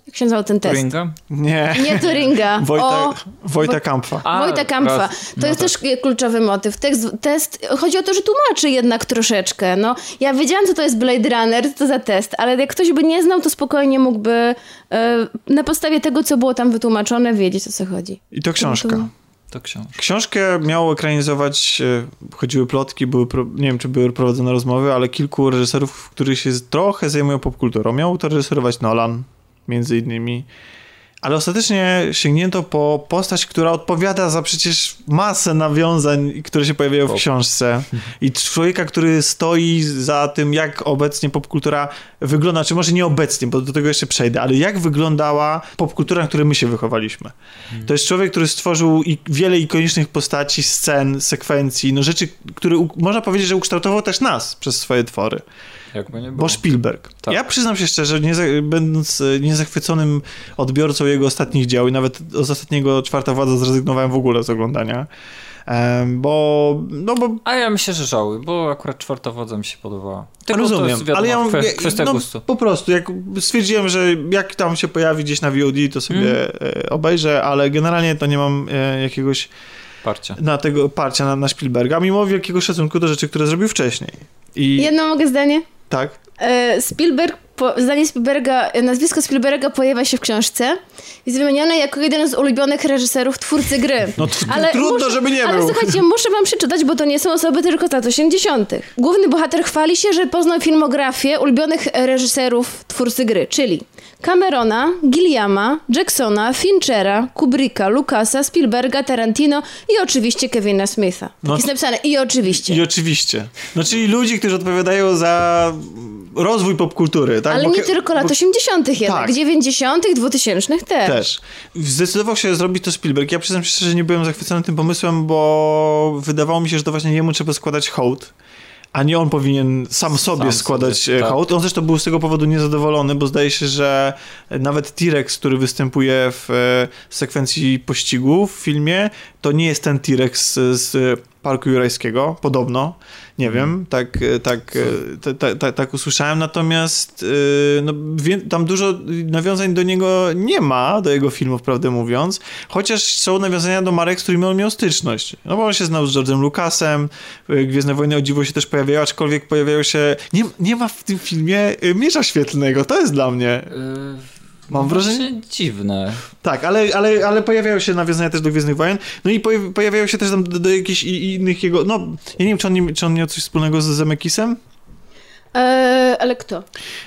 jak się nazywał ten test? Turinga? Nie. Nie Turinga, Wojta, o Wojta Kampfa. A, Wojta Kampfa. raz. To No jest tak. też kluczowy motyw. Tekst, test, chodzi o to, że tłumaczy jednak troszeczkę. No, ja wiedziałam, co to jest Blade Runner, co to za test, ale jak ktoś by nie znał, to spokojnie mógłby e, na podstawie tego, co było tam wytłumaczone, wiedzieć, o co chodzi. I to książka. To książka. Książkę miało ekranizować, e, chodziły plotki, były, nie wiem czy były prowadzone rozmowy, ale kilku reżyserów, którzy się trochę zajmują popkulturą. Miał to reżyserować Nolan, między innymi. Ale ostatecznie sięgnięto po postać, która odpowiada za przecież masę nawiązań, które się pojawiają w książce i człowieka, który stoi za tym, jak obecnie popkultura wygląda, czy może nie obecnie, bo do tego jeszcze przejdę, ale jak wyglądała popkultura, na której my się wychowaliśmy. To jest człowiek, który stworzył wiele ikonicznych postaci, scen, sekwencji, no rzeczy, które można powiedzieć, że ukształtował też nas przez swoje twory. Jakby nie było. Bo Spielberg. Tak. Ja przyznam się szczerze, nie, za- będąc e, niezachwyconym odbiorcą jego ostatnich dzieł i nawet z ostatniego Czwarta Władza zrezygnowałem w ogóle z oglądania, bo, no bo A ja myślę, że żałuję, bo akurat czwarta wodza mi się podobała. Tylko to rozumiem, jest, wiadomo, ale ja mam, kwestia no, gustu. po prostu, jak stwierdziłem, że jak tam się pojawi gdzieś na VOD, to sobie Mm. obejrzę, ale generalnie to nie mam e, jakiegoś Parcia. na tego parcia na, na Spielberga, mimo wielkiego szacunku do rzeczy, które zrobił wcześniej. I Jedno mogę zdanie? Tak, E, Spielberg, po, zdanie Spielberga, nazwisko Spielberga pojawia się w książce. Jest wymienione jako jeden z ulubionych reżyserów twórcy gry. no t- trudno, żeby nie ale był. słuchajcie, muszę wam przeczytać, bo to nie są osoby tylko z lat 80. Główny bohater chwali się, że poznał filmografię ulubionych reżyserów twórcy gry, czyli Camerona, Gilliama, Jacksona, Finchera, Kubricka, Lucasa, Spielberga, Tarantino i oczywiście Kevina Smitha. No jest napisane i oczywiście. I oczywiście. No czyli ludzi, którzy odpowiadają za rozwój popkultury, tak? Ale Bo nie tylko lat bo 80. jednak, Tak. 90., 2000 też. Też. Zdecydował się zrobić to Spielberg. Ja przyznam się szczerze, że nie byłem zachwycony tym pomysłem, bo wydawało mi się, że to właśnie jemu trzeba składać hołd. A nie on powinien sam sobie Sam składać sobie, tak. hołd. On zresztą był z tego powodu niezadowolony, bo zdaje się, że nawet T-Rex, który występuje w e, sekwencji pościgu w filmie, to nie jest ten T-Rex z, z Parku Jurajskiego, podobno. Nie wiem, tak, e, tak, e, ta- ta- ta- tak usłyszałem, natomiast e, no, tam dużo nawiązań do niego nie ma, do jego filmów, prawdę mówiąc, chociaż są nawiązania do marek, z którymi on miał styczność. No bo on się znał z George'em Lucasem, Gwiezdne Wojny o dziwo się też pojawiają, aczkolwiek pojawiają się... Nie, nie ma w tym filmie miecza świetlnego, to jest dla mnie... Yy, Mam wrażenie- właśnie Dziwne. Tak, ale, ale, ale pojawiają się nawiązania też do Gwiezdnych Wojen, no i pojawi- pojawiają się też tam do, do jakichś innych jego... No, ja nie wiem, czy on, nie, czy on miał coś wspólnego z Zemekisem? E, ale kto?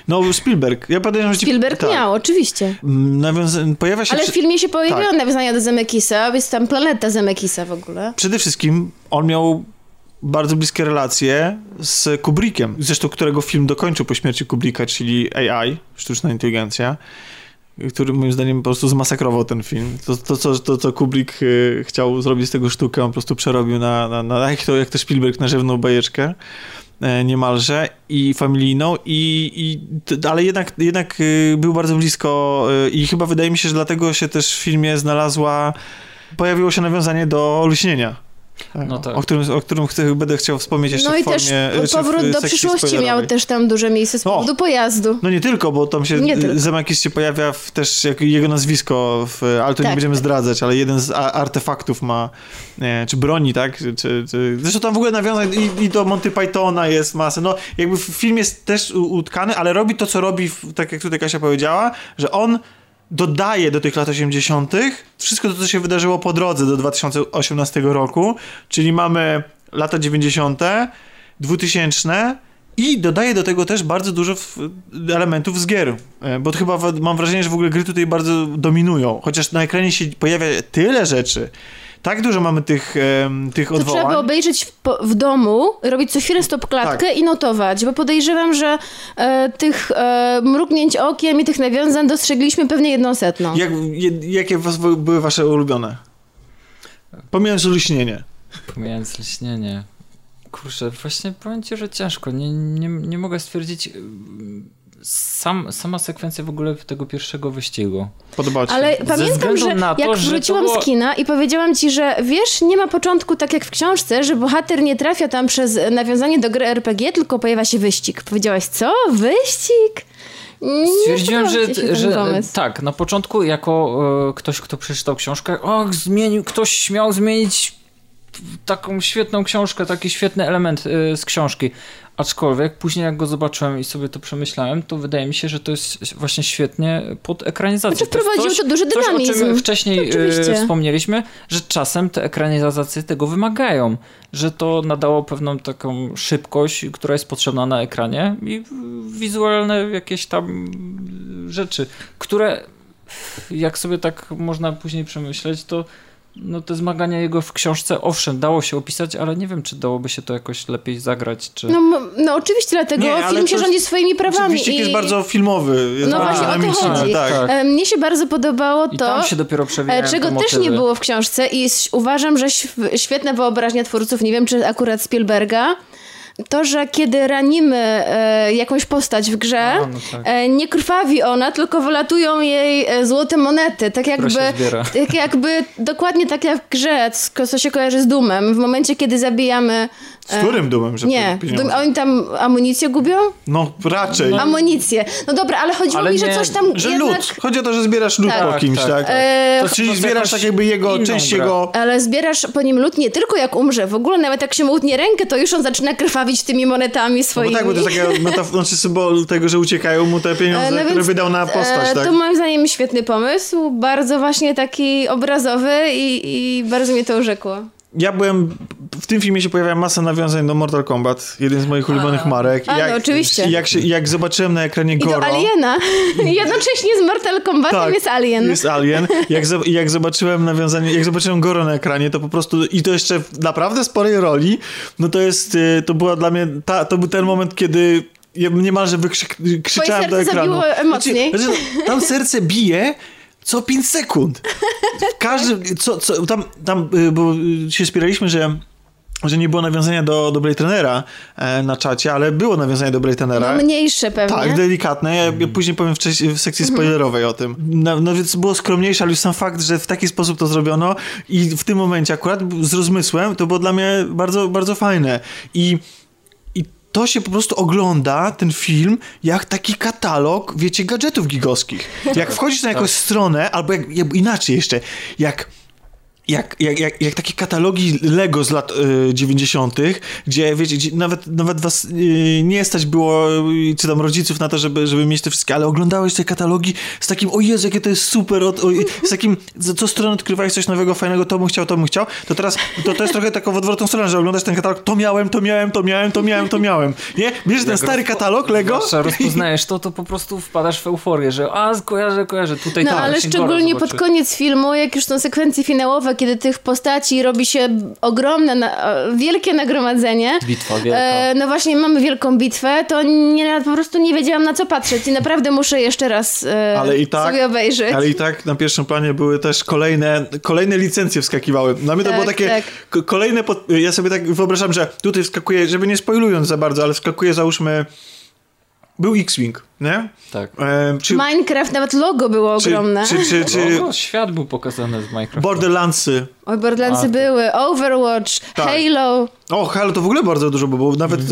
No, Spielberg. Ja podejrzewam, że... ci- Spielberg tak. miał, oczywiście. Mm, Nawiąza- pojawia się... Ale w filmie się pojawiają tak. nawiązania do Zemekisa, jest tam planeta Zemekisa w ogóle. Przede wszystkim on miał bardzo bliskie relacje z Kubrickiem, zresztą którego film dokończył po śmierci Kubricka, czyli AI, sztuczna inteligencja, który moim zdaniem po prostu zmasakrował ten film. To, to, co, to co Kubrick y, chciał zrobić z tego sztukę, on po prostu przerobił na, na, na jak, to, jak to Spielberg na żywną bajeczkę e, niemalże i familijną, i, i, ale jednak, jednak y, był bardzo blisko y, i chyba wydaje mi się, że dlatego się też w filmie znalazła, pojawiło się nawiązanie do Lśnienia. No tak. O którym, o którym chcę, będę chciał wspomnieć jeszcze No i w formie... też w powrót do przyszłości miał też tam duże miejsce z O! powodu pojazdu. No nie tylko, bo tam się Nie. Zemeckis się pojawia w, też jak jego nazwisko, w, ale to nie Tak, będziemy tak. zdradzać, ale jeden z a, artefaktów ma, nie, czy broni, tak? Czy, czy, czy, zresztą tam w ogóle nawiązań i, i do Monty Pythona jest masę. No jakby film jest też utkany, ale robi to, co robi, tak jak tutaj Kasia powiedziała, że on dodaje do tych lat 80. wszystko to, co się wydarzyło po drodze do 2018 roku, czyli mamy lata 90., 2000 i dodaje do tego też bardzo dużo elementów z gier, E, bo chyba mam wrażenie, że w ogóle gry tutaj bardzo dominują, chociaż na ekranie się pojawia tyle rzeczy, tak dużo mamy tych, tych To trzeba by odwołań. obejrzeć w, w domu, robić co chwilę stop klatkę Tak. i notować, bo podejrzewam, że e, tych e, mrugnięć okiem i tych nawiązań dostrzegliśmy pewnie jedną setną. Jak, je, jakie was, były wasze ulubione? Pomijając lśnienie. Pomijając lśnienie. Kurczę, właśnie powiem ci, że ciężko. Nie, nie, nie mogę stwierdzić. Sam, sama sekwencja w ogóle tego pierwszego wyścigu. Podobało ci się? Ale pamiętam, że na to, jak że wróciłam było- z kina i powiedziałam ci, że wiesz, nie ma początku tak jak w książce, że bohater nie trafia tam przez nawiązanie do gry RPG, tylko pojawia się wyścig. Powiedziałaś, co? Wyścig? Nie Stwierdziłem, że, że tak, na początku jako e, ktoś, kto przeczytał książkę, och, zmienił, ktoś śmiał zmienić taką świetną książkę, taki świetny element e, z książki. Aczkolwiek później jak go zobaczyłem i sobie to przemyślałem, to wydaje mi się, że to jest właśnie świetnie pod ekranizację. Znaczy, To wprowadził coś- to duży coś, o czym dynamizm. wcześniej Oczywiście. e, wspomnieliśmy, że czasem te ekranizacje tego wymagają, że to nadało pewną taką szybkość, która jest potrzebna na ekranie i wizualne jakieś tam rzeczy, które jak sobie tak można później przemyśleć, to no te zmagania jego w książce, owszem, dało się opisać, ale nie wiem, czy dałoby się to jakoś lepiej zagrać, czy... No, no oczywiście, dlatego Nie, film się rządzi swoimi prawami. Oczywiście i... jest bardzo filmowy. Jest No bardzo właśnie, o to chodzi. Tak. Tak. Mnie się bardzo podobało I to, tam się dopiero e, czego te też nie było w książce i uważam, że św- świetna wyobraźnia twórców, nie wiem czy akurat Spielberga, to, że kiedy ranimy e, jakąś postać w grze, A, no tak. e, nie krwawi ona, tylko wylatują jej e, złote monety, tak jakby, tak jakby dokładnie tak jak w grze, co się kojarzy z Dumem. W momencie, kiedy zabijamy... Z którym dumem, że Nie, pieniądze? Dum, oni tam amunicję gubią? No raczej. Amunicję. No dobra, ale chodziło Ale mi, że nie- coś tam Że jednak... lód. Chodzi o to, że zbierasz lód Tak. po kimś, Tak, tak? tak. E, To Czyli jest zbierasz tak jakby jego, część grę. jego... Ale zbierasz po nim lód nie tylko jak umrze, w ogóle nawet jak się mu utnie rękę, to już on zaczyna krwawić tymi monetami No swoimi. bo tak, bo to jest taka metaf- znaczy symbol tego, że uciekają mu te pieniądze, E, no które więc, wydał na postać, e, tak? To moim zdaniem świetny pomysł, bardzo właśnie taki obrazowy i, i bardzo mnie to urzekło. Ja byłem... W tym filmie się pojawia masa nawiązań do Mortal Kombat, jeden z moich ulubionych marek. A, no, oczywiście. Jak, się, jak zobaczyłem na ekranie I Goro... do Aliena. Jednocześnie z Mortal Kombatem Tak, jest Alien. Jest Alien. Jak, jak zobaczyłem nawiązanie, jak zobaczyłem Goro na ekranie, to po prostu, i to jeszcze w naprawdę sporej roli, no to jest, y, to była dla mnie, ta, to był ten moment, kiedy ja niemalże wykrzyk- krzyczałem serce do ekranu. zabiło emocniej. Znaczy, znaczy, tam serce bije co 5 sekund. Każdy, co, co, tam, tam, y, bo y, się spieraliśmy, że że nie było nawiązania do, do Blade Runnera e, na czacie, ale było nawiązanie do Blade Runnera. No mniejsze pewnie. Tak, delikatne. Ja, ja później powiem wcześniej, w sekcji spoilerowej o tym. No, no więc było skromniejsze, ale już sam fakt, że w taki sposób to zrobiono i w tym momencie akurat z rozmysłem, to było dla mnie bardzo, bardzo fajne. I to się po prostu ogląda, ten film, jak taki katalog, wiecie, gadżetów gigowskich. Jak wchodzisz na jakąś stronę, albo jak, jak, inaczej jeszcze, jak jak, jak, jak, jak takie katalogi Lego z lat y, 90., gdzie wiecie, gdzie nawet, nawet was y, nie stać było, y, czy tam rodziców na to, żeby, żeby mieć te wszystkie, ale oglądałeś te katalogi z takim, o Jezu, jakie to jest super, o, o, z takim, co, co stronę odkrywałeś coś nowego, fajnego, to bym chciał, to bym chciał, to teraz, to, to jest trochę taką w odwrotną stronę, że oglądasz ten katalog, to miałem, to miałem, to miałem, to miałem, to miałem, nie? Bierzesz ten stary katalog Lego Zwłaszcza rozpoznajesz to, to po prostu wpadasz w euforię, że a, kojarzę, kojarzę, tutaj No tak, ale szczególnie pod koniec filmu, jak już są sekwencje finałowe, kiedy tych postaci robi się ogromne, na, e, wielkie nagromadzenie. Bitwa wielka. E, no właśnie mamy wielką bitwę, to nie, po prostu nie wiedziałam na co patrzeć i naprawdę muszę jeszcze raz e, Ale i tak- sobie obejrzeć. Ale i tak na pierwszym planie były też kolejne, kolejne licencje wskakiwały. Dla mnie to Tak, było takie tak. ko- kolejne, pod... ja sobie tak wyobrażam, że tutaj wskakuje, żeby nie spoilując za bardzo, ale wskakuje załóżmy, był X-Wing, nie? Tak. E, czy, Minecraft, nawet logo było czy, ogromne. czy, czy, czy Logo, świat był pokazany z Minecraft. Borderlandsy. Oj, Borderlandsy A, to- były, Overwatch, Tak. Halo. O, Halo to w ogóle bardzo dużo było, bo nawet e,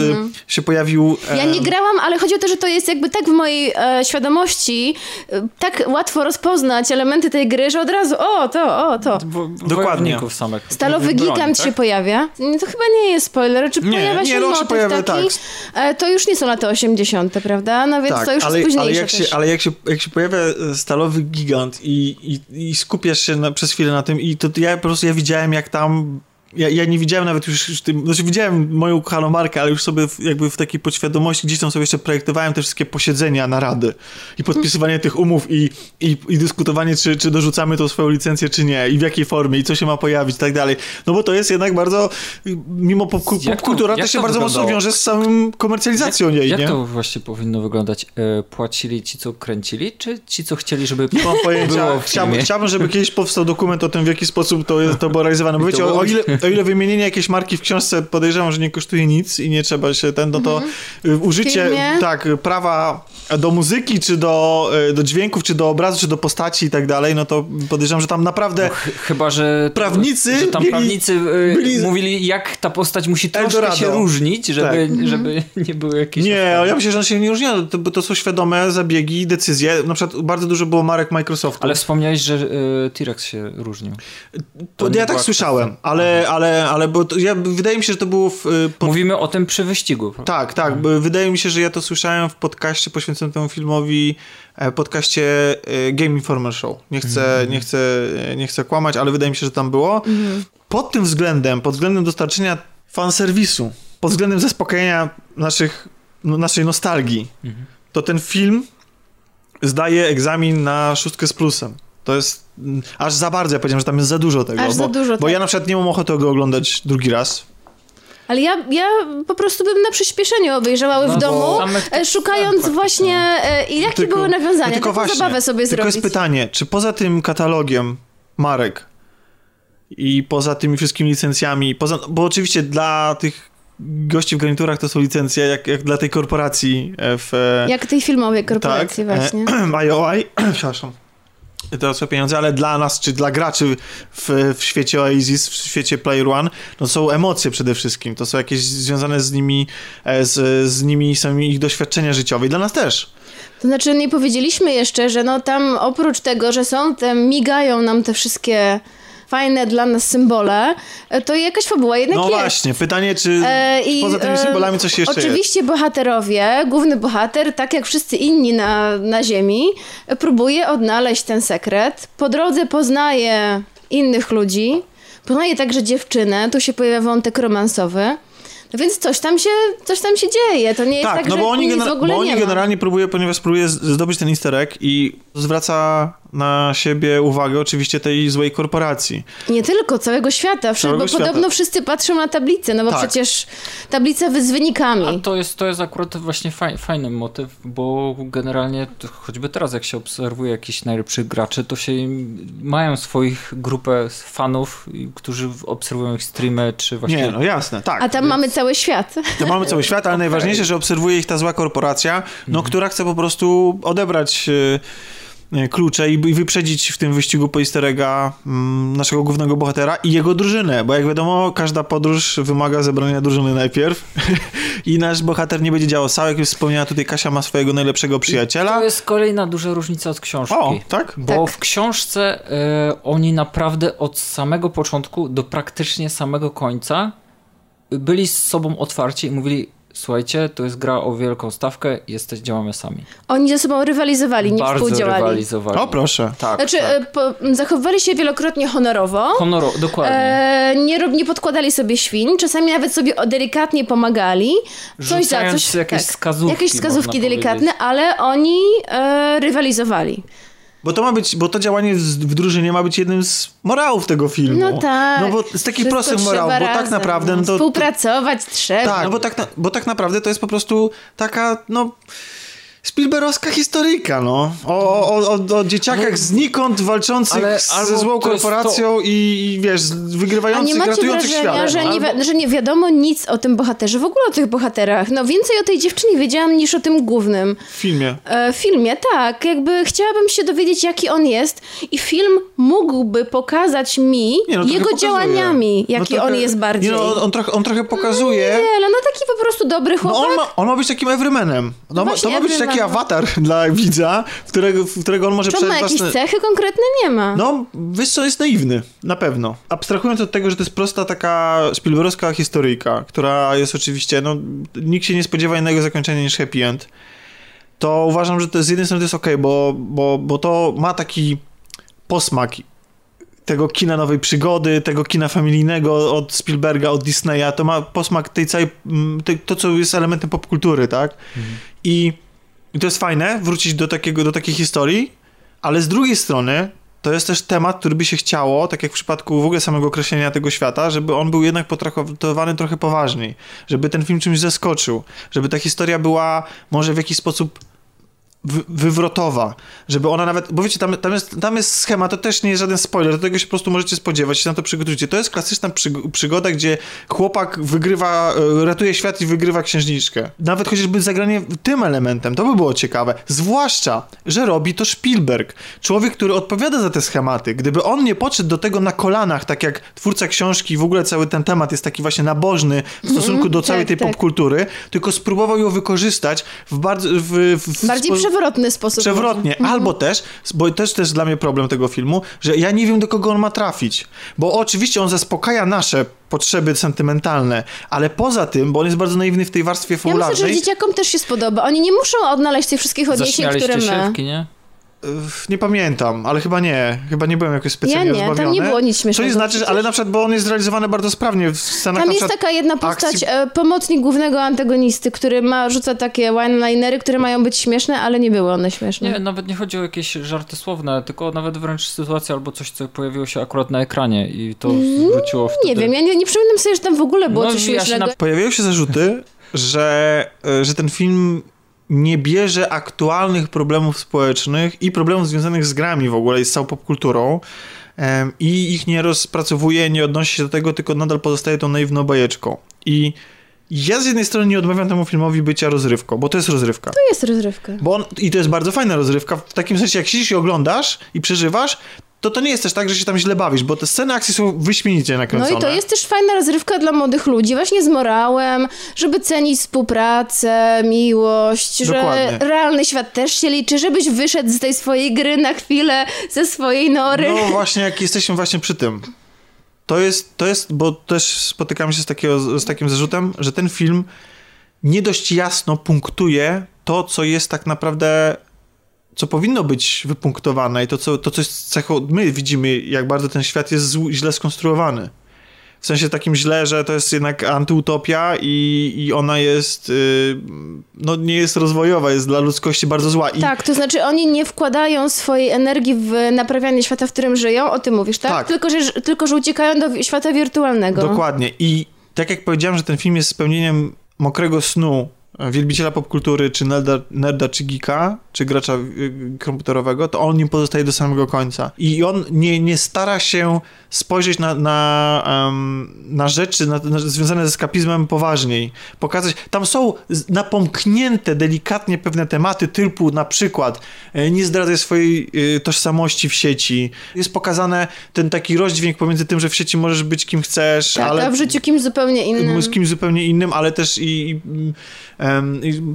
się pojawił... e, Ja nie grałam, ale chodzi o to, że to jest jakby tak w mojej e, świadomości, e, tak łatwo rozpoznać elementy tej gry, że od razu o, to, o, to. Wo- Dokładnie. samych. Stalowy Broń, gigant tak? się pojawia. Nie, To chyba nie jest spoiler. Czy Nie, pojawia nie, się no, on się motyw pojawia, taki? E, To już nie są lata 80., prawda? No więc Tak, to już ale, jest ale, jak się, też. ale jak się, jak się pojawia e, stalowy gigant i, i, i skupiasz się na, przez chwilę na tym i to ja po prostu ja widziałem jak tam ja, ja nie widziałem nawet już, już tym, znaczy widziałem moją ukochaną markę, ale już sobie w, jakby w takiej podświadomości gdzieś tam sobie jeszcze projektowałem te wszystkie posiedzenia, narady i podpisywanie tych umów i, i, i dyskutowanie, czy, czy dorzucamy tą swoją licencję, czy nie i w jakiej formie i co się ma pojawić i tak dalej. No bo to jest jednak bardzo, mimo popku- Jak to- popkultura jak też się to bardzo mocno wyglądało? wiąże z samą komercjalizacją jej, Jak nie? to właśnie powinno wyglądać? E, płacili ci, co kręcili, czy ci, co chcieli, żeby Nie mam pojęcia. było Chciałbym, chciałbym, żeby kiedyś powstał dokument o tym, w jaki sposób to, to było realizowane. Bo wiecie, to o, o, ile, o ile wymienienie jakiejś marki w książce podejrzewam, że nie kosztuje nic i nie trzeba się ten, no to y, użycie Filmie? tak, prawa do muzyki, czy do, y, do dźwięków, czy do obrazu, czy do postaci i tak dalej, no to podejrzewam, że tam naprawdę Ch- Chyba, że. Prawnicy Że tam byli- prawnicy e, byli- mówili, jak ta postać musi troszkę Eldorado. się różnić, żeby, Tak. żeby nie były jakieś. Nie, ja myślę, że on się nie różni, to, bo to są świadome zabiegi, decyzje. Na przykład bardzo dużo było marek Microsoftu. Ale wspomniałeś, że e, T-Rex się różnił. to, nie ja tak słyszałem, ale, ale, ale bo to, ja, wydaje mi się, że to było w, y, pod Mówimy o tym przy wyścigu. Tak, tak. bo Wydaje mi się, że ja to słyszałem w podcaście poświęconym temu filmowi, e, podcaście e, Game Informer Show. Nie chcę, nie, chcę, nie chcę kłamać, ale wydaje mi się, że tam było. Pod tym względem, pod względem dostarczenia fanserwisu, pod względem zaspokojenia naszych, no, naszej nostalgii, to ten film zdaje egzamin na szóstkę z plusem. To jest aż za bardzo, ja powiedziałem, że tam jest za dużo tego. Aż za bo, dużo, Bo tak. ja na przykład nie mam ochoty go oglądać drugi raz. Ale ja, ja po prostu bym na przyspieszeniu obejrzała No, w domu, e, szukając scen właśnie, e, i jakie były nawiązania, no tylko taką właśnie, zabawę sobie tylko zrobić. jest pytanie, czy poza tym katalogiem marek i poza tymi wszystkimi licencjami, poza, bo oczywiście dla tych gości w garniturach to są licencje, jak, jak dla tej korporacji e, w... e, Jak tej filmowej korporacji tak, właśnie. E, IOI, przepraszam. To są pieniądze, ale dla nas, czy dla graczy w, w świecie Oasis, w świecie Player One, no są emocje przede wszystkim. To są jakieś związane z nimi, e, z, z nimi są ich doświadczenia życiowe i dla nas też. To znaczy nie powiedzieliśmy jeszcze, że no tam oprócz tego, że są te, migają nam te wszystkie fajne dla nas symbole, e, to jakaś fabuła jednak No jest. właśnie, pytanie, czy E, i, poza tymi e, symbolami coś jeszcze jest? Oczywiście bohaterowie, główny bohater, tak jak wszyscy inni na, na Ziemi, próbuje odnaleźć ten sekret. Po drodze poznaje innych ludzi, poznaje także dziewczynę, tu się pojawia wątek romansowy. No więc coś tam się, coś tam się dzieje. To nie jest tak, Tak, no że bo oni, nic w genera- ogóle bo oni generalnie próbuje, ponieważ próbuje zdobyć ten easter egg i zwraca na siebie uwagę oczywiście tej złej korporacji. Nie tylko, całego świata, Całego bo świata. podobno wszyscy patrzą na tablicę, no bo Tak. przecież tablica z wynikami. A to jest, to jest akurat właśnie faj, fajny motyw, bo generalnie choćby teraz jak się obserwuje jakichś najlepszych graczy, to się im- mają swoich grupę fanów, którzy obserwują ich streamy, czy właśnie... Nie, no jasne, tak. A tam mamy cały świat. To mamy cały świat, ale najważniejsze, że obserwuje ich ta zła korporacja, no, która chce po prostu odebrać e, klucze i, i wyprzedzić w tym wyścigu po easter egga mm, naszego głównego bohatera i jego drużynę, bo jak wiadomo, każda podróż wymaga zebrania drużyny najpierw i nasz bohater nie będzie działał sam, jak już wspomniała tutaj Kasia ma swojego najlepszego przyjaciela. To jest kolejna duża różnica od książki. O, tak? Bo Tak. w książce e, oni naprawdę od samego początku do praktycznie samego końca byli z sobą otwarci i mówili słuchajcie, to jest gra o wielką stawkę, jesteś, działamy sami. Oni ze sobą rywalizowali, nie Bardzo współdziałali. rywalizowali. O, proszę. Tak, Znaczy, tak. e, po, zachowywali się wielokrotnie honorowo. Honoro, dokładnie. E, nie, nie podkładali sobie świń, czasami nawet sobie delikatnie pomagali. Coś za Rzucając coś. jakieś wskazówki, Jakieś wskazówki delikatne, ale oni e, rywalizowali. Bo to ma być, bo to działanie z- w drużynie ma być jednym z morałów tego filmu. No tak. No bo z takich prostych morałów, bo tak naprawdę no, to, Współpracować trzeba. Tak, no bo tak, bo tak naprawdę to jest po prostu taka, no... Spielbergowska historyjka, no. O, o, o, o, dzieciakach znikąd walczących Ale ze złą to korporacją i, i wiesz, z- A nie wygrywających, macie ratujących wrażenia, świat. że nie, wi- Albo- że nie wiadomo nic o tym bohaterze, w ogóle o tych bohaterach? No więcej o tej dziewczynie wiedziałam niż o tym głównym. W filmie. E, filmie, tak. Jakby chciałabym się dowiedzieć, jaki on jest i film mógłby pokazać mi Nie, no, jego działaniami, No jaki trochę- on jest bardziej. Nie, no, on, on, trochę, on trochę pokazuje... Nie, no, no taki po prostu dobry No chłopak. on ma, on ma być takim everymanem. No, ma- to ma być taki everyman. awatar dla widza, w którego, w którego on może Czy on ma jakieś własne... cechy konkretne? Nie ma. No, wiesz co, jest naiwny, na pewno. Abstrahując od tego, że to jest prosta taka Spielbergowska historyjka, która jest oczywiście, no, nikt się nie spodziewa innego zakończenia niż happy end, to uważam, że to z jednej strony to jest okej, bo, bo, bo to ma taki posmak tego kina nowej przygody, tego kina familijnego od Spielberga, od Disneya, to ma posmak tej całej, to co jest elementem popkultury, tak? I, I to jest fajne, wrócić do, takiego, do takiej historii, ale z drugiej strony to jest też temat, który by się chciało, tak jak w przypadku w ogóle samego określenia tego świata, żeby on był jednak potraktowany trochę poważniej, żeby ten film czymś zaskoczył, żeby ta historia była może w jakiś sposób wywrotowa, żeby ona nawet, bo wiecie, tam, tam, jest, tam jest schemat, to też nie jest żaden spoiler, do tego się po prostu możecie spodziewać, się na to przygotujcie. To jest klasyczna przyg- przygoda, gdzie chłopak wygrywa, e, ratuje świat i wygrywa księżniczkę. Nawet chociażby zagranie tym elementem, to by było ciekawe. Zwłaszcza, że robi to Spielberg. Człowiek, który odpowiada za te schematy. Gdyby on nie podszedł do tego na kolanach, tak jak twórca książki, w ogóle cały ten temat jest taki właśnie nabożny w stosunku do całej tak, tej tak. popkultury, tylko spróbował ją wykorzystać w bardzo... W, w, w Bardziej spo- przewrotny sposób. Przewrotnie. Mhm. Albo też, bo też też dla mnie problem tego filmu, że ja nie wiem do kogo on ma trafić. Bo oczywiście on zaspokaja nasze potrzeby sentymentalne, ale poza tym, bo on jest bardzo naiwny w tej warstwie Ja myślę, fabularnej. że dzieciakom też się spodoba. Oni nie muszą odnaleźć tych wszystkich odniesień, które się my. w kinie? Nie pamiętam, ale chyba nie. Chyba nie byłem jakoś specjalnie Ja nie, rozbawiony. tam nie było nic To śmiesznego. nie znaczy, przecież. ale na przykład, bo on jest zrealizowany bardzo sprawnie w scenach Tam jest przykład... taka jedna postać, akcji- e, pomocnik głównego antagonisty, który ma, rzuca takie one-linery, które mają być śmieszne, ale nie były one śmieszne. Nie, nawet nie chodzi o jakieś żarty słowne, tylko nawet wręcz sytuacja albo coś, co pojawiło się akurat na ekranie i to zwróciło wtedy... Nie wiem, ja nie, nie przypominam sobie, że tam w ogóle było No, coś ja się śmiesznego. na- Pojawiają się zarzuty, że, e, że ten film nie bierze aktualnych problemów społecznych i problemów związanych z grami w ogóle i z całą popkulturą em, i ich nie rozpracowuje, nie odnosi się do tego, tylko nadal pozostaje tą naiwną bajeczką. I ja z jednej strony nie odmawiam temu filmowi bycia rozrywką, bo to jest rozrywka. To jest rozrywka. Bo on, I to jest bardzo fajna rozrywka, w takim sensie, jak siedzisz i oglądasz i przeżywasz, to to nie jest też tak, że się tam źle bawisz, bo te sceny akcji są wyśmienicie No nakręcone. i to jest też fajna rozrywka dla młodych ludzi, właśnie z morałem, żeby cenić współpracę, miłość, Dokładnie. że realny świat też się liczy, żebyś wyszedł z tej swojej gry na chwilę, ze swojej nory. No właśnie, jak jesteśmy właśnie przy tym. To jest, to jest, bo też spotykamy się z, takiego, z takim zarzutem, że ten film nie dość jasno punktuje to, co jest tak naprawdę, co powinno być wypunktowane i to, co, to, co jest cechą, my widzimy, jak bardzo ten świat jest zł, źle skonstruowany. W sensie takim źle, że to jest jednak antyutopia i, i ona jest, yy, no nie jest rozwojowa, jest dla ludzkości bardzo zła. I Tak, to znaczy oni nie wkładają swojej energii w naprawianie świata, w którym żyją, o tym mówisz, tak? Tak. Tylko, że, tylko, że uciekają do wi- świata wirtualnego. Dokładnie. I tak jak powiedziałem, że ten film jest spełnieniem mokrego snu wielbiciela popkultury, czy nerda, nerda, czy geeka, czy gracza y, komputerowego, to on nim pozostaje do samego końca. I on nie, nie stara się spojrzeć na, na, em, na rzeczy na, na, związane ze skapizmem poważniej. Pokazać, tam są napomknięte delikatnie pewne tematy, typu na przykład e, nie zdradzaj swojej y, tożsamości w sieci. Jest pokazane ten taki rozdźwięk pomiędzy tym, że w sieci możesz być kim chcesz, Tak, ale a w życiu kimś zupełnie innym. z kimś zupełnie innym, ale też i, i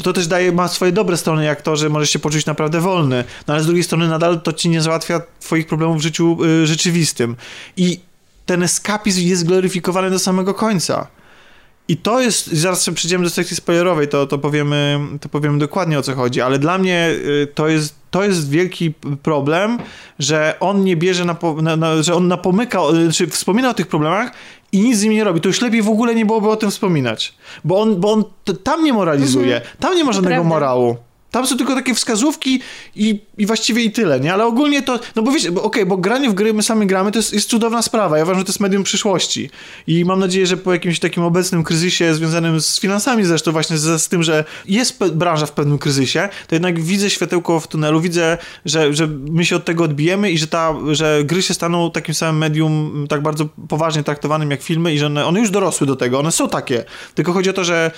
to też daje, ma swoje dobre strony, jak to, że możesz się poczuć naprawdę wolny, no ale z drugiej strony nadal to ci nie załatwia twoich problemów w życiu y, rzeczywistym. I ten eskapizm jest gloryfikowany do samego końca. I to jest, zaraz przejdziemy do sekcji spoilerowej, to, to, powiemy, to powiemy dokładnie o co chodzi, ale dla mnie y, to jest, to jest wielki problem, że on nie bierze, na, na, na, że on napomyka, czy wspomina o tych problemach i nic z nimi nie robi. To już lepiej w ogóle nie byłoby o tym wspominać, bo on, bo on tam nie moralizuje, tam nie ma żadnego morału. Tam są tylko takie wskazówki i, i właściwie i tyle, nie? Ale ogólnie to, no bo wiesz, okej, bo granie w gry, my sami gramy, to jest, jest cudowna sprawa. Ja uważam, że to jest medium przyszłości. I mam nadzieję, że po jakimś takim obecnym kryzysie związanym z finansami zresztą właśnie z, z tym, że jest pe- branża w pewnym kryzysie, to jednak widzę światełko w tunelu, widzę, że, że my się od tego odbijemy i że, ta, że gry się staną takim samym medium tak bardzo poważnie traktowanym jak filmy i że one, one już dorosły do tego, one są takie. Tylko chodzi o to, że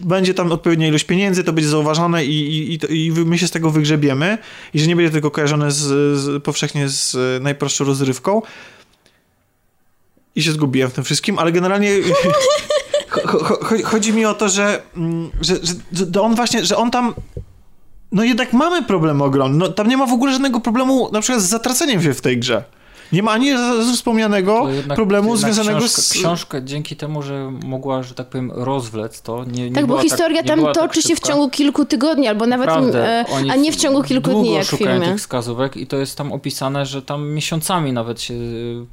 będzie tam odpowiednia ilość pieniędzy, to będzie zauważone i, i, i, my się z tego wygrzebiemy i że nie będzie tylko kojarzone z, z, powszechnie z e, najprostszą rozrywką. I się zgubiłem w tym wszystkim, ale generalnie cho- cho- cho- chodzi mi o to, że, mm, że, że, że on właśnie, że on tam no jednak mamy problemy ogromne. No, tam nie ma w ogóle żadnego problemu na przykład z zatraceniem się w tej grze. Nie ma ani wspomnianego jednak- problemu jednak związanego książka, z... Książka dzięki temu, że mogła, że tak powiem, rozwlec to, nie, nie Tak, bo była historia nie tam toczy tak się w ciągu kilku tygodni, albo nawet, Naprawdę, e, a nie w ciągu kilku długo dni, jak szukają filmie. tych wskazówek i to jest tam opisane, że tam miesiącami nawet się y,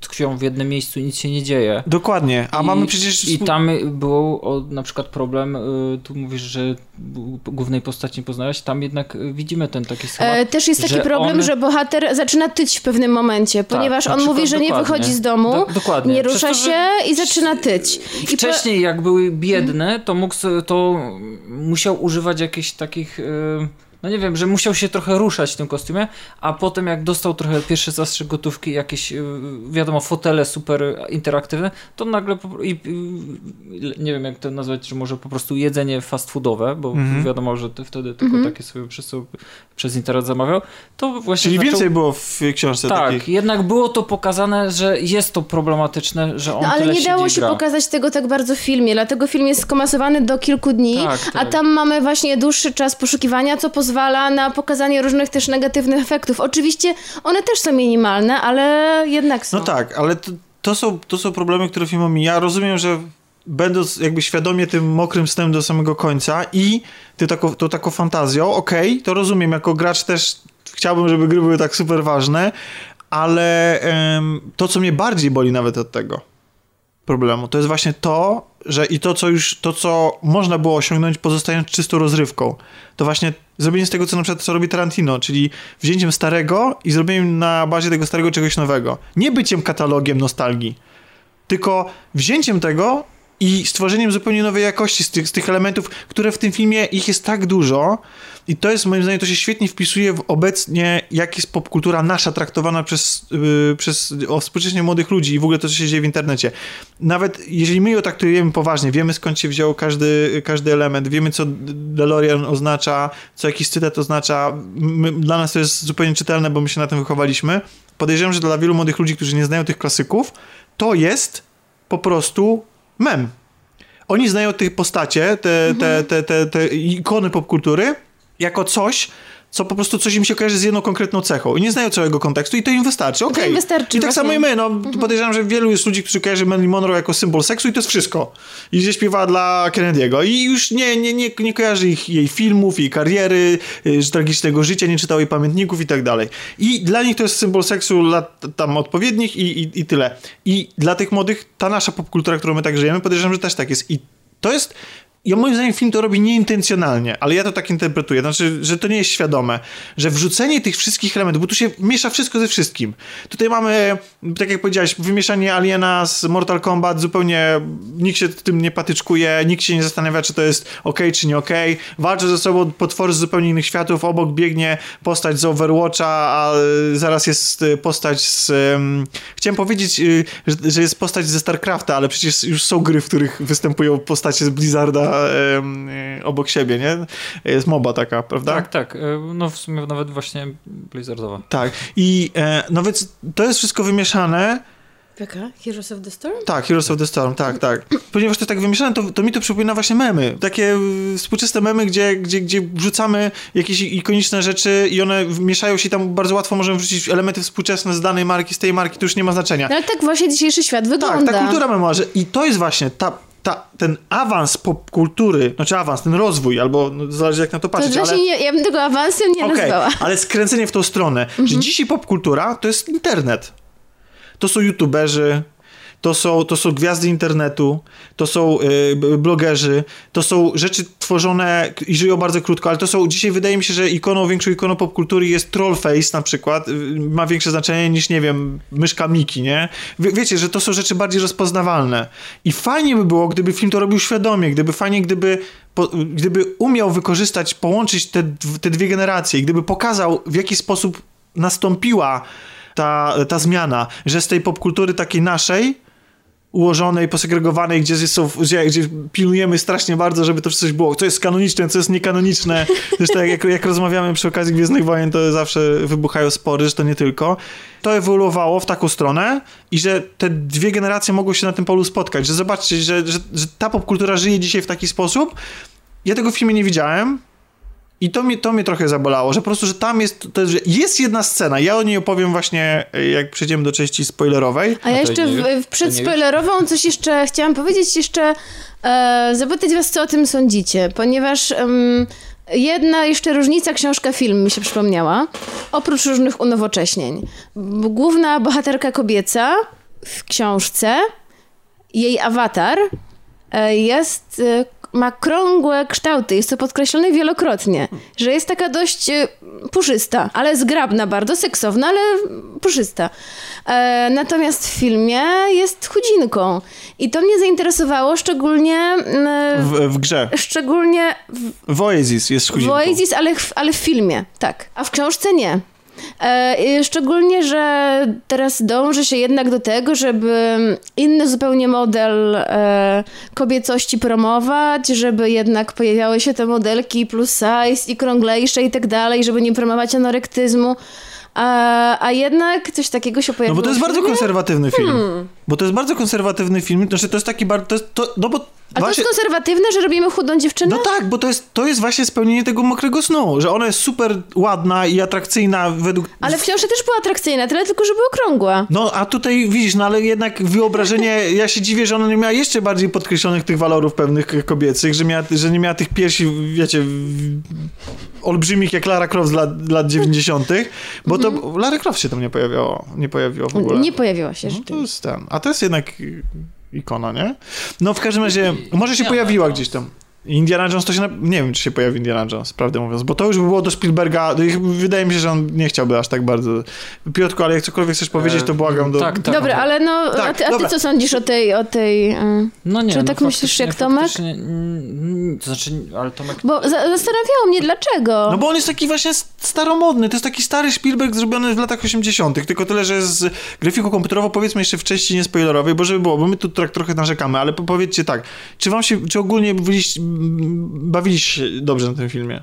tkwią w jednym miejscu i nic się nie dzieje. Dokładnie, a I, mamy przecież... I tam był o, na przykład problem, y, tu mówisz, że głównej postaci nie poznałeś, tam jednak y, widzimy ten taki schemat. E, też jest taki że problem, on- że bohater zaczyna tyć w pewnym momencie, ponieważ na on przykład mówi, że nie wychodzi z domu, Do- dokładnie. nie rusza to, się i zaczyna tyć. I po- Wcześniej, jak były biedne, to mógł, to musiał używać jakichś takich. y, No nie wiem, że musiał się trochę ruszać w tym kostiumie, a potem jak dostał trochę pierwszy zastrzyk gotówki, jakieś, y, wiadomo, fotele super interaktywne, to nagle, po, i, y, nie wiem jak to nazwać, że może po prostu jedzenie fast foodowe, bo Mhm. wiadomo, że ty wtedy tylko takie sobie przez, przez internet zamawiał, to właśnie Czyli zaczął- więcej było w książce Tak, takich. jednak było to pokazane, że jest to problematyczne, że on No ale tyle nie dało i się gra. pokazać tego tak bardzo w filmie, dlatego film jest skomasowany do kilku dni, Tak, a tak. tam mamy właśnie dłuższy czas poszukiwania, co pozwala na pokazanie różnych też negatywnych efektów. Oczywiście one też są minimalne, ale jednak są. No tak, ale to, to, są, to są problemy, które film. Ja rozumiem, że będąc jakby świadomie tym mokrym snem do samego końca i ty taką, tą taką fantazją, okej, to rozumiem, jako gracz też chciałbym, żeby gry były tak super ważne, ale em, to, co mnie bardziej boli nawet od tego problemu, to jest właśnie to, że i to, co już, to, co można było osiągnąć pozostając czystą rozrywką, to właśnie zrobienie z tego, co na przykład co robi Tarantino, czyli wzięciem starego i zrobieniem na bazie tego starego czegoś nowego. Nie byciem katalogiem nostalgii, tylko wzięciem tego i stworzeniem zupełnie nowej jakości z tych, z tych elementów, które w tym filmie ich jest tak dużo i to jest moim zdaniem, to się świetnie wpisuje w obecnie, jak jest popkultura nasza traktowana przez, yy, przez współcześnie młodych ludzi i w ogóle to, co się dzieje w internecie. Nawet jeżeli my ją traktujemy poważnie, wiemy skąd się wziął każdy, każdy element, wiemy co DeLorean oznacza, co jakiś cytat oznacza, my, dla nas to jest zupełnie czytelne, bo my się na tym wychowaliśmy. Podejrzewam, że dla wielu młodych ludzi, którzy nie znają tych klasyków, to jest po prostu mem. Oni znają te postacie, te, te, te, te, te ikony popkultury jako coś, co po prostu coś im się kojarzy z jedną konkretną cechą i nie znają całego kontekstu i to im wystarczy, okej. im wystarczy, I tak właśnie. samo i my, no podejrzewam, że wielu jest ludzi, którzy kojarzy Marilyn Monroe jako symbol seksu i to jest wszystko. I gdzie śpiewa dla Kennedy'ego i już nie, nie, nie, nie kojarzy ich, jej filmów, jej kariery, y, tragicznego życia, nie czytał jej pamiętników i tak dalej. I dla nich to jest symbol seksu lat tam odpowiednich i, i, i tyle. I dla tych młodych ta nasza popkultura, którą my tak żyjemy, podejrzewam, że też tak jest. I to jest ja moim zdaniem film to robi nieintencjonalnie, ale ja to tak interpretuję, znaczy, że to nie jest świadome, że wrzucenie tych wszystkich elementów, bo tu się miesza wszystko ze wszystkim. Tutaj mamy, tak jak powiedziałeś, wymieszanie Aliena z Mortal Kombat, zupełnie nikt się tym nie patyczkuje, nikt się nie zastanawia, czy to jest ok, czy nie ok. Walczą ze sobą potwory z zupełnie innych światów, obok biegnie postać z Overwatcha, a zaraz jest postać z... Chciałem powiedzieć, y, że, jest postać ze StarCrafta, ale przecież już są gry, w których występują postacie z Blizzarda obok siebie, nie? Jest moba taka, prawda? Tak, tak. e, No w sumie nawet właśnie Blizzardowa. Tak. I e, no więc to jest wszystko wymieszane. Jaka? Heroes of the Storm? Tak, Heroes of the Storm, tak, tak. Ponieważ to jest tak wymieszane, to, to mi to przypomina właśnie memy. Takie y, współczesne memy, gdzie, gdzie, gdzie wrzucamy jakieś ikoniczne rzeczy i one mieszają się tam bardzo łatwo możemy wrzucić elementy współczesne z danej marki, z tej marki, to już nie ma znaczenia. No ale tak właśnie dzisiejszy świat Tak, wygląda. ta kultura memorzy. I to jest właśnie ta, ta, ten awans popkultury, znaczy awans, ten rozwój, albo no, zależy jak na to To patrzeć, właśnie ale... nie, ja bym tego awansem nie Okej, nazwała. ale skręcenie w tą stronę, że dzisiaj popkultura to jest internet. To są youtuberzy, to są, to są gwiazdy internetu, to są y, blogerzy, to są rzeczy tworzone i żyją bardzo krótko, ale to są, dzisiaj wydaje mi się, że ikoną, większą ikoną popkultury jest Trollface na przykład, y, ma większe znaczenie niż, nie wiem, myszka Miki, nie? Wie, wiecie, że to są rzeczy bardziej rozpoznawalne. I fajnie by było, gdyby film to robił świadomie, gdyby fajnie, gdyby gdyby umiał wykorzystać, połączyć te, te dwie generacje, i gdyby pokazał, w jaki sposób nastąpiła ta, ta zmiana, że z tej popkultury takiej naszej, ułożonej, posegregowanej, gdzie, są, gdzie, gdzie pilnujemy strasznie bardzo, żeby to coś było, co jest kanoniczne, co jest niekanoniczne. Zresztą jak, jak rozmawiamy przy okazji Gwiezdnych Wojen, to zawsze wybuchają spory, że to nie tylko. To ewoluowało w taką stronę i że te dwie generacje mogą się na tym polu spotkać, że zobaczcie, że, że, że ta popkultura żyje dzisiaj w taki sposób. Ja tego w filmie nie widziałem, i to mnie, to mnie trochę zabolało, że po prostu, że tam jest, to jest, że jest jedna scena, ja o niej opowiem właśnie, jak przejdziemy do części spoilerowej. A ja jeszcze w, w przedspoilerową coś jeszcze chciałam powiedzieć, jeszcze e, zapytać was, co o tym sądzicie, ponieważ em, jedna jeszcze różnica książka-film mi się przypomniała, oprócz różnych unowocześnień. Główna bohaterka kobieca w książce, jej awatar e, jest... Ma krągłe kształty, jest to podkreślone wielokrotnie, że jest taka dość e, puszysta, ale zgrabna bardzo, seksowna, ale puszysta. E, natomiast w filmie jest chudzinką. I to mnie zainteresowało szczególnie e, W, w grze. szczególnie w, W Oasis jest w chudzinką. Oasis, ale, w- ale w filmie, tak. A w książce nie. E, szczególnie, że teraz dąży się jednak do tego, żeby inny zupełnie model e, kobiecości promować, żeby jednak pojawiały się te modelki plus size i krąglejsze i tak dalej, żeby nie promować anorektyzmu. A, a jednak coś takiego się No pojawiło bo to jest bardzo konserwatywny film. Bo to jest bardzo konserwatywny film. Znaczy to jest taki bardzo... To jest, to, no bo A to właśnie, jest konserwatywne, że robimy chudą dziewczynę? No tak, bo to jest, to jest właśnie spełnienie tego mokrego snu, że ona jest super ładna i atrakcyjna według... Ale w książce też była atrakcyjna, tyle tylko, że była okrągła. No, a tutaj widzisz, no ale jednak wyobrażenie, ja się dziwię, że ona nie miała jeszcze bardziej podkreślonych tych walorów pewnych kobiecych, że, miała, że nie miała tych piersi, wiecie, olbrzymich jak Lara Croft z lat, lat 90., bo to Lara Croft się tam nie pojawiało, nie pojawiło w ogóle. Mhm. Nie pojawiła się No to jest ten. A to jest jednak ikona, nie? No w każdym razie, może się pojawiła gdzieś tam. Indiana Jones to się, na... nie wiem, czy się pojawi Indiana Jones, prawdę mówiąc, bo to już by było do Spielberga, wydaje mi się, że on nie chciałby aż tak bardzo. Piotrku, ale jak cokolwiek chcesz powiedzieć, to błagam do... Tak, tak. Dobra, ale no, a Tak, ty, a ty co sądzisz o tej, o tej... y, No nie, Czy no tak myślisz jak Tomek? mm, To znaczy, ale Tomek... Bo za, zastanawiało mnie, dlaczego. No bo on jest taki właśnie staromodny, to jest taki stary Spielberg zrobiony w latach 80., tylko tyle, że z grafiką komputerową, powiedzmy jeszcze w części niespoilerowej, bo żeby było, bo my tu tak trochę narzekamy, ale po- powiedzcie tak, czy wam się, czy ogólnie byliście, bawiliście się dobrze na tym filmie?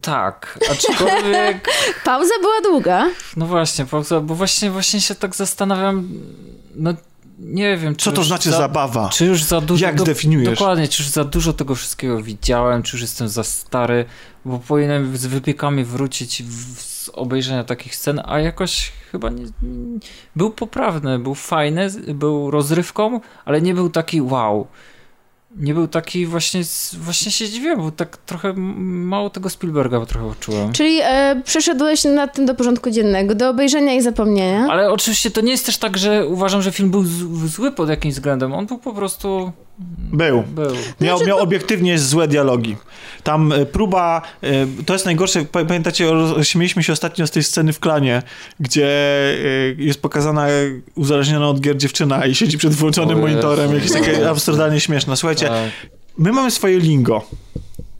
Tak, aczkolwiek... Pauza była długa. No właśnie, pauza, bo właśnie, właśnie się tak zastanawiam, no nie wiem, czy Co to znaczy za, zabawa? Czy już za dużo... Jak zdefiniujesz? Dokładnie, czy już za dużo tego wszystkiego widziałem, czy już jestem za stary, bo powinienem z wypiekami wrócić w, z obejrzenia takich scen, a jakoś chyba nie, był poprawny, był fajny, był rozrywką, ale nie był taki wow. Nie był taki właśnie, właśnie się dziwiłem, bo tak trochę mało tego Spielberga trochę odczułem. Czyli e, przeszedłeś nad tym do porządku dziennego, do obejrzenia i zapomnienia. Ale oczywiście to nie jest też tak, że uważam, że film był zły pod jakimś względem. On był po prostu. Był. Był. Miał, Znaczy miał to- obiektywnie złe dialogi. Tam e, próba, e, to jest najgorsze, pa- pamiętacie, śmieliśmy się ostatnio z tej sceny w klanie, gdzie e, jest pokazana uzależniona od gier dziewczyna i siedzi przed włączonym O monitorem, Jezu. jakieś takie absurdalnie śmieszne. Słuchajcie, Tak. my mamy swoje lingo.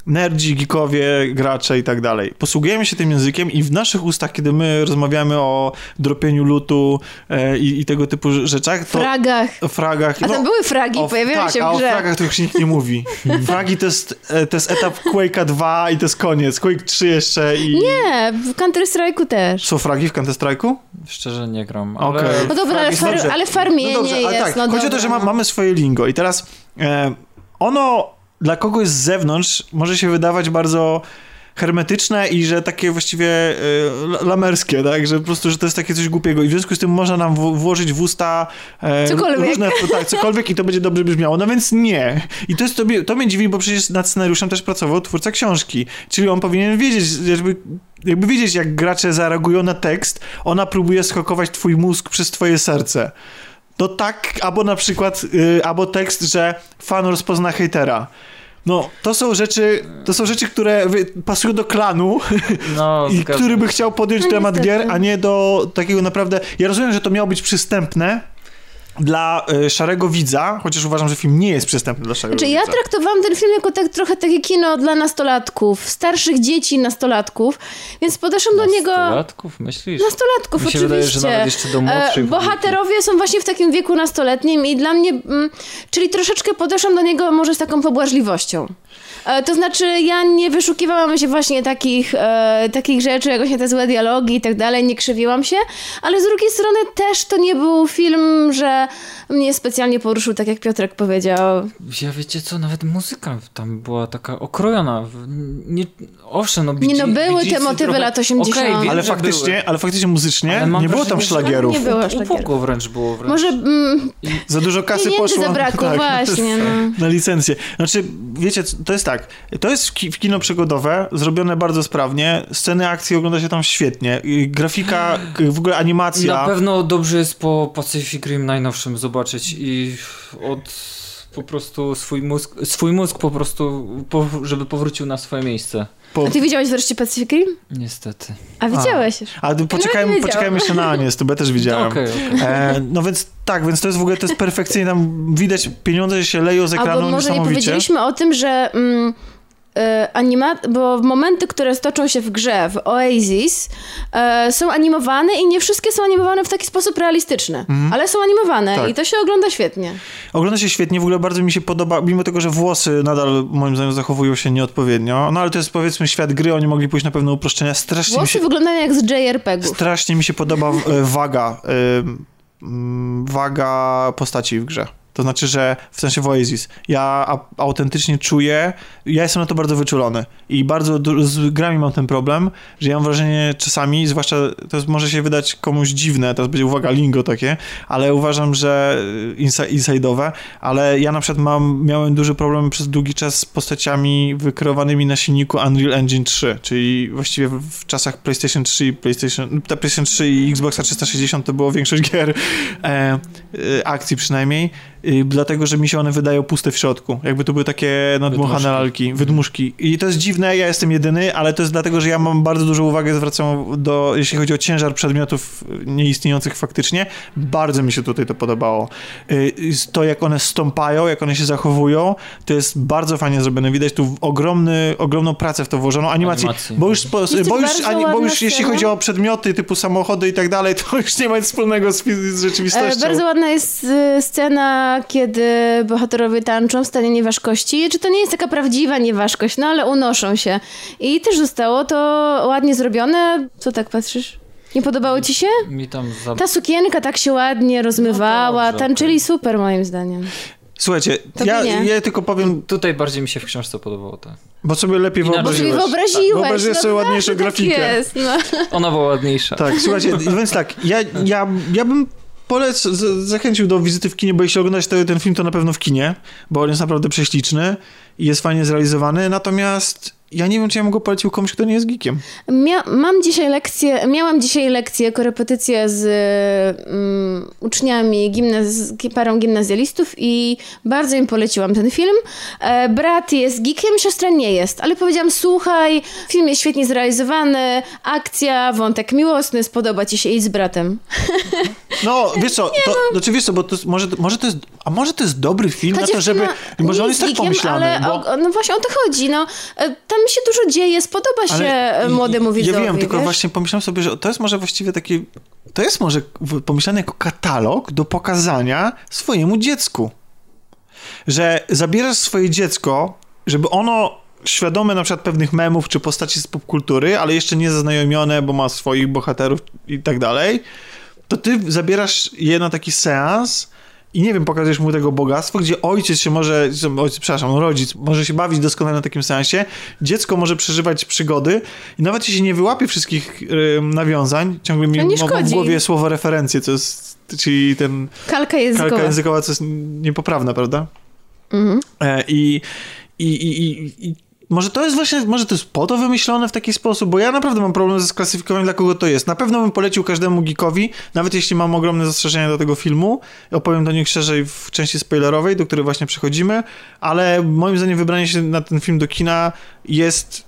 Nerdzi, geekowie, gracze i tak dalej. Posługujemy się tym językiem i w naszych ustach, kiedy my rozmawiamy o dropieniu lutu e, i, i tego typu rzeczach, to... fragach. O fragach. A tam były fragi, o- pojawiały tak, się a w o grze. fragach to już nikt nie mówi. Fragi to jest, e, to jest etap Quake'a 2 i to jest koniec. Quake 3 jeszcze i... Nie, w Counter-Strike'u też. Są fragi w Counter-Strike'u? Szczerze nie gram. Ale... Okej. No dobra, ale, far, dobrze. ale farmienie No dobrze, ale jest, tak, no chodzi o dobra, to, że ma, no. mamy swoje lingo i teraz e, ono dla kogoś z zewnątrz może się wydawać bardzo hermetyczne i że takie właściwie la- lamerskie, tak, że po prostu, że to jest takie coś głupiego i w związku z tym można nam w, włożyć w usta e, Cokolwiek. różne, tak, cokolwiek i to będzie dobrze brzmiało, no więc nie. I to jest, to, mnie- to mnie dziwi, bo przecież nad scenariuszem też pracował twórca książki, czyli on powinien wiedzieć, jakby, jakby wiedzieć, jak gracze zareagują na tekst, ona próbuje skokować twój mózg przez twoje serce. No tak, albo na przykład, y, albo tekst, że fan rozpozna hejtera. No, to są rzeczy, to są rzeczy, które pasują do klanu No, i który by chciał podjąć No temat niestety. gier, a nie do takiego naprawdę... Ja rozumiem, że to miało być przystępne dla y, szarego widza, chociaż uważam, że film nie jest przystępny dla szarego Znaczy ja widza. traktowałam ten film jako tak, trochę takie kino dla nastolatków, starszych dzieci nastolatków, więc podeszłam do niego... Nastolatków, myślisz? Nastolatków, Mi oczywiście. wydaje, że nawet jeszcze do młodszych E, Bohaterowie są właśnie w takim wieku nastoletnim i dla mnie, mm, czyli troszeczkę podeszłam do niego może z taką pobłażliwością. E, to znaczy, ja nie wyszukiwałam się właśnie takich, e, takich rzeczy, jak właśnie te złe dialogi i tak dalej, nie krzywiłam się, ale z drugiej strony też to nie był film, że mnie specjalnie poruszył, tak jak Piotrek powiedział. Ja wiecie co, nawet muzyka tam była taka okrojona. Nie, owszem, no Nie, no, były te motywy trochę- lat 80. Okej, wiem, Ale faktycznie, były. ale faktycznie muzycznie Ale nie było tam szlagierów. nie było szlagierów. Wręcz było. Wręcz. Może mm, Za dużo kasy poszło. zabrakło, tak, właśnie. No. na licencję. Znaczy, wiecie, to jest tak, to jest w kino przygodowe, zrobione bardzo sprawnie, sceny akcji ogląda się tam świetnie, I grafika, w ogóle animacja. Na pewno dobrze jest po Pacific Rim najnowszym zobaczyć i od po prostu swój mózg, swój mózg po prostu, po, żeby powrócił na swoje miejsce. Po, A ty widziałeś wreszcie Pacific Rim? Niestety. A widziałeś już. a poczekajmy, No, poczekajmy jeszcze na Anię, to ja też widziałem. Okej, okej. E, no więc tak, więc to jest w ogóle, to jest perfekcyjnie, tam widać, pieniądze się leją z ekranu Albo może nie powiedzieliśmy o tym, że mm, anima... bo momenty, które stoczą się w grze, w Oasis, e, są animowane i nie wszystkie są animowane w taki sposób realistyczny, ale są animowane Tak. i to się ogląda świetnie. Ogląda się świetnie, w ogóle bardzo mi się podoba, mimo tego, że włosy nadal moim zdaniem zachowują się nieodpowiednio, no ale to jest powiedzmy świat gry, oni mogli pójść na pewne uproszczenia, strasznie mi Włosy się... wyglądają jak z JRPG-ów. Strasznie mi się podoba e, waga, e, mm, waga postaci w grze. To znaczy, że w sensie w Oasis, ja autentycznie czuję, ja jestem na to bardzo wyczulony i bardzo z grami mam ten problem, że ja mam wrażenie czasami, zwłaszcza to jest, może się wydać komuś dziwne, teraz będzie uwaga lingo takie, ale uważam, że insa- inside'owe, ale ja na przykład mam, miałem duży problem przez długi czas z postaciami wykreowanymi na silniku Unreal Engine 3, czyli właściwie w, czasach PlayStation 3 i PlayStation, ta PlayStation 3 i Xboxa 360 to było większość gier e, e, akcji przynajmniej, dlatego, że mi się one wydają puste w środku. Jakby to były takie nadmuchane Wydmuszki. lalki, wydmuszki. I to jest dziwne, ja jestem jedyny, ale to jest dlatego, że ja mam bardzo dużą uwagę zwracam do, jeśli chodzi o ciężar przedmiotów nieistniejących faktycznie. Bardzo mi się tutaj to podobało. Y, To, jak one stąpają, jak one się zachowują, to jest bardzo fajnie zrobione. Widać tu ogromny, ogromną pracę w to włożono. Animacji, Animacji. bo już, bo też już, ani, bo już jeśli scena. chodzi o przedmioty typu samochody i tak dalej, to już nie ma nic wspólnego z, z E, rzeczywistością. bardzo ładna jest e, scena, kiedy bohaterowie tańczą w stanie nieważkości. Czy to nie jest taka prawdziwa nieważkość, no ale unoszą się. I też zostało to ładnie zrobione. Co tak patrzysz? Nie podobało ci się? Mi tam za... Ta sukienka tak się ładnie rozmywała, No dobrze, tańczyli super moim zdaniem. Słuchajcie, ja, ja tylko powiem, Tutaj bardziej mi się w książce podobało to. bo sobie lepiej Inaczej. Bo sobie wyobraziłeś. wyobraziłeś. Wyobraziłeś no sobie ładniejszą zawsze grafikę. Tak jest, no. Ona była ładniejsza. Tak, słuchajcie, więc tak, ja, ja, ja bym polec, zachęcił do wizyty w kinie, bo jeśli oglądać te, ten film, to na pewno w kinie, bo on jest naprawdę prześliczny i jest fajnie zrealizowany, natomiast ja nie wiem, czy ja mogę polecił komuś, kto nie jest geekiem. Mia mam dzisiaj lekcję, miałam dzisiaj lekcję, korepetycję z mm, uczniami, gimnaz parą gimnazjalistów i bardzo im poleciłam ten film. E, brat jest geekiem, siostra nie jest, ale powiedziałam, słuchaj, film jest świetnie zrealizowany, akcja, wątek miłosny, spodoba ci się, idź z bratem. No, wiesz co, to, znaczy wiesz co, bo to jest, może, może to jest, a może to jest dobry film na to, żeby, dziewczyna może on jest tak geekiem, pomyślany, ale bo... o, no właśnie o to chodzi, no. E, Tam się dużo dzieje, spodoba się Ale e, młodemu widzowi, Ja wiem, tylko wiesz? właśnie pomyślałem sobie, że to jest może właściwie taki. To jest może pomyślane jako katalog do pokazania swojemu dziecku. Że zabierasz swoje dziecko, żeby ono świadome na przykład pewnych memów czy postaci z popkultury, ale jeszcze nie zaznajomione, bo ma swoich bohaterów i tak dalej, to ty zabierasz je na taki seans i nie wiem, pokazujesz mu tego bogactwo, gdzie ojciec się może, ojciec, przepraszam, rodzic może się bawić doskonale na takim seansie, dziecko może przeżywać przygody i nawet jeśli nie wyłapie wszystkich y, nawiązań, ciągle mi mam w głowie słowo referencje, co jest, czyli ten Kalka językowa. kalka językowa, co jest niepoprawna, prawda? Mhm. E, I, i, i, i, i może to jest właśnie, może to jest po to wymyślone w taki sposób, bo ja naprawdę mam problem ze sklasyfikowaniem, dla kogo to jest. Na pewno bym polecił każdemu geekowi, nawet jeśli mam ogromne zastrzeżenia do tego filmu. Opowiem do nich szerzej w części spoilerowej, do której właśnie przechodzimy, ale moim zdaniem wybranie się na ten film do kina jest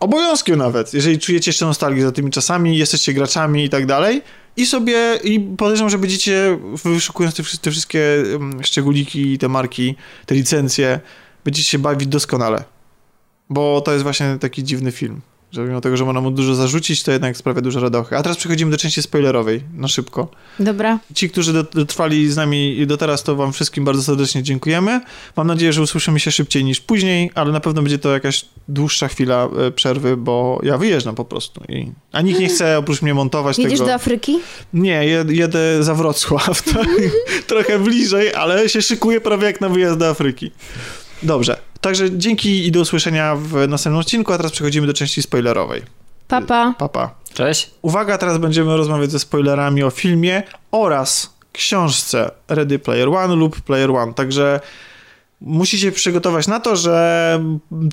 obowiązkiem nawet, jeżeli czujecie jeszcze nostalgię za tymi czasami, jesteście graczami i tak dalej. I sobie, i podejrzewam, że będziecie wyszukując te, te wszystkie mm, szczególiki, te marki, te licencje, będziecie się bawić doskonale. Bo to jest właśnie taki dziwny film. Że mimo tego, że można mu dużo zarzucić, to jednak sprawia dużo radochy. A teraz przechodzimy do części spoilerowej, na szybko. Dobra. Ci, którzy dot- dotrwali z nami do teraz, to wam wszystkim bardzo serdecznie dziękujemy. Mam nadzieję, że usłyszymy się szybciej niż później, ale na pewno będzie to jakaś dłuższa chwila e, przerwy, bo ja wyjeżdżam po prostu. I... A nikt nie chce oprócz mnie montować Jedziesz tego. do Afryki? Nie, jed, jedę za Wrocław, tak, trochę bliżej, ale się szykuję prawie jak na wyjazd do Afryki. Dobrze, także dzięki i do usłyszenia w następnym odcinku, a teraz przechodzimy do części spoilerowej. Papa. Papa. Cześć. Uwaga, teraz będziemy rozmawiać ze spoilerami o filmie oraz książce Ready Player One lub Player One, także musicie przygotować na to, że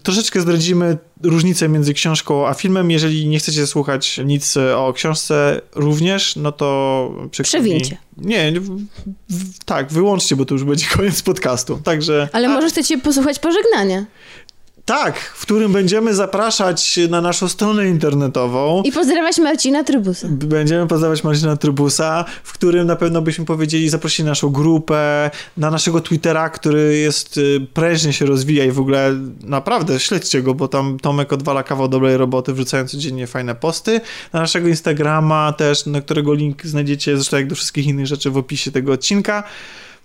troszeczkę zdradzimy różnicę między książką a filmem. Jeżeli nie chcecie słuchać nic o książce również, no to Przewincie. Nie, w, w, tak, wyłączcie, bo to już będzie koniec podcastu. Także Ale może chcecie posłuchać pożegnania. Tak, w którym będziemy zapraszać na naszą stronę internetową. I pozdrawiać Marcina Trybusa. Będziemy poznawać Marcina Trybusa, w którym na pewno byśmy powiedzieli, zaprosili naszą grupę, na naszego Twittera, który jest y, prężnie się rozwija i w ogóle naprawdę śledźcie go, bo tam Tomek odwala kawał dobrej roboty, wrzucając codziennie fajne posty. Na naszego Instagrama też, na którego link znajdziecie, zresztą jak do wszystkich innych rzeczy w opisie tego odcinka.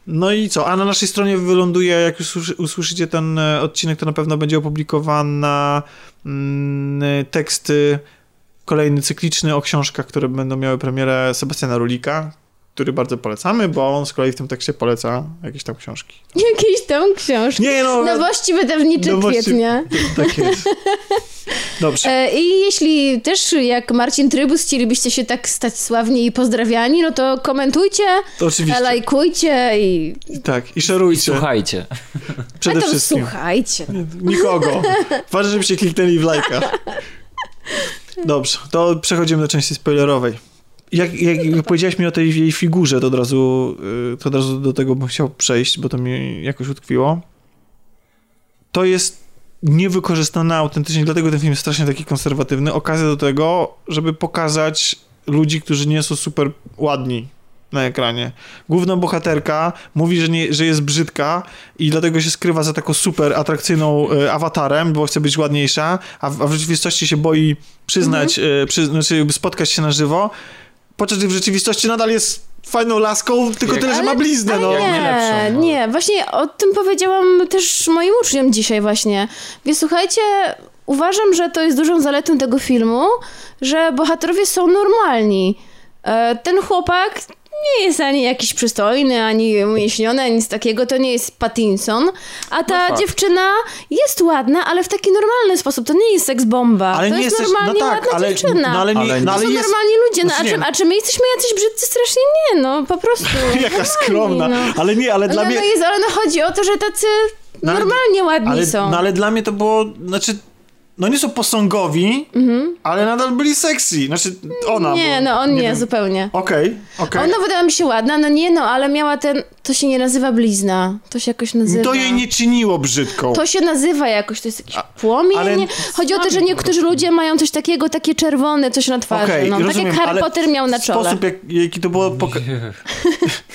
No i co? A na naszej stronie wyląduje, jak już usłyszy- usłyszycie ten e, odcinek, to na pewno będzie opublikowana mm, teksty kolejny cykliczny o książkach, które będą miały premierę Sebastiana Rulika. Który bardzo polecamy, bo on z kolei w tym tekście poleca jakieś tam książki. Jakieś tam książki. Nie, no... Nowości wydawnicze Nowości- kwietnia. Tak jest. Dobrze. E, I jeśli też jak Marcin Trybus chcielibyście się tak stać sławni i pozdrawiani, no to komentujcie, To oczywiście. lajkujcie i... Tak, i szerujcie. Słuchajcie. Przede A to wszystkim. słuchajcie. Nikogo. Ważne, żebyście kliknęli w lajka. Dobrze, to przechodzimy do części spoilerowej. Jak, jak, jak powiedziałeś mi o tej jej figurze, to od razu, y, to od razu do tego bym chciał przejść, bo to mi jakoś utkwiło. To jest niewykorzystana autentycznie, dlatego ten film jest strasznie taki konserwatywny, okazja do tego, żeby pokazać ludzi, którzy nie są super ładni na ekranie. Główna bohaterka mówi, że, nie, że jest brzydka i dlatego się skrywa za taką super atrakcyjną e, awatarem, bo chce być ładniejsza, a w, a w rzeczywistości się boi przyznać, e, przy, znaczy jakby spotkać się na żywo, podczas gdy w rzeczywistości nadal jest fajną laską, tylko tyle, że ma bliznę, no. Nie, no. nie, właśnie o tym powiedziałam też moim uczniom dzisiaj właśnie. Więc słuchajcie, uważam, że to jest dużą zaletą tego filmu, że bohaterowie są normalni. E, Ten chłopak nie jest ani jakiś przystojny, ani umieśniony, ani nic takiego, to nie jest Pattinson, a ta No fakt. dziewczyna jest ładna, ale w taki normalny sposób, to nie jest seks bomba, Ale to nie jest jesteś, no normalnie tak, ładna ale, dziewczyna. no, ale, nie, Ale no, to ale są jest... normalni ludzie, no, a, Znaczy czy, a czy my jesteśmy jacyś brzydcy? Strasznie nie, no po prostu. Jaka skromna, no. ale nie, ale dla no, mnie... no jest, ale no chodzi o to, że tacy No, ale- normalnie ładni ale, są. no ale dla mnie to było, znaczy, no nie są posągowi, ale nadal byli sexy. Znaczy, ona. Mhm. nie, bo, no on nie, wiem. zupełnie. Okej, okej. Ona wydała mi się ładna, no nie no, ale miała ten, to się nie nazywa blizna, to się jakoś nazywa. To jej nie czyniło brzydką. To się nazywa jakoś, to jest jakiś płomień. ale- Chodzi o to, że niektórzy ludzie mają coś takiego, takie czerwone, coś na twarzy. Okej, no, tak rozumiem, jak Harry Potter miał na czole. Sposób, jak, jaki to było... Poka-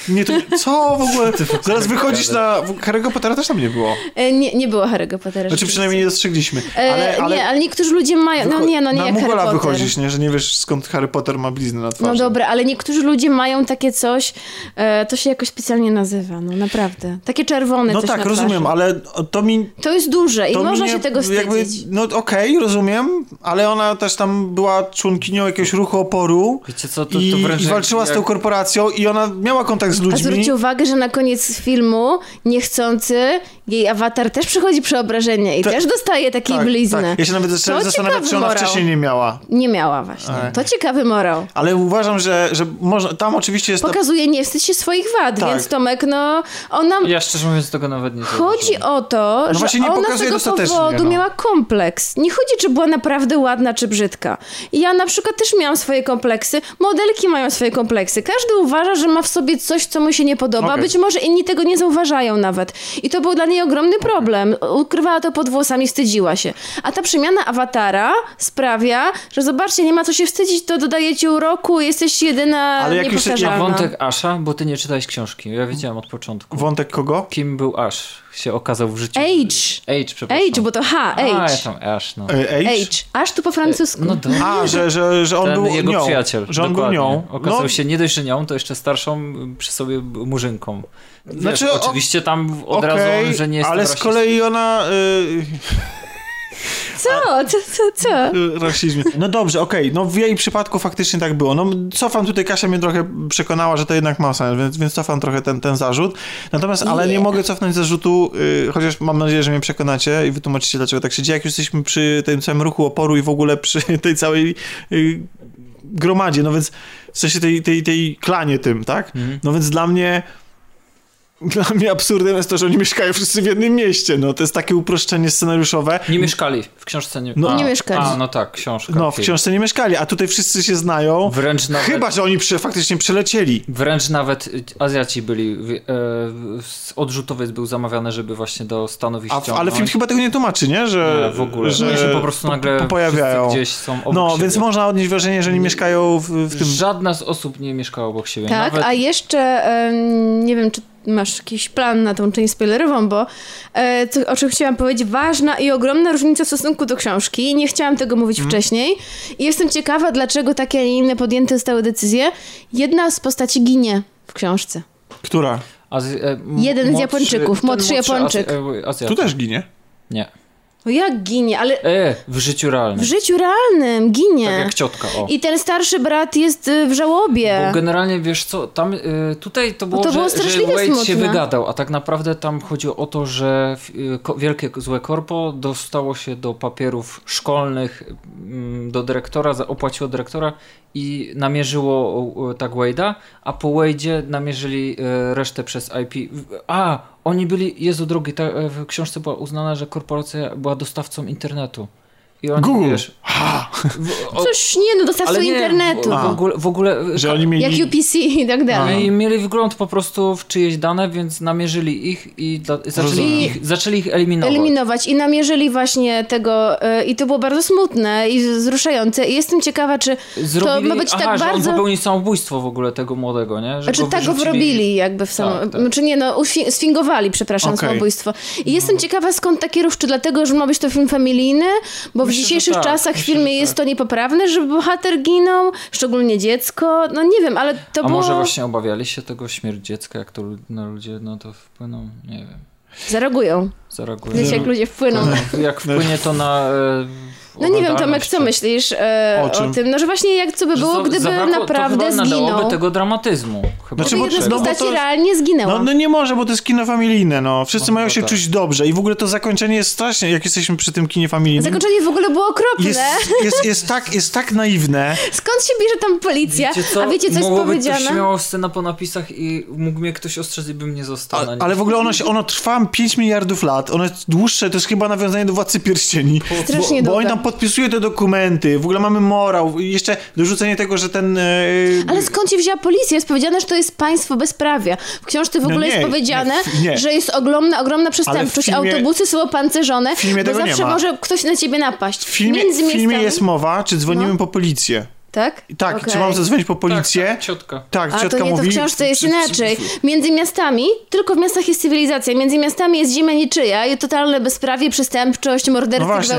nie, to, co w ogóle? Zaraz wychodzisz na... Harry'ego Pottera też tam nie było. E, Nie, nie było Harry'ego Pottera. Znaczy przynajmniej nie dostrzegliśmy. Ale, ale Nie, ale niektórzy ludzie mają, no nie, no nie na jak Harry Mugola Potter. wychodzisz, nie? Że nie wiesz skąd Harry Potter ma bliznę na twarzy. No dobra, ale niektórzy ludzie mają takie coś, e, to się jakoś specjalnie nazywa, no naprawdę. Takie czerwone No coś tak, na rozumiem, ale to mi To jest duże i To można się tego wstydzić. Jakby, no okej, rozumiem, ale ona też tam była członkinią jakiegoś ruchu oporu Wiecie co, to, i, to wręcz i walczyła jak, z tą korporacją i ona miała kontakt z A ludźmi. zwróćcie uwagę, że na koniec filmu niechcący jej awatar też przechodzi przeobrażenie i Ta- też dostaje takiej tak, blizny. tak. Ja się nawet zacząłem To zastanawiać, czy ona morał. wcześniej nie miała. Nie miała właśnie. Ale- To ciekawy morał. Ale uważam, że, że można, tam oczywiście jest... ta- Pokazuje nie wstydź się swoich wad, Tak. więc Tomek, no ona... Ja szczerze mówiąc tego nawet nie Chodzi o to, że właśnie nie ona z tego powodu no. miała kompleks. Nie chodzi, czy była naprawdę ładna, czy brzydka. Ja na przykład też miałam swoje kompleksy. Modelki mają swoje kompleksy. Każdy uważa, że ma w sobie coś, co mu się nie podoba. Okej. Być może inni tego nie zauważają nawet. I to był dla niej ogromny problem. Ukrywała to pod włosami, wstydziła się. A ta przemiana awatara sprawia, że zobaczcie, nie ma co się wstydzić, to dodaje ci uroku, jesteś jedyna Ale jak już- wątek Asha, bo ty nie czytałeś książki. Ja od początku. Wątek kogo? Kim był Ash? Się okazał w życiu. Age. Age, przepraszam. Age, bo to H, A, ja age. tam Ash, no. E, Age? Age. Aż tu po francusku. No to... A, że, że, że on Ten był jego nią. przyjaciel. Że on dokładnie. był nią. Okazał no, się nie dość, że nią, to jeszcze starszą przy sobie murzynką. Wiesz, Znaczy, o- oczywiście tam od razu, okej, że nie jest ale z kolei ona... Y, Co? Co, co, co? rasizmie. No dobrze, okej, no w jej przypadku faktycznie tak było. No cofam tutaj, Kasia mnie trochę przekonała, że to jednak ma sens, więc, więc cofam trochę ten, ten zarzut. Natomiast, ale nie Nie. mogę cofnąć zarzutu, y, chociaż mam nadzieję, że mnie przekonacie i wytłumaczycie, dlaczego tak się dzieje. Jak już jesteśmy przy tym całym ruchu oporu i w ogóle przy tej całej y, gromadzie, no więc w sensie tej, tej, tej klanie tym, tak? Mhm. No więc dla mnie dla mnie absurdem jest to, że oni mieszkają wszyscy w jednym mieście. No to jest takie uproszczenie scenariuszowe. Nie mieszkali. W książce nie... No- a, Nie mieszkali. A, no tak, książka. No, w książce nie mieszkali, a tutaj wszyscy się znają. Wręcz nawet... Chyba, że oni prze, faktycznie przelecieli. Wręcz nawet y, Azjaci byli, e, z odrzutowiec był zamawiany, żeby właśnie do Stanów ich A, ale film chyba tego nie tłumaczy, nie? Że, Nie, w ogóle. Że się po prostu nagle po, pojawiają. gdzieś są obok No, siebie. więc można odnieść wrażenie, że oni mieszkają w, w tym... Żadna z osób nie mieszkała obok siebie. Tak, Nawet... a jeszcze em, nie wiem, czy masz jakiś plan na tą część spoilerową, bo e, to, o czym chciałam powiedzieć, ważna i ogromna różnica w stosunku do książki. Nie chciałam tego mówić Mhm. wcześniej. I jestem ciekawa, dlaczego takie, a nie inne podjęte zostały decyzje. Jedna z postaci ginie w książce. Która? Azj- e, m- Jeden z młodszy- Japończyków, ten młodszy Japończyk. Azj- e. Tu też ginie. Nie. No jak ginie, ale E, w życiu realnym. w życiu realnym ginie. Tak jak ciotka, o. I ten starszy brat jest y, w żałobie. Bo generalnie wiesz co, tam y, tutaj to było, to było że, że Wade się smutne. wygadał, a tak naprawdę tam chodziło o to, że y, wielkie złe korpo dostało się do papierów szkolnych mm, do dyrektora, opłaciło dyrektora i namierzyło tak Wade'a, a po Wade'zie namierzyli y, resztę przez IP. A, oni byli, Jezu drogi, ta, e, w książce była uznana, że korporacja była dostawcą internetu. I oni, Google. wiesz, w, o, Coś nie, no dostawcą nie, internetu. W, w, ogóle, w ogóle Że oni mieli... Jak UPC i tak dalej. no i mieli wgląd po prostu w czyjeś dane, więc namierzyli ich i dla, zaczęli, ich, zaczęli ich eliminować. Eliminować i namierzyli właśnie tego y, i to było bardzo smutne i wzruszające i jestem ciekawa, czy Zrobili, to ma być aha, tak że on bardzo... popełnił samobójstwo w ogóle tego młodego, nie? Że Znaczy tak go wrobili jakby w samo... Tak, tak. Znaczy nie, no sfingowali, przepraszam, Okej. samobójstwo. I jestem ciekawa skąd takie ruch, czy dlatego, że ma być to film familijny, bo w dzisiejszych tak. czasach w filmie jest tak. to niepoprawne, żeby bohater ginął, szczególnie dziecko, no nie wiem, ale to A było... może właśnie obawiali się tego śmierć dziecka, jak to na ludzie no to wpłyną, nie wiem, Zareagują. zareagują. Wiecie, jak ludzie wpłyną. Jak wpłynie to na e, No nie wiem, Tomek, co myślisz e, O o, tym? No, że właśnie jak co by było, gdyby zabrakło- naprawdę to chyba zginął. tego dramatyzmu. Chyba Znaczy, bo- jedna z no postaci to- realnie zginęła. No, no nie może, bo to jest kino familijne, no. Wszyscy No mają się tak. czuć dobrze i w ogóle to zakończenie jest strasznie, jak jesteśmy przy tym kinie familijnym. Zakończenie w ogóle było okropne. Jest, jest, jest, tak, jest tak naiwne. Skąd się bierze tam policja? Wiecie? A wiecie, co jest być powiedziane? to śmiało scena po napisach i mógł mnie ktoś ostrzec i bym nie został A, ale w ogóle ono, się, ono trwa 5 miliardów lat, ono jest dłuższe, to jest chyba nawiązanie do Władcy Pierścieni. Strasznie bo, bo oni długie. tam podpisują te dokumenty, w ogóle mamy morał, i jeszcze dorzucenie tego, że ten... E, Ale skąd się wzięła policja? Jest powiedziane, że to jest państwo bezprawia. W książce w No ogóle nie, jest powiedziane, nie, nie. że jest ogromna, ogromna przestępczość. filmie- Autobusy są opancerzone, bo zawsze może ktoś na ciebie napaść. w filmie, w filmie jest mowa, czy dzwonimy No. po policję. Tak? Tak, Okej. czy mam zadzwonić po policję? Tak, tak, ciotka. Tak, A ciotka to nie, to mówi... w książce jest inaczej. Między miastami, tylko w miastach jest cywilizacja, między miastami jest ziemia niczyja i totalne bezprawie, przestępczość, No morderstwo, właśnie,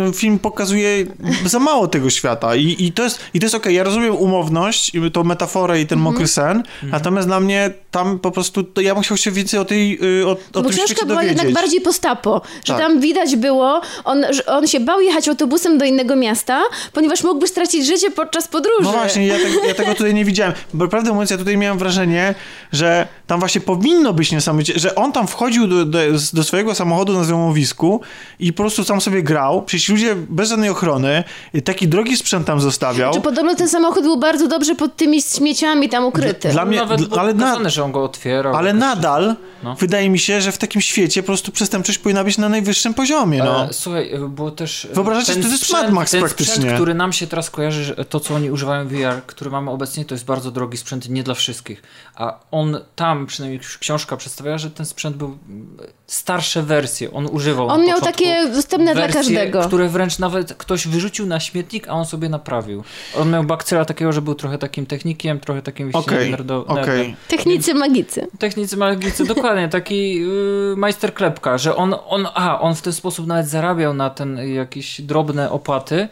bo film pokazuje za mało tego świata i, i to jest, i to jest okej, ja rozumiem umowność, i tą metaforę i ten Mhm. mokry sen, natomiast dla mnie tam po prostu, to ja bym chciał się więcej o tej, y, o, o Bo tym książka była dowiedzieć. jednak bardziej postapo, że Tak. tam widać było, on, że on się bał jechać autobusem do innego miasta, ponieważ mógłby stracić życie podczas podróży. No właśnie, ja, tego- ja tego tutaj nie widziałem. Bo prawdę mówiąc, ja tutaj miałem wrażenie, że tam właśnie powinno być niesamowicie, że on tam wchodził do, do, do swojego samochodu na złomowisku i po prostu tam sobie grał. Przecież ludzie bez żadnej ochrony, taki drogi sprzęt tam zostawiał. Czy podobno ten samochód był bardzo dobrze pod tymi śmieciami tam ukryty. Dla mnie, Nawet ale na- że on go otwierał. Ale jakoś. nadal No. wydaje mi się, że w takim świecie po prostu przestępczość powinna być na najwyższym poziomie. No. E, słuchaj, było też... e, Wyobrażacie ten sobie, to jest sprzęt- Mad Max ten praktycznie. Sprzęt, który nam się teraz kojarzy, że to co oni używają VR, który mamy obecnie, to jest bardzo drogi sprzęt, nie dla wszystkich. A on tam, przynajmniej książka przedstawiała, że ten sprzęt był mm, starsze wersje, on używał On na miał takie dostępne dla wersje, każdego. które wręcz nawet ktoś wyrzucił na śmietnik, a on sobie naprawił. On miał bakcyla takiego, że był trochę takim technikiem, trochę takim Okej, nerdo- okej. nerdem. Technicy magicy. Technicy magicy, dokładnie, taki yy, majster klepka, że on, on, a, on w ten sposób nawet zarabiał na ten jakieś drobne opłaty,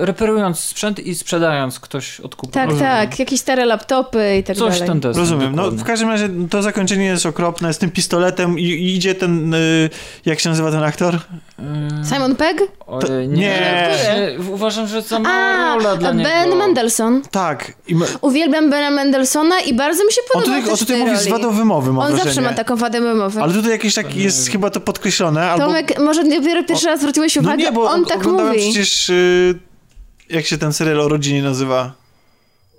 reperując sprzęt i sprzedając, ktoś odkupił. Tak, Rozumiem. tak. Jakieś stare laptopy i tak Coś dalej. ten deseń, Rozumiem. No, dokładnie. w każdym razie to zakończenie jest okropne z tym pistoletem i, i idzie ten, y, jak się nazywa ten aktor? Simon Pegg? To- nie, nie. nie, uważam, że za mała A, rola dla niego. Ben Mendelssohn. Tak. I ma, Uwielbiam Bena Mendelssohna i bardzo mi się on podoba tutaj, on też tutaj w tej mówi z roli. wadą wymowy, mam On wrażenie. zawsze ma taką wadę wymowy. Ale tutaj jakieś tak jest chyba to podkreślone. Albo... Tomek, może dopiero pierwszy raz zwróciłeś no uwagę, nie, bo on tak mówi. przecież, y, jak się ten serial o rodzinie nazywa?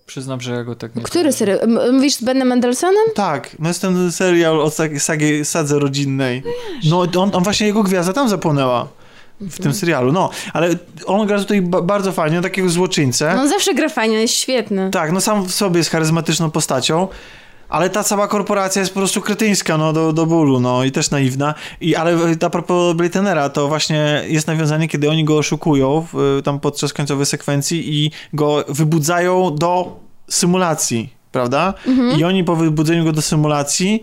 Przyznam, że ja go tak nie Który serial? M- Mówisz z Benem Mendelsohnem? Tak, no jest ten serial o sag- sagie, sadze rodzinnej. No on, on właśnie, jego gwiazda tam zapłonęła. W tym serialu, no. Ale on gra tutaj ba- bardzo fajnie, takiego złoczyńcę. No on zawsze gra fajnie, jest świetny. Tak, no sam w sobie jest charyzmatyczną postacią, ale ta cała korporacja jest po prostu kretyńska, no, do, do bólu, no, i też naiwna. I, ale a propos Blaytenera, to właśnie jest nawiązanie, kiedy oni go oszukują w, tam podczas końcowej sekwencji i go wybudzają do symulacji, prawda? I oni po wybudzeniu go do symulacji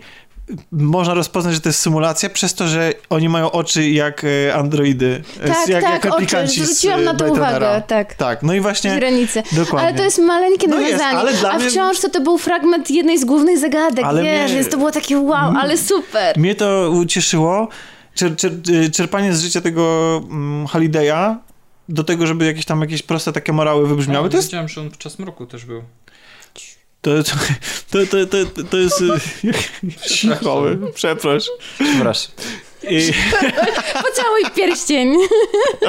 można rozpoznać, że to jest symulacja przez to, że oni mają oczy jak e, androidy. e, Tak, jak, tak, jak oczy. Zwróciłam na to uwagę, tak. Tak, no i właśnie... Dokładnie. Ale to jest maleńkie No jest, nawiązanie. ale dla A w mnie- książce to był fragment jednej z głównych zagadek, Ale wiesz, mnie- więc to było takie wow, ale super. Mnie to ucieszyło, czer, czer, czerpanie z życia tego mm, Holiday'a do tego, żeby jakieś tam jakieś proste takie morały wybrzmiały, to jest Wiedziałem, że on podczas mroku też był. To, to, to, to, to, jest y, cichoły, przeproś. Przepraszam. I, Pocałuj pierścień.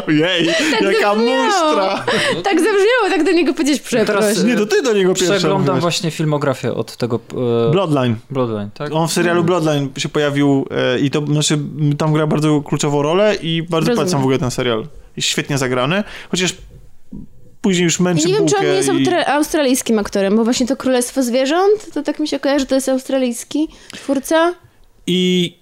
ojej, jaka zabrzmiało. musztra. tak zabrzmiało, tak do niego powiedzieć przeproś. Teraz- Nie, to ty do niego pierwsza Przeglądam mówiłaś. właśnie filmografię od tego e, Bloodline. Bloodline, tak? On w serialu Bloodline się pojawił e, i to znaczy tam gra bardzo kluczową rolę i bardzo Rozumiem. polecam w ogóle ten serial. Jest świetnie zagrany, chociaż później już męczy nie wiem, czy on nie jest i... austra- australijskim aktorem, bo właśnie to Królestwo Zwierząt, to tak mi się kojarzy, że to jest australijski twórca. I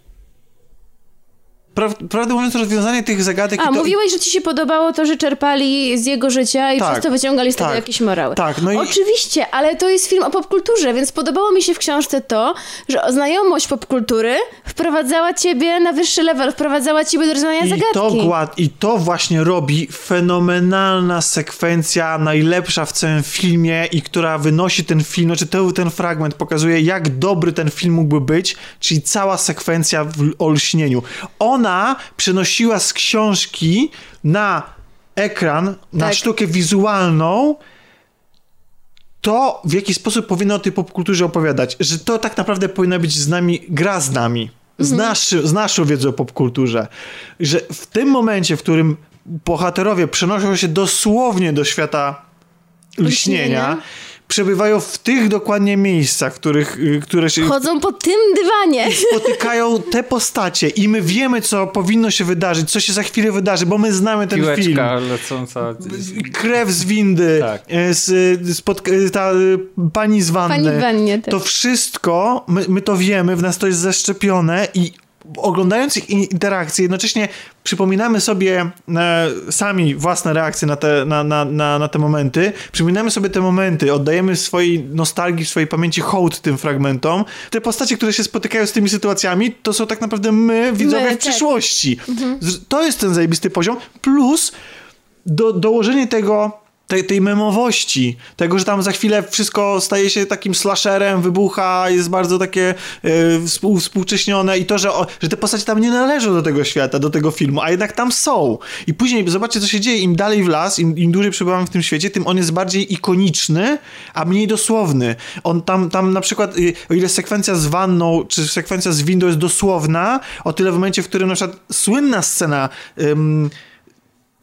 pra, prawdę mówiąc, rozwiązanie tych zagadek... A, to, mówiłeś, że ci się podobało to, że czerpali z jego życia i Tak, przez to wyciągali z tego tak, jakieś morały. Tak, no i... Oczywiście, ale to jest film o popkulturze, więc podobało mi się w książce to, że znajomość popkultury wprowadzała ciebie na wyższy level, wprowadzała ciebie do rozwiązania I zagadki. to, gład, I to właśnie robi fenomenalna sekwencja, najlepsza w całym filmie i która wynosi ten film, znaczy ten, ten fragment pokazuje, jak dobry ten film mógłby być, czyli cała sekwencja w olśnieniu. Ona przenosiła z książki na ekran, na Tak. sztukę wizualną to, w jaki sposób powinno o tej popkulturze opowiadać, że to tak naprawdę powinna być z nami, gra z nami, z, naszy, z naszą wiedzą o popkulturze, że w tym momencie, w którym bohaterowie przenoszą się dosłownie do świata lśnienia, Lśnienia. Przebywają w tych dokładnie miejscach, w których, y, które się Chodzą po tym dywanie. spotykają te postacie i my wiemy, co powinno się wydarzyć, co się za chwilę wydarzy, bo my znamy ten film. Piłeczka lecąca. Krew z windy, Tak. e, z, spod- ta y, pani z wanny. Pani w wannie też. To wszystko, my, my to wiemy, w nas to jest zaszczepione i oglądając ich in- interakcje, jednocześnie przypominamy sobie e, sami własne reakcje na te, na, na, na, na te momenty, przypominamy sobie te momenty, oddajemy swojej nostalgii, swojej pamięci hołd tym fragmentom. Te postacie, które się spotykają z tymi sytuacjami, to są tak naprawdę my, widzowie My, w tak. przyszłości. Z- To jest ten zajebisty poziom, plus do, dołożenie tego, tej, tej memowości, tego, że tam za chwilę wszystko staje się takim slasherem, wybucha, jest bardzo takie współ, współcześnione i to, że, o, że te postacie tam nie należą do tego świata, do tego filmu, a jednak tam są. I później zobaczcie, co się dzieje, im dalej w las, im, im dłużej przebywamy w tym świecie, tym on jest bardziej ikoniczny, a mniej dosłowny. On tam, tam na przykład, y, o ile sekwencja z wanną, czy sekwencja z windą jest dosłowna, o tyle w momencie, w którym na przykład słynna scena ym,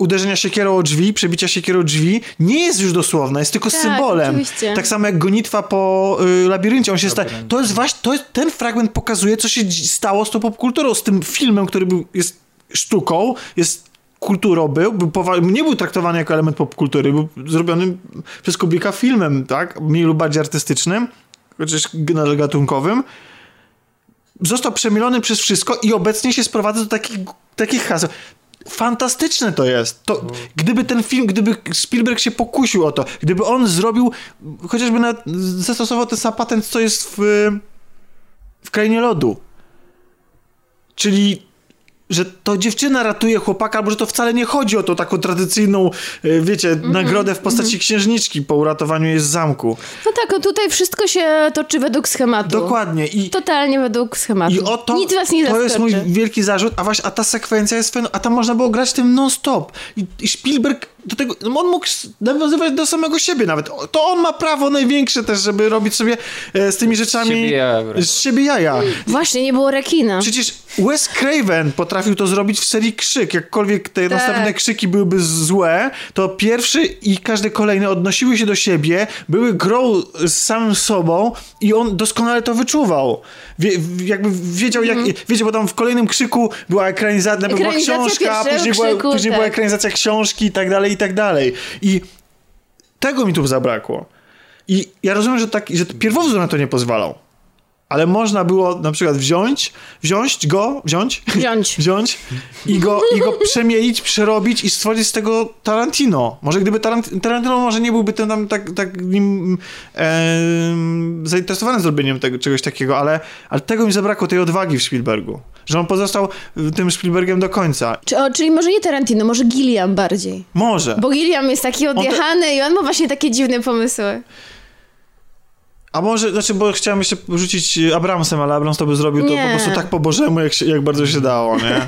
uderzenia siekierą o drzwi, przebicia siekierą o drzwi, nie jest już dosłowna, jest tylko Tak, symbolem. oczywiście. Tak samo jak gonitwa po y, labiryncie. On się sta... To jest właśnie, to jest, ten fragment pokazuje, co się stało z tą popkulturą, z tym filmem, który był, jest sztuką, jest kulturą był, był powa- nie był traktowany jako element popkultury, był zrobiony przez Kublika filmem, tak? Mniej lub bardziej artystycznym, chociaż gatunkowym. Został przemielony przez wszystko i obecnie się sprowadza do takich, takich haseł. Fantastyczne to jest. To, Gdyby ten film, gdyby Spielberg się pokusił o to, gdyby on zrobił, chociażby nawet zastosował ten sam patent, co jest w, w Krainie Lodu. Czyli że to dziewczyna ratuje chłopaka, albo że to wcale nie chodzi o tą taką tradycyjną, e, wiecie, Mhm, nagrodę w postaci księżniczki po uratowaniu jej z zamku. No tak, no tutaj wszystko się toczy według schematu. Dokładnie. I, Totalnie według schematu. i o to, Nic was nie to zaskoczy. jest mój wielki zarzut, a właśnie, a ta sekwencja jest fen... a tam można było grać tym non-stop. I, I Spielberg do tego, no on mógł nawiązywać do samego siebie nawet. To on ma prawo największe też, żeby robić sobie e, z tymi rzeczami siebie jaja wręcz. z siebie jaja. Właśnie, nie było rekina. Przecież Wes Craven potrafił to zrobić w serii Krzyk. Jakkolwiek te Tak. następne krzyki byłyby złe, to pierwszy i każde kolejne odnosiły się do siebie, były grą z samym sobą i on doskonale to wyczuwał. Wie, jakby wiedział, jak, wiecie, bo tam w kolejnym krzyku była ekranizacja, była książka, później, była, krzyku, później tak. była ekranizacja książki i tak dalej, i tak dalej. I tego mi tu zabrakło. I ja rozumiem, że, tak, że pierwowzór na to nie pozwalał. Ale można było na przykład wziąć, wziąć go, wziąć, Wziąć. wziąć i go, i go przemielić, przerobić i stworzyć z tego Tarantino. Może gdyby Tarant Tarantino może nie byłby ten tam tak, tak nim em, zainteresowany zrobieniem tego, czegoś takiego, ale, ale tego mi zabrakło, tej odwagi w Spielbergu. Że on pozostał tym Spielbergiem do końca. Czy, o, czyli może nie Tarantino, może Gilliam bardziej. Może. Bo Gilliam jest taki odjechany i on ma właśnie takie dziwne pomysły. A może, znaczy, bo chciałem jeszcze rzucić Abramsem, ale Abrams to by zrobił to Nie. po prostu tak po bożemu, jak, się, jak bardzo się dało, nie?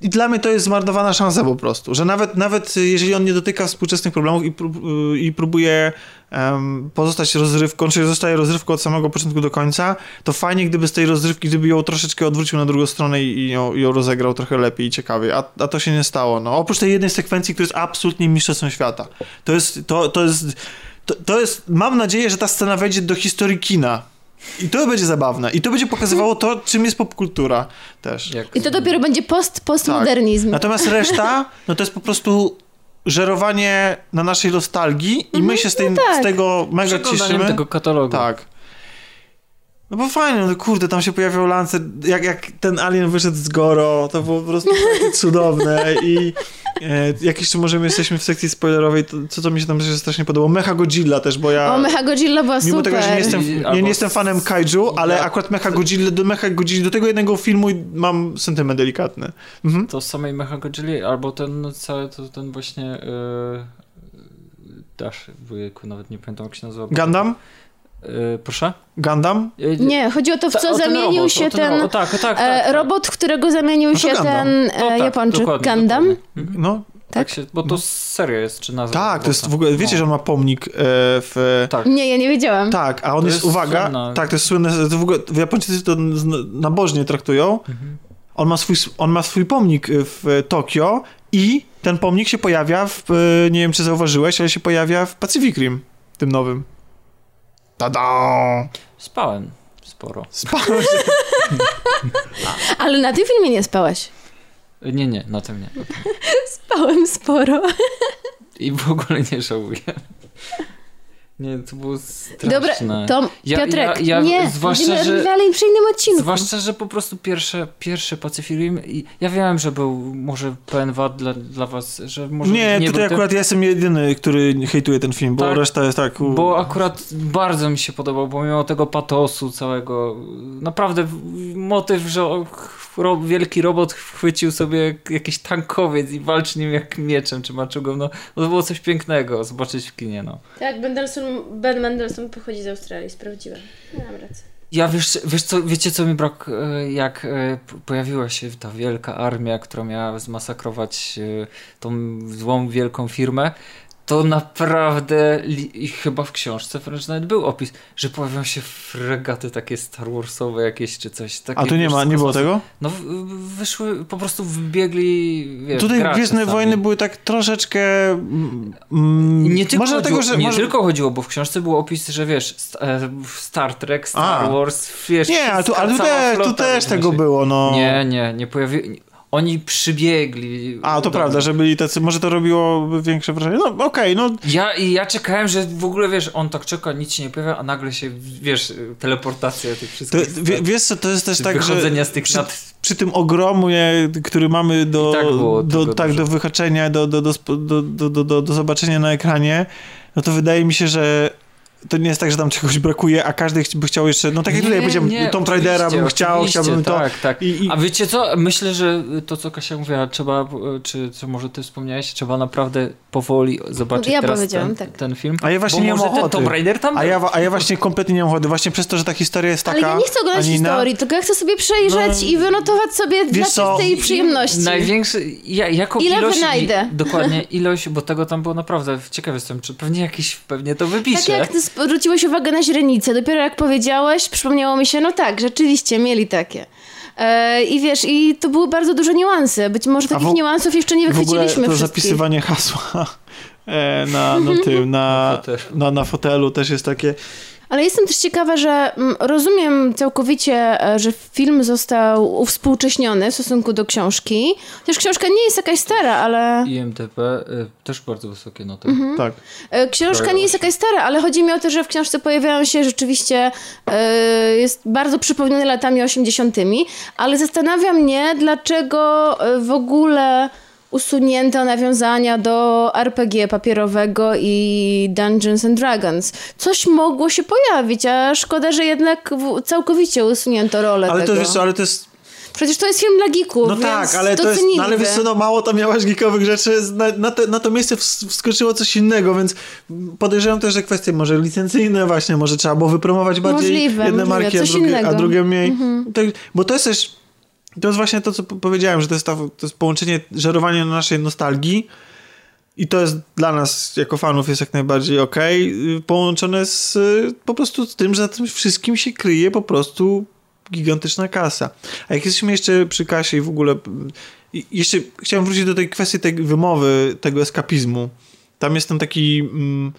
I dla mnie to jest zmarnowana szansa po prostu, że nawet, nawet jeżeli on nie dotyka współczesnych problemów i, prób, i próbuje em, pozostać rozrywką, czyli zostaje rozrywką od samego początku do końca, to fajnie, gdyby z tej rozrywki, gdyby ją troszeczkę odwrócił na drugą stronę i, i ją, ją rozegrał trochę lepiej i ciekawiej, a, a to się nie stało. No, oprócz tej jednej sekwencji, która jest absolutnie mistrzostwem świata. To jest, to, to jest, to, to jest, mam nadzieję, że ta scena wejdzie do historii kina. I to będzie zabawne. I to będzie pokazywało to, czym jest popkultura też. Jak, I to dopiero będzie post, postmodernizm. Natomiast reszta, no to jest po prostu żerowanie na naszej nostalgii i my się z, tej, tak. z tego mega cieszymy. tego katalogu. Tak. No bo fajnie, no kurde, tam się pojawiał Lancer, jak, jak ten alien wyszedł z Goro, to było po prostu cudowne i e, jak jeszcze możemy, jesteśmy w sekcji spoilerowej, to co to mi się tam też strasznie podobało, Mecha Godzilla też, bo ja... O, Mecha Godzilla była Mimo super. tego, że nie jestem, nie, jestem fanem kaiju, ale ja- akurat Mecha Godzilla, do Mecha Godzilla, do tego jednego filmu mam sentyment delikatny. Mhm. To z samej Mechagodzilli, albo ten no, cały, to ten właśnie yy, Dash, wujku, nawet nie pamiętam jak się nazywa. Gundam? Yy, proszę? Gundam? Yy, Nie, chodzi o to, w ta- co ten zamienił robot, się ten, robot. Tak, tak, tak, e, tak. robot, w którego zamienił No się Gundam. ten tak, Japończyk. dokładnie, Gundam? dokładnie. Mhm. No, Tak Tak? się, bo to seria jest, czy nazwa? tak, to jest w ogóle, wiecie, No. że on ma pomnik e, w... Tak. Nie, ja nie wiedziałam. Tak, a on jest, jest uwaga, słynna- tak, to jest słynne, to w ogóle w Japończycy to z- nabożnie traktują. Mhm. On ma, swój, on ma swój pomnik w Tokio i ten pomnik się pojawia w, nie wiem czy zauważyłeś, ale się pojawia w Pacific Rim, tym nowym. Tada! Spałem sporo. Spałem się. Ale na tym filmie nie spałeś. Nie, nie, na tym nie. Spałem sporo. I w ogóle nie żałuję. Nie, to było straszne. Dobra, to Ja- Piotrek, ja- ja- nie, zwłaszcza, że- dalej przy innym odcinku. Zwłaszcza, że po prostu pierwsze, pierwszy Pacific Rim i ja wiem, że był może pełen wad dla, dla was, że może Nie, nie tutaj akurat ja jestem jedyny, który hejtuje ten film, bo Tak, reszta jest tak... u- Bo akurat bardzo mi się podobał, pomimo tego patosu całego, naprawdę motyw, że wielki robot chwycił sobie jakiś tankowiec i walczy nim jak mieczem czy maczugą, no, no to było coś pięknego zobaczyć w kinie, no. Tak, Mendelssohn, Ben Mendelssohn pochodzi z Australii, sprawdziłem. Mam rację. Ja wiesz, wiesz co, wiecie co mi brak, e, jak e, pojawiła się ta wielka armia, która miała zmasakrować e, tą złą wielką firmę, to naprawdę i chyba w książce wręcz nawet był opis, że pojawią się fregaty takie Star Warsowe jakieś czy coś takiego. A tu nie ma, nie było tego? No wyszły, po prostu wbiegli, wiesz, Tutaj Gwiezdne. Wojny były tak troszeczkę... mm, mm, nie tylko, może chodziło, dlatego, że... nie może... tylko chodziło, bo w książce był opis, że wiesz, e, Star Trek, Star A. Wars, wiesz, Nie, ale tu, ale tu, te, tu też tego było, no. Nie, nie, nie pojawi... Oni przybiegli. A, to do- prawda, że byli tacy, może to robiło większe wrażenie. No okej, no Ja, ja czekałem, że w ogóle, wiesz, on tak czeka, nic się nie pojawia, a nagle się, wiesz, teleportacja tych to, wszystkich... wie, wiesz co, to jest też tak, że z tych przy, nad... przy tym ogromie, który mamy do, tak do, tak, do wyhaczenia, do, do, do, do, do, do, do zobaczenia na ekranie, no to wydaje mi się, że to nie jest tak, że tam czegoś brakuje, a każdy by chciał jeszcze, no tak jak tutaj powiedziałem, Tomb Raidera bym chciał, chciałbym to. Tak, tak. I, i, A wiecie co? Myślę, że to, co Kasia mówiła, trzeba, czy co może ty wspomniałeś, trzeba naprawdę powoli zobaczyć Ja teraz ten, tak. ten film. A ja właśnie nie mam ochoty. Tomb Raider tam a, był. ja, a ja właśnie kompletnie nie mam ochoty, właśnie przez to, że ta historia jest taka, Ale ja nie chcę oglądać a nie inna. historii, tylko ja chcę sobie przejrzeć No, i wynotować sobie dla czystej przyjemności. Największy, ja, jako Ile ilość, wynajdę? Dokładnie, ilość, bo tego tam było naprawdę, ciekaw jestem, czy pewnie jakiś, pewnie to wypiszę. Tak jak ty zwróciłeś uwagę na źrenicę, dopiero jak powiedziałeś, przypomniało mi się, no tak, rzeczywiście, mieli takie. E, I wiesz, i to były bardzo duże niuanse. Być może takich w- niuansów jeszcze nie w ogóle wychwyciliśmy to wszystkich. zapisywanie hasła e, na, no, tym, na, na, na fotelu też jest takie, Ale jestem też ciekawa, że mm, rozumiem całkowicie, e, że film został uwspółcześniony w stosunku do książki. Chociaż książka nie jest jakaś stara, ale... IMDB y, też bardzo wysokie noty. Mhm. tak. E, Książka nie jest jakaś stara, ale chodzi mi o to, że w książce pojawiają się rzeczywiście, e, jest bardzo przypomniany latami 80., ale zastanawia mnie, dlaczego e, w ogóle usunięto nawiązania do RPG papierowego i Dungeons and Dragons. Coś mogło się pojawić, a szkoda, że jednak całkowicie usunięto rolę Ale to, tego. wiesz co, ale to jest Przecież to jest film dla geeków, No tak, ale to jest, doceniliby. no ale wiesz co, no mało tam miałaś geekowych rzeczy, na, na, te, na to miejsce ws- wskoczyło coś innego, więc podejrzewam też, że kwestie może licencyjne właśnie, może trzeba było wypromować bardziej Możliwe, jedne możliwe, marki, a drugie, a innego. Mhm. drugie mniej. Tak, bo to jest też, to jest właśnie to, co po- powiedziałem, że to jest, ta, to jest połączenie, żerowanie na naszej nostalgii i to jest dla nas, jako fanów, jest jak najbardziej y, połączone z y, po prostu z tym, że za tym wszystkim się kryje po prostu gigantyczna kasa. A jak jesteśmy jeszcze przy kasie i w ogóle... i Jeszcze chciałem wrócić do tej kwestii tej wymowy, tego eskapizmu. Tam jest ten taki... Mm,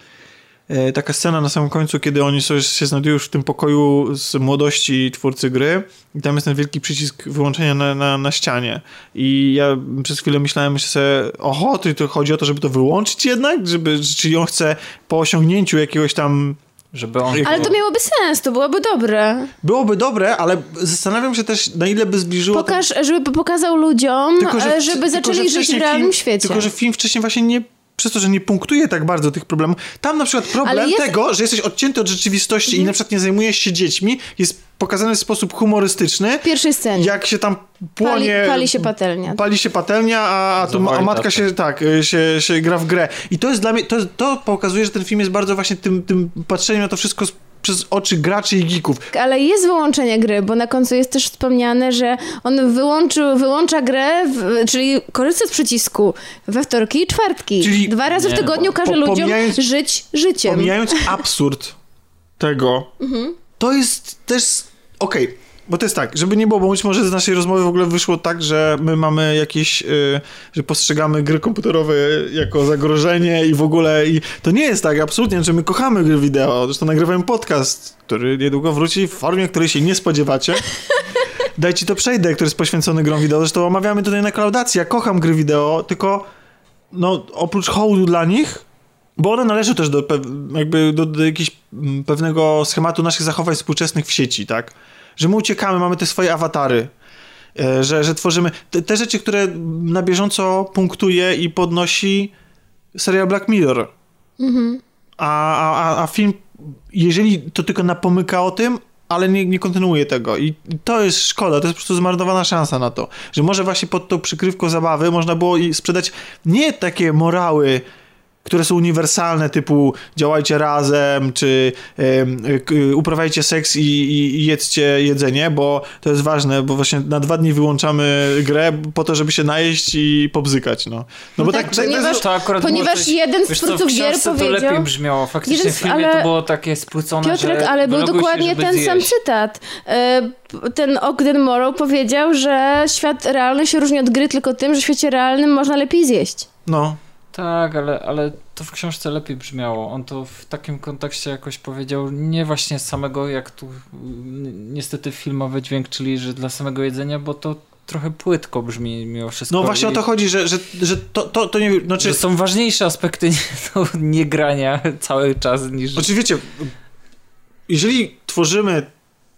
taka scena na samym końcu, kiedy oni się znajdują już w tym pokoju z młodości twórcy gry i tam jest ten wielki przycisk wyłączenia na, na, na ścianie. I ja przez chwilę myślałem myślę sobie, oho, to, to chodzi o to, żeby to wyłączyć jednak? Żeby, czyli on chce po osiągnięciu jakiegoś tam Żeby on... Ale to miałoby sens, to byłoby dobre. Byłoby dobre, ale zastanawiam się też, na ile by zbliżyło... Pokaż, żeby pokazał ludziom, Tylko, że e, w- żeby tylko, zaczęli że żyć w realnym film, świecie. Tylko, że film wcześniej właśnie nie przez to, że nie punktuje tak bardzo tych problemów. Tam na przykład problem jest- Mhm. tego, że jesteś odcięty od rzeczywistości i na przykład nie zajmujesz się dziećmi, jest pokazany w sposób humorystyczny. W pierwszej scenie. Jak się tam Pali, płonie... pali się patelnia. Pali się patelnia, a, a, tu, a matka się tak, y, się, się gra w grę. I to jest dla mnie, to, to pokazuje, że ten film jest bardzo właśnie tym, tym patrzeniem na to wszystko z, przez oczy graczy i geeków. Ale jest wyłączenie gry, bo na końcu jest też wspomniane, że on wyłączył, wyłącza grę, w, czyli korzysta z przycisku we wtorki i czwartki. Czyli- Dwa razy w Nie, tygodniu bo- każe po- ludziom żyć życiem. Pomijając absurd tego, Mhm. to jest też. Okej, bo to jest tak, żeby nie było, bo być może z naszej rozmowy w ogóle wyszło tak, że my mamy jakieś, y, że postrzegamy gry komputerowe jako zagrożenie i w ogóle. I to nie jest tak, absolutnie, że my kochamy gry wideo. Zresztą nagrywałem podcast, który niedługo wróci w formie, której się nie spodziewacie. Daj ci to przejdę, który jest poświęcony grom wideo. Zresztą omawiamy tutaj na klaudacji. Ja kocham gry wideo, tylko no, oprócz hołdu dla nich, bo one należą też do, jakby do, do jakiegoś mm, pewnego schematu naszych zachowań współczesnych w sieci, tak? Że my uciekamy, mamy te swoje awatary, e, że, że tworzymy te, te rzeczy, które na bieżąco punktuje i podnosi serial Black Mirror. A, a, a- a film, jeżeli to tylko napomyka o tym, ale nie, nie kontynuuje tego. I to jest szkoda, to jest po prostu zmarnowana szansa na to. Że może właśnie pod tą przykrywką zabawy można było sprzedać nie takie morały, które są uniwersalne, typu działajcie razem, czy em, k- uprawiajcie seks i, i, jedzcie jedzenie, bo to jest ważne, bo właśnie na dwa dni wyłączamy grę po to, żeby się najeść i pobzykać, no. No bo tak, tak, tak, ponieważ- To akurat Ponieważ coś, jeden z twórców gier książce to powiedział- lepiej brzmiało. Faktycznie Jeden w filmie ale- to było takie spłycone, Piotrek, że ale był się, dokładnie żeby ten sam zjeść. cytat. E, Ten Ogden Morrow powiedział, że świat realny się różni od gry tylko tym, że w świecie realnym można lepiej zjeść. no. Tak, ale, ale to w książce lepiej brzmiało. On to w takim kontekście jakoś powiedział, nie właśnie samego, jak tu niestety filmowy dźwięk, czyli że dla samego jedzenia, bo to trochę płytko brzmi mimo wszystko. No właśnie o to chodzi, że, że, że to, to, to nie... Znaczy, Że są ważniejsze aspekty no, nie grania cały czas niż... Wiecie, jeżeli tworzymy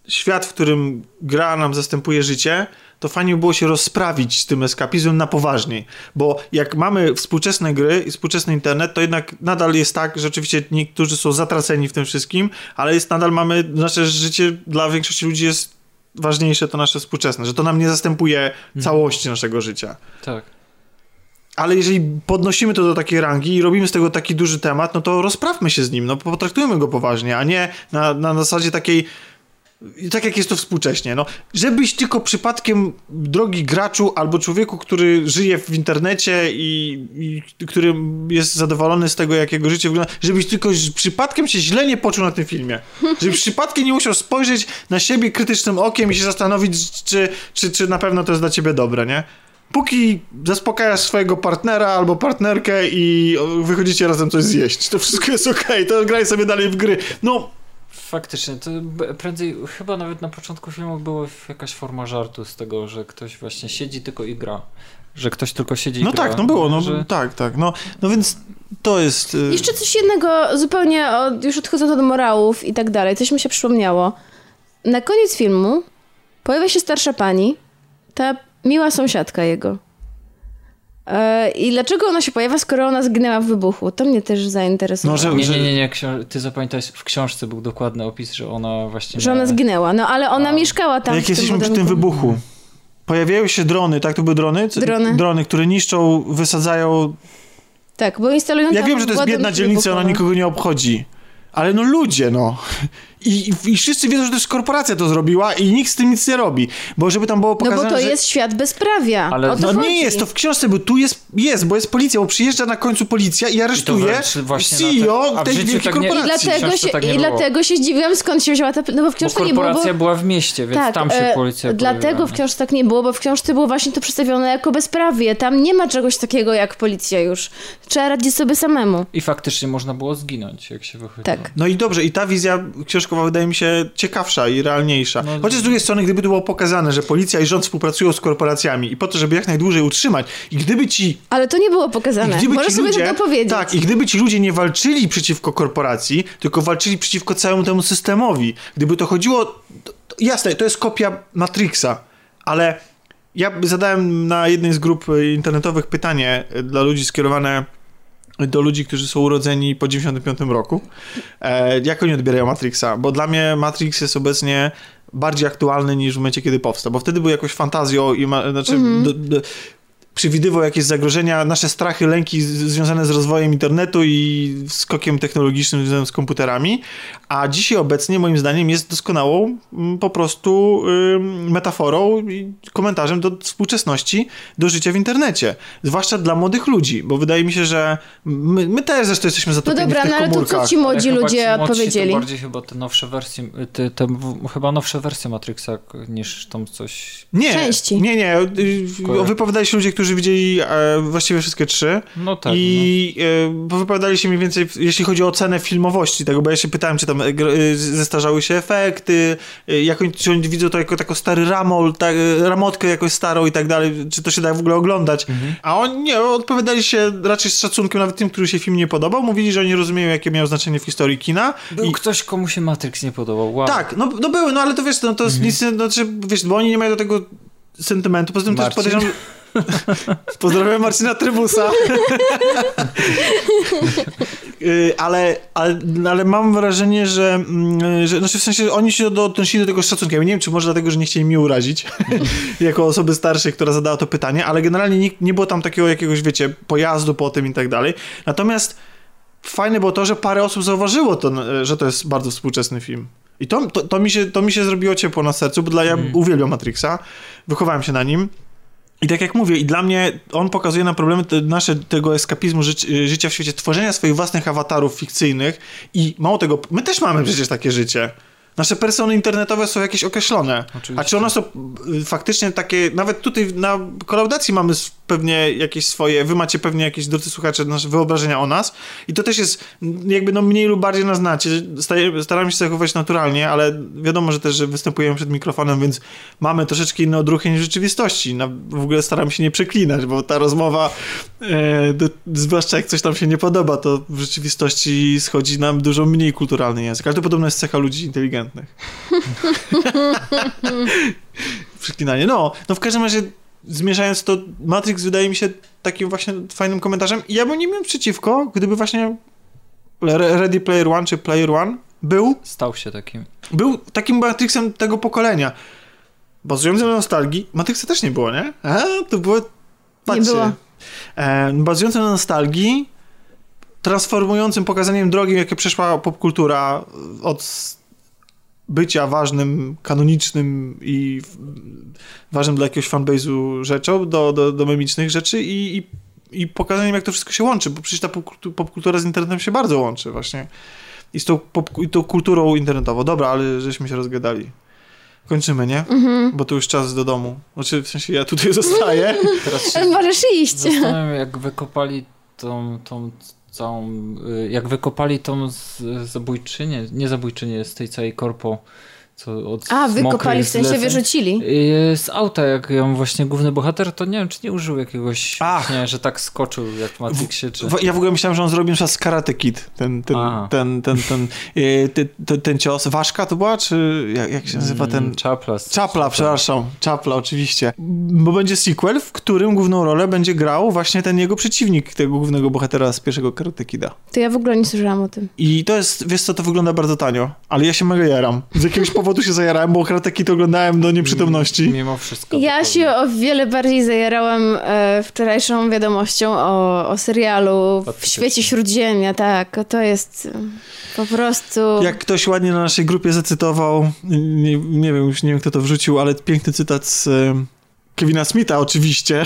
świat, w którym gra nam zastępuje życie, to fajnie by było się rozprawić z tym eskapizmem na poważniej. Bo jak mamy współczesne gry i współczesny internet, to jednak nadal jest tak, że oczywiście niektórzy są zatraceni w tym wszystkim, ale jest nadal mamy, nasze życie dla większości ludzi jest ważniejsze to nasze współczesne, że to nam nie zastępuje całości naszego życia. Tak. Ale jeżeli podnosimy to do takiej rangi i robimy z tego taki duży temat, no to rozprawmy się z nim, no potraktujmy go poważnie, a nie na, na zasadzie takiej tak jak jest to współcześnie, no. Żebyś tylko przypadkiem, drogi graczu albo człowieku, który żyje w internecie i, i który jest zadowolony z tego, jak jego życie wygląda, żebyś tylko przypadkiem się źle nie poczuł na tym filmie. Żebyś przypadkiem nie musiał spojrzeć na siebie krytycznym okiem i się zastanowić, czy, czy, czy na pewno to jest dla ciebie dobre, nie? Póki zaspokajasz swojego partnera albo partnerkę i wychodzicie razem coś zjeść, to wszystko jest okej, to graj sobie dalej w gry. No, Faktycznie, to prędzej, chyba nawet na początku filmu była jakaś forma żartu z tego, że ktoś właśnie siedzi tylko i gra. Że ktoś tylko siedzi i no gra. tak, no było, no że... tak, tak, no, no więc to jest... y, Jeszcze coś jednego, zupełnie od, już odchodząc od morałów i tak dalej, coś mi się przypomniało. Na koniec filmu pojawia się starsza pani, ta miła sąsiadka jego. E, I dlaczego ona się pojawia, skoro ona zginęła w wybuchu? To mnie też zainteresowało. No, że- Nie, nie, nie, nie, ty zapamiętałeś, w książce był dokładny opis, że ona właśnie... Że ona zginęła, no ale ona A. mieszkała tam Jak tym jesteśmy przy tym wybuchu, pojawiają się drony, tak? To były drony? Drony. Drony, które niszczą, wysadzają... Tak, bo instalują Ja tam wiem, że to jest biedna dzielnica, ona wybuchowe. nikogo nie obchodzi. Ale no ludzie, no. I, i, I wszyscy wiedzą, że to jest korporacja to zrobiła i nikt z tym nic nie robi. Bo żeby tam było No pokazane, bo to że... jest świat bezprawia. Ale- o to No chodzi. nie jest, to w książce, bo tu jest, jest, bo jest policja, bo przyjeżdża na końcu policja i aresztuje na CEO te- w tej wielkiej tak nie- I korporacji. dlatego, się, tak nie I dlatego się zdziwiłam, skąd się wzięła ta... No bo w Bo książce nie było, korporacja bo... była w mieście, więc Tak, tam się e, policja Dlatego pojawiła, w książce tak nie było, bo w książce było właśnie to przedstawione jako bezprawie. Tam nie ma czegoś takiego jak policja już. Trzeba radzić sobie samemu. I faktycznie można było zginąć, jak się wychodziło. Tak. No i dobrze, i ta wizja wydaje mi się ciekawsza i realniejsza. No, Chociaż z drugiej strony, gdyby to było pokazane, że policja i rząd współpracują z korporacjami i po to, żeby jak najdłużej utrzymać, i gdyby ci Ale to nie było pokazane. gdyby Możesz ci sobie ludzie, powiedzieć. Tak, i gdyby ci ludzie nie walczyli przeciwko korporacji, tylko walczyli przeciwko całemu temu systemowi, gdyby to chodziło. To, to, jasne, to jest kopia Matrixa, ale ja zadałem na jednej z grup internetowych pytanie dla ludzi skierowane do ludzi, którzy są urodzeni po 95 roku. E, jak oni odbierają Matrixa? Bo dla mnie Matrix jest obecnie bardziej aktualny niż w momencie, kiedy powstał, bo wtedy był jakoś fantazją i ma, znaczy do, do, przewidywał jakieś zagrożenia, nasze strachy, lęki związane z rozwojem internetu i skokiem technologicznym związanym z komputerami, a dzisiaj obecnie moim zdaniem jest doskonałą mm, po prostu metaforą i komentarzem do współczesności, do życia w internecie. Zwłaszcza dla młodych ludzi, bo wydaje mi się, że my, my też zresztą jesteśmy No zatopieni dobra, w tych no ale to co ci Ale młodzi chyba ci ludzie młodsi odpowiedzieli? To bardziej chyba te nowsze wersje, te, te, chyba nowsze wersje Matrixa niż tam coś... Nie, Części. nie, nie. Wypowiadali się ludzie, którzy widzieli e, właściwie wszystkie trzy. No tak, I e, wypowiadali się mniej więcej, jeśli chodzi o ocenę filmowości tego, bo ja się pytałem, czy tam e, e, zestarzały się efekty, e, jak oni, czy oni widzą to jako taką stary ramol, tak, e, ramotkę jakoś starą i tak dalej, czy to się da w ogóle oglądać. Mhm. A oni nie, odpowiadali się raczej z szacunkiem, nawet tym, który się film nie podobał, mówili, że oni rozumieją, jakie miało znaczenie w historii kina. no. Był I ktoś, komu się Matrix nie podobał. Wow. tak, no, no były, no ale to wiesz, no to Mhm. nic, no, znaczy, wiesz, bo oni nie mają do tego sentymentu, poza tym też Marcin? podejrzewam... Pozdrawiam Marcina Trybusa. Y, ale, ale, ale mam wrażenie, że, mm, że znaczy w sensie oni się do- odnosili do tego z szacunkiem. Ja nie wiem, czy może dlatego, że nie chcieli mnie urazić jako osoby starszej, która zadała to pytanie, ale generalnie nikt, nie było tam takiego jakiegoś, wiecie, pojazdu po tym i tak dalej. Natomiast fajne było to, że parę osób zauważyło to, że to jest bardzo współczesny film. I to, to, to, mi, się, to mi się zrobiło ciepło na sercu, bo dla ja uwielbiam Matrixa, wychowałem się na nim. I tak jak mówię, i dla mnie on pokazuje nam problemy te, nasze tego eskapizmu życi, życia w świecie, tworzenia swoich własnych awatarów fikcyjnych i mało tego, my też mamy przecież takie życie. Nasze persony internetowe są jakieś określone. Oczywiście. A czy one są y, faktycznie takie, nawet tutaj na kolaudacji mamy pewnie jakieś swoje, wy macie pewnie jakieś, drodzy słuchacze, nasze wyobrażenia o nas i to też jest jakby no mniej lub bardziej nas znacie. Staramy się zachowywać naturalnie, ale wiadomo, że też że występujemy przed mikrofonem, więc mamy troszeczkę inne odruchy niż rzeczywistości. Na, w ogóle staramy się nie przeklinać, bo ta rozmowa, e, do, zwłaszcza jak coś nam się nie podoba, to w rzeczywistości schodzi nam dużo mniej kulturalny język. Ale to podobno jest cecha ludzi inteligentnych. Przeklinanie. No, no w każdym razie zmierzając to, Matrix wydaje mi się takim właśnie fajnym komentarzem i ja bym nie miał przeciwko, gdyby właśnie Re- Ready Player One czy Player One był, Stał się takim. był takim Matrixem tego pokolenia. Bazującym na nostalgii, Matrixa też nie było, nie? A, to było... Patrzcie. było. E, bazującym na nostalgii, transformującym pokazaniem drogi, jakie przeszła popkultura od bycia ważnym, kanonicznym i ważnym dla jakiegoś fanbase'u rzeczą do, do, do memicznych rzeczy i, i, i pokazaniem, jak to wszystko się łączy, bo przecież ta popkultu- popkultura z internetem się bardzo łączy właśnie. I z tą, pop, i tą kulturą internetową. Dobra, ale żeśmy się rozgadali. Kończymy, nie? Mhm. Bo to już czas do domu. Znaczy, w sensie ja tutaj zostaję. Teraz się możesz iść. zastanawiam, jak wykopali tą, tą całą, y, jak wykopali tą zabójczynię, nie zabójczynię, z tej całej korpo, co od A, wykopali, w sensie wyrzucili. Y, Z auta, jak ją właśnie główny bohater, to nie wiem, czy nie użył jakiegoś, Ach. nie, że tak skoczył jak w Matrixie, czy... W- Ja w ogóle myślałem, że on zrobił na przykład z Karate Kid. Ten, ten, ten, ten, ten, ten, ten, ten cios. Ważka to była? Czy jak, jak się nazywa ten... Mm, Czapla. Czapla, przepraszam. Czapla, oczywiście. Bo będzie sequel, w którym główną rolę będzie grał właśnie ten jego przeciwnik, tego głównego bohatera z pierwszego Karate Kida. To ja w ogóle nie słyszałam o tym. I to jest, wiesz co, to wygląda bardzo tanio, ale ja się mega jaram. Z jakiegoś powodu powodu się zajarałem, bo Karateki to oglądałem do nieprzytomności. Mimo wszystko. Ja się o wiele bardziej zajarałam e, wczorajszą wiadomością o, o serialu w świecie Śródziemia, tak. To jest e, po prostu... Jak ktoś ładnie na naszej grupie zacytował, nie, nie wiem, już nie wiem kto to wrzucił, ale piękny cytat z e, Kevina Smitha oczywiście,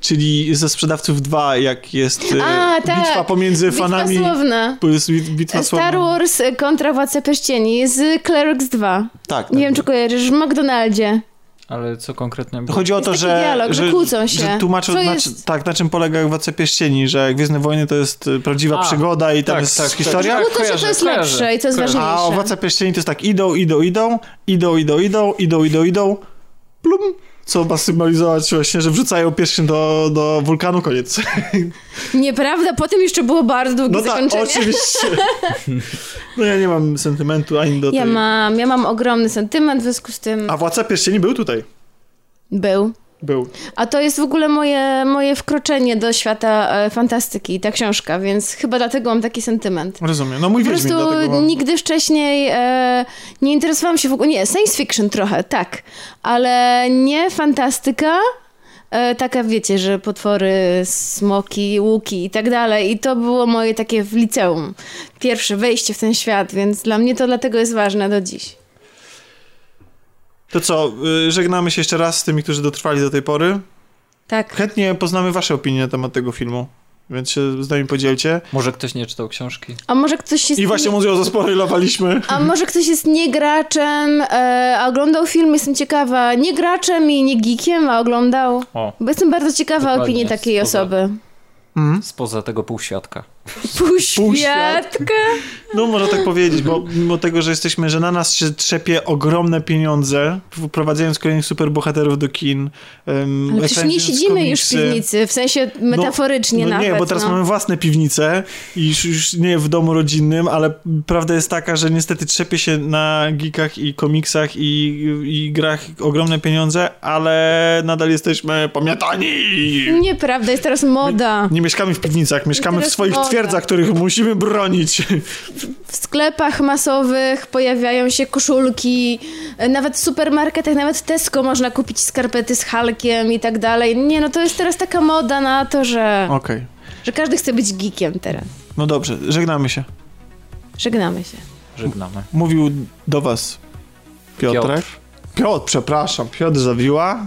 czyli ze Sprzedawców 2, jak jest e, Mhm. A, tak. bitwa pomiędzy Bitwa fanami. słowna. To jest bit- bitwa Star słowna. Wars kontra Władca Pierścieni z Clerics 2. Tak, Nie tak. wiem, czy kojarzysz, w McDonaldzie. Ale co konkretnie było? Chodzi o Jest to, taki że, dialog, że kłócą się. że tłumaczą, na, jest- tak, na czym polega Władca Pierścieni, że Gwiezdne Wojny to jest e, prawdziwa A, przygoda i tam tak, jest tak, historia. tak. Kłócą się, to kojarzę, jest kojarzę, lepsze i to jest kojarzę. ważniejsze. A o Władca Pierścieni to jest tak, idą, idą, idą, idą, idą, idą, idą, idą, idą, plum, co ma symbolizować właśnie, że wrzucają pierścień do, do wulkanu, koniec. Nieprawda, potem jeszcze było bardzo długie No tak, zakończenie. oczywiście. No ja nie mam sentymentu ani do Ja tej... mam, ja mam ogromny sentyment w związku z tym. A Władca Pierścieni był tutaj. Był. Był. A to jest w ogóle moje, moje wkroczenie do świata e, fantastyki, ta książka, więc chyba dlatego mam taki sentyment. Rozumiem. No mój Po prostu mam... nigdy wcześniej e, nie interesowałam się w ogóle, nie, science fiction trochę, tak, ale nie fantastyka, e, taka wiecie, że potwory, smoki, łuki i tak dalej i to było moje takie w liceum, pierwsze wejście w ten świat, więc dla mnie to dlatego jest ważne do dziś. To co, y, żegnamy się jeszcze raz z tymi, którzy dotrwali do tej pory. Tak. Chętnie poznamy wasze opinie na temat tego filmu, więc się z nami podzielcie. Może ktoś nie czytał książki? A może ktoś jest... I właśnie mu ją zaspoilowaliśmy. A może ktoś jest nie graczem, e, a oglądał film, jestem ciekawa, nie graczem i nie geekiem, a oglądał. O, Bo jestem bardzo ciekawa Dokładnie, opinii takiej spoza- osoby. spoza tego półświadka. Półświadka? No można tak powiedzieć, bo mimo tego, że jesteśmy, że na nas się trzepie ogromne pieniądze, wprowadzając kolejnych superbohaterów do kin. Um, Ale przecież nie siedzimy już w piwnicy, w sensie metaforycznie no, nawet. nie, bo teraz no. mamy własne piwnice i już, już nie w domu rodzinnym, ale prawda jest taka, że niestety trzepie się na geekach i komiksach i, i grach ogromne pieniądze, ale nadal jesteśmy pamiętani. Nieprawda, jest teraz moda. Nie mieszkamy w piwnicach, mieszkamy w swoich moda. Twierdzach, których musimy bronić. W sklepach masowych pojawiają się koszulki, nawet w supermarketach, nawet w Tesco można kupić skarpety z Hulkiem i tak dalej. Nie, no to jest teraz taka moda na to, że, Okej, że każdy chce być geekiem teraz. no dobrze, żegnamy się. Żegnamy się. Żegnamy. Mówił do was Piotrek. Piotr. Piotr, przepraszam, Piotr Zawiła.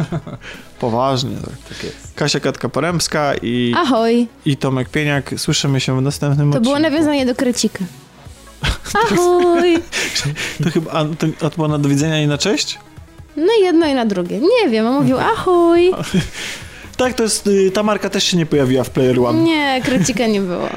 Poważnie. Tak. Tak jest. Kasia Katka-Poremska i, Ahoj. i Tomek Pieniak. Słyszymy się w następnym To było odcinku. nawiązanie do krecika. Ahoj. To chyba, a, to, a to było na do widzenia i na cześć? No i jedno i na drugie. Nie wiem, on mówił ahoj. Tak, to jest, y, ta marka też się nie pojawiła w Player One. Nie, krecika nie było.